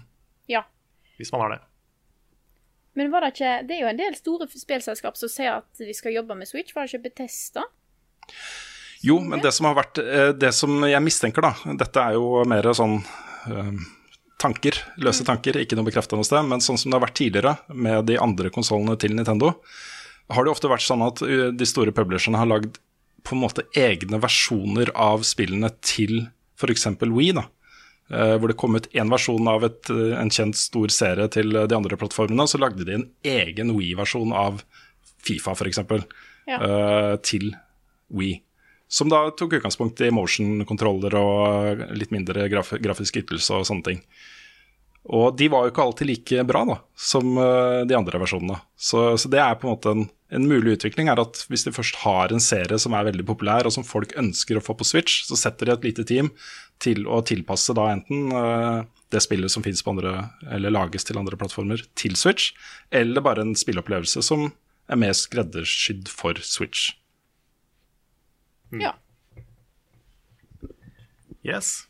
Ja. Hvis man har det. Men var det ikke Det er jo en del store spillselskap som sier at de skal jobbe med Switch. Var det ikke Betesta? Jo, men det som har vært eh, Det som jeg mistenker, da Dette er jo mer sånn eh, tanker, løse tanker, ikke noe bekrefta noe sted. Men sånn som det har vært tidligere med de andre konsollene til Nintendo, har det ofte vært sånn at eh, de store publisherne har lagd på en måte egne versjoner av spillene til f.eks. Wii. da. hvor det kom ut én versjon av et, en kjent stor serie til de andre plattformene, og så lagde de en egen Wii-versjon av Fifa, f.eks., Ja. til Wii. Som da tok utgangspunkt i motion-kontroller og litt mindre graf grafisk ytelse og sånne ting. Og de var jo ikke alltid like bra da, som eh, de andre versjonene. Så, så det er på en måte en, en mulig utvikling, er at hvis de først har en serie som er veldig populær, og som folk ønsker å få på Switch, så setter de et lite team til å tilpasse da enten eh, det spillet som på andre, eller lages til andre plattformer, til Switch, eller bare en spilleopplevelse som er mer skreddersydd for Switch. Ja. Yes.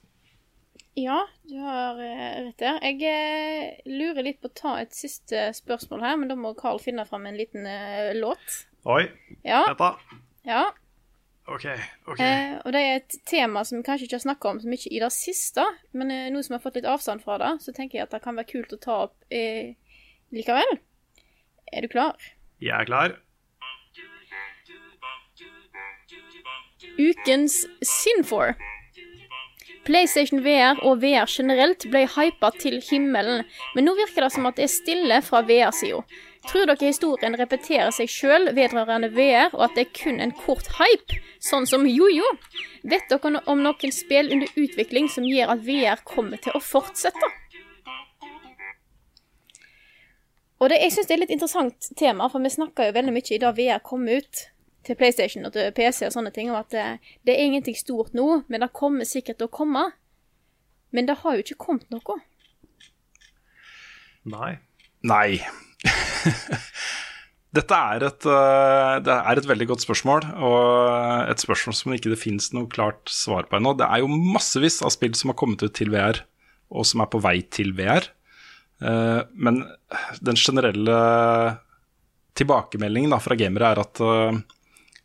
Ja, du har eh, rett der. Jeg eh, lurer litt på å ta et siste spørsmål her, men da må Carl finne fram en liten uh, låt. Oi, Ja, dette. ja. OK. ok. Eh, og det er et tema som vi kanskje ikke har snakka om så mye i det siste, men eh, nå som vi har fått litt avstand fra det, så tenker jeg at det kan være kult å ta opp eh, likevel. Er du klar? Jeg er klar. Ukens Sinfor. PlayStation VR og VR generelt ble hypa til himmelen, men nå virker det som at det er stille fra VR-sida. Tror dere historien repeterer seg sjøl vedrørende VR, og at det er kun en kort hype, sånn som jojo? Vet dere om noen spill under utvikling som gjør at VR kommer til å fortsette? Og det, jeg syns det er et litt interessant tema, for vi snakka jo veldig mye i dag VR kom ut til PlayStation og til PC og sånne ting, om at det, det er ingenting stort nå, men det kommer sikkert til å komme. Men det har jo ikke kommet noe. Nei. Nei. Dette er et, øh, det er et veldig godt spørsmål, og et spørsmål som ikke det finnes noe klart svar på ennå. Det er jo massevis av spill som har kommet ut til VR, og som er på vei til VR. Eh, Men den generelle tilbakemeldingen fra gamere er at eh,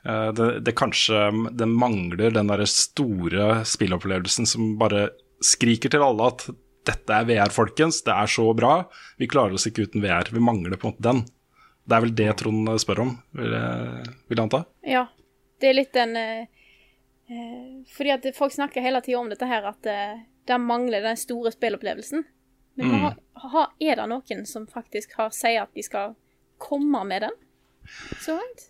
det, det kanskje det mangler den derre store spillopplevelsen som bare skriker til alle at dette er VR, folkens, det er så bra, vi klarer oss ikke uten VR. Vi mangler på en måte den. Det er vel det Trond spør om, vil jeg, vil jeg anta? Ja, det er litt den eh, eh, Fordi at folk snakker hele tida om dette her, at eh, det mangler den store spillopplevelsen. Men har, har, er det noen som faktisk har sier at de skal komme med den? Så langt?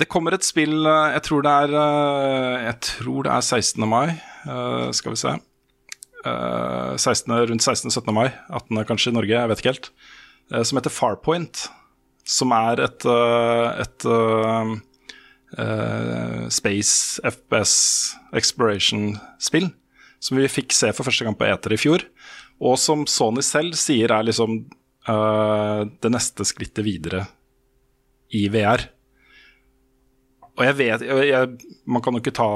Det kommer et spill, eh, jeg tror det er, eh, jeg tror det er 16. mai, eh, skal vi se. Eh, 16, rundt 16.-17. mai, 18. kanskje i Norge, jeg vet ikke helt. Som heter Farpoint, som er et, et, et space FPS exploration-spill. Som vi fikk se for første gang på Eter i fjor. Og som Sony selv sier er liksom det neste skrittet videre i VR. Og jeg vet jeg, jeg, Man kan jo ikke ta,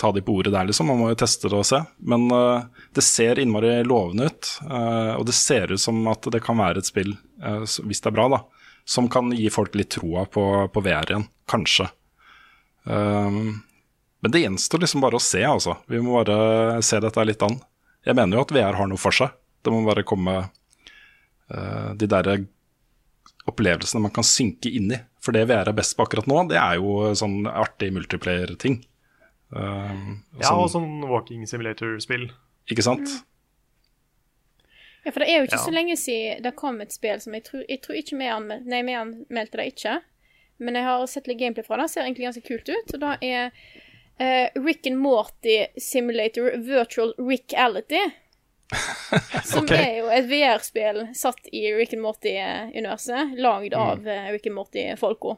ta de på ordet der, liksom. Man må jo teste det og se. Men uh, det ser innmari lovende ut. Uh, og det ser ut som at det kan være et spill, uh, hvis det er bra, da, som kan gi folk litt troa på, på VR igjen. Kanskje. Men det gjenstår liksom bare å se, altså. Vi må bare se dette litt an. Jeg mener jo at VR har noe for seg. Det må bare komme de derre opplevelsene man kan synke inn i. For det VR er best på akkurat nå, det er jo sånn artig multiplayer-ting. Um, Ja, sånn- og sånn walking simulator-spill. Ikke sant? Ja, for det er jo ikke Ja. så lenge siden det kom et spill som jeg tror, jeg tror ikke vi anmeldte Nei, vi anmeldte det ikke. Men jeg har sett litt gameplay fra det. Ser egentlig ganske kult ut. Og det er uh, Rick and Morty Simulator Virtual Reality. Som okay. er jo et VR-spill satt i Rick and Morty-universet. Lagd av mm. Rick and Morty-folka.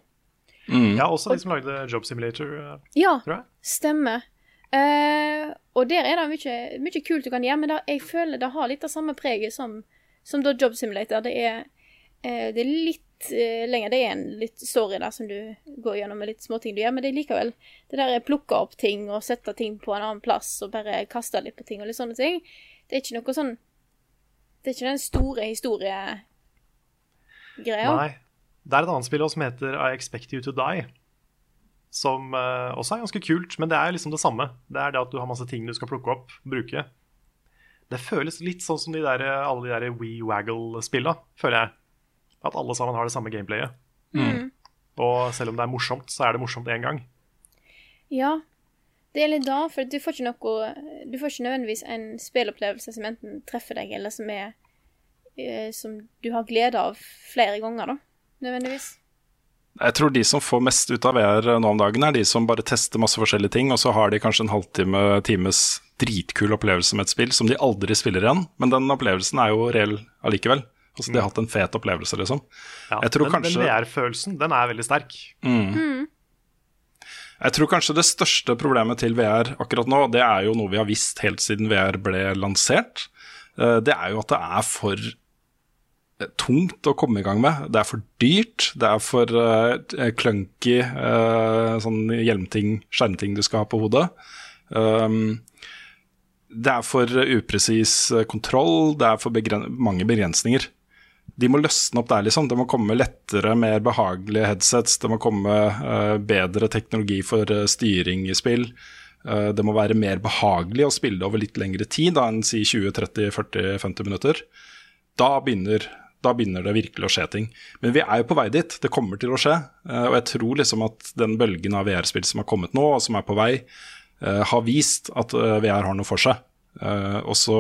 Mm. Ja, også de som lagde Job Simulator, eh, Ja, tror jeg. Stemmer. Uh, og der er det mye, mye kult du kan gjøre, men det, jeg føler det har litt av samme preget som, som da Job Simulator. Det er, uh, det er litt uh, lenger. Det er en litt story der som du går gjennom med litt småting du gjør, men det er likevel det der er plukke opp ting og sette ting på en annen plass og bare kaste litt på ting og litt sånne ting. Det er ikke noe sånn Det er ikke den store historiegreia. Nei. Det er et annet spill som heter I Expect You To Die. Som uh, også er ganske kult, men det er liksom det samme. Det er det at du har masse ting du skal plukke opp, bruke. Det føles litt sånn som de der, alle de der We Waggle-spilla, føler jeg. At alle sammen har det samme gameplayet. Mm. Og selv om det er morsomt, så er det morsomt én gang. Ja. Det gjelder da, for du får ikke noe Du får ikke nødvendigvis en spillopplevelse som enten treffer deg, eller som er eh, Som du har glede av flere ganger, da. Nødvendigvis. Jeg tror de som får mest ut av VR nå om dagen, er de som bare tester masse forskjellige ting, og så har de kanskje en halvtime, times dritkul opplevelse med et spill som de aldri spiller igjen. Men den opplevelsen er jo reell allikevel. Altså, De har hatt en fet opplevelse, liksom. Ja, Jeg tror den, kanskje- den VR-følelsen, den er veldig sterk. Jeg tror kanskje det største problemet til VR akkurat nå, det er jo noe vi har visst helt siden VR ble lansert. Eh, Det er jo at det er for eh, tungt å komme i gang med. Det er for dyrt. Det er for uh, clunky sånn hjelmting, skjermting du skal ha på hodet. Um, det er for upresis kontroll. Det er for begren mange begrensninger. De må løsne opp der, liksom. Det må komme lettere, mer behagelige headsets. Det må komme uh, bedre teknologi for uh, styring i spill. Uh, det må være mer behagelig å spille over litt lengre tid da enn si 20-30-40-50 minutter. Da begynner, da begynner det virkelig å skje ting. Men vi er jo på vei dit. Det kommer til å skje. Og jeg tror liksom at den bølgen av VR-spill som har kommet nå, og som er på vei, har vist at VR har noe for seg. Og så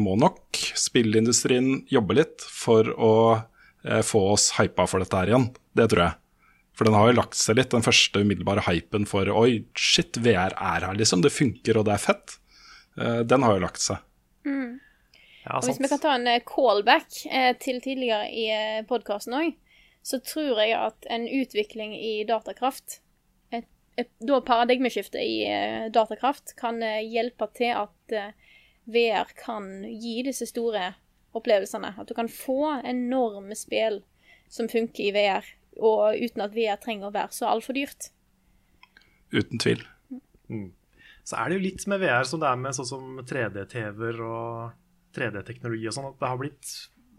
må nok spillindustrien jobbe litt for å eh, få oss hypa for dette her igjen. Det tror jeg. For den har jo lagt seg litt, den første umiddelbare hypen for oi, shit, VR er her, liksom. Det funker, og det er fett. Eh, den har jo lagt seg. Ja, Og hvis vi kan ta en eh, callback eh, til tidligere i podkasten òg, så tror jeg at en utvikling i datakraft, et, et da paradigmeskiftet i eh, datakraft, kan eh, hjelpe til at eh, VR kan gi disse store opplevelsene. At du kan få enorme spill som funker i VR, og uten at VR trenger å være så altfor dyrt. Uten tvil. Så er det jo litt med VR som det er med sånn som 3D-TV-er og 3D-teknologi og sånn, at det har blitt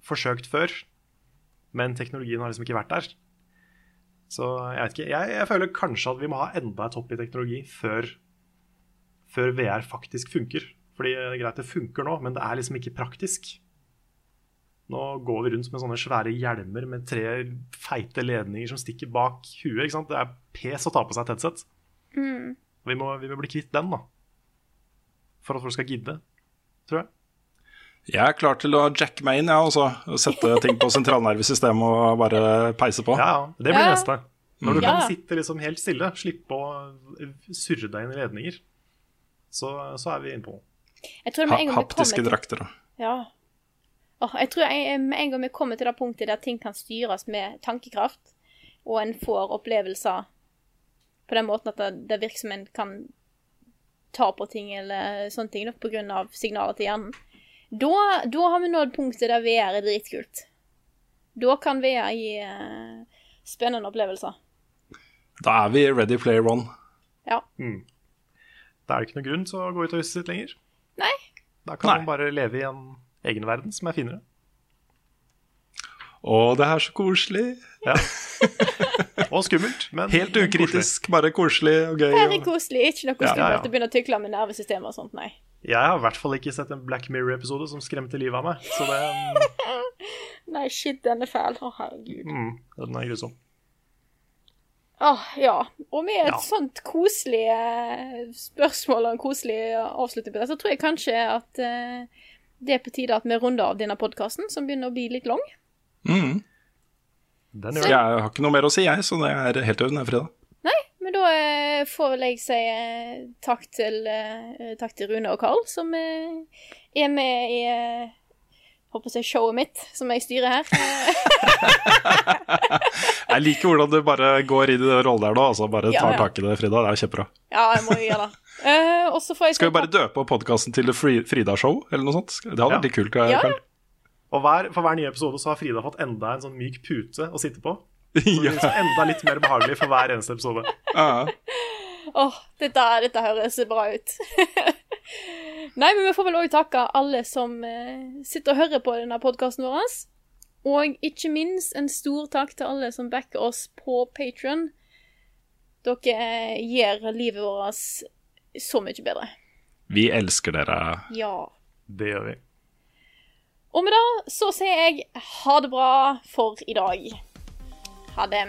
forsøkt før, men teknologien har liksom ikke vært der. Så jeg vet ikke, jeg, jeg føler kanskje at vi må ha enda et hopp i teknologi før, før VR faktisk funker. Fordi er greit det funker nå, men det er liksom ikke praktisk. Nå går vi rundt med sånne svære hjelmer med tre feite ledninger som stikker bak huet. ikke sant? Det er pes å ta på seg et headset. Vi må, vi må bli kvitt den, da. For at folk skal gidde, tror jeg. Jeg er klar til å jacke meg inn, ja, altså. Sette ting på sentralnervesystemet og bare peise på. Ja, ja, det blir Ja. neste. Når du Ja. kan sitte liksom helt stille, slippe å surre deg inn i ledninger, så, så er vi inne på noe. Jeg tror Ha en gang haptiske drakter. da. Ja. Oh, jeg tror med en gang vi kommer til det punktet der ting kan styres med tankekraft, og en får opplevelser på den måten at det, det virker som en kan ta på ting eller sånne ting pga. på grunn av signaler til hjernen, da, da har vi nådd punktet der VR er dritkult. Da kan VR gi uh, spennende opplevelser. Da er vi ready player one. Ja. Da er det ikke noen grunn til å gå ut av huset sitt lenger. Da kan Nei. man bare leve i en egen verden som er finere. Å, det er så koselig. Ja. Og skummelt, men Helt ukritisk, koselig. bare koselig og gøy. Er Og... koselig. Ikke noe skummelt ja, ja. å begynne å tykle med nervesystemet og sånt, nei. Jeg har i hvert fall ikke sett en Black Mirror-episode som skremte livet av meg. Så det, Nei, shit, den er fæl. Å, herregud. mm, den er grusom. Åh, ja. Og med et Ja. sånt koselig eh, spørsmål og en koselig avslutning på det, så tror jeg kanskje at eh, det er på tide at vi runder av denne podkasten, som begynner å bli litt lang. Mm. Den Jeg har ikke noe mer å si, jeg, så det er helt øvende fredag. Nei, Men da eh, får vel jeg si eh, takk, til, eh, takk til Rune og Karl, som eh, er med i eh, håper jeg, showet mitt, som jeg styrer her. Jeg liker hvordan du bare går inn i den rollen der nå, altså bare Ja, tar ja. tak i det, Frida. Det er kjempebra. ja, jeg må gjøre det. Uh, og så får jeg Skal vi bare døpe podkasten til Frida-show, eller noe sånt? Det hadde vært litt kult. Ja. Karl. Og hver, for hver nye episode så har Frida fått enda en sånn myk pute å sitte på. Så det ja. blir så enda litt mer behagelig for hver eneste episode. Åh, dette, dette høres bra ut. Nei, men vi får vel òg takke alle som eh, sitter og hører på denne podkasten vår. Og ikke minst en stor takk til alle som backer oss på Patron. Dere eh, gjør livet vårt så mye bedre. Vi elsker dere. Ja. Det gjør vi. Og med det så sier jeg ha det bra for i dag. Ha det.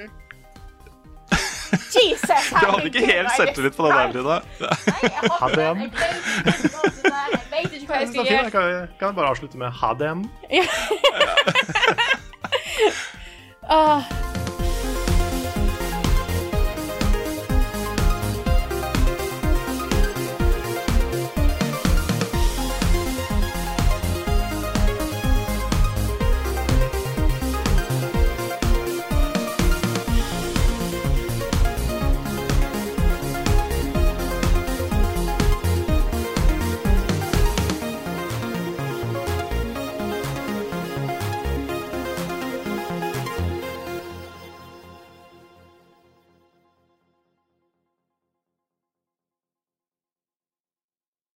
Jesus, Du hadde ikke helt selvtillit på den der, Frida. Ha det. Jeg vet ikke hva jeg skal gjøre. kan vi kan bare avslutte med ha dem. Ah,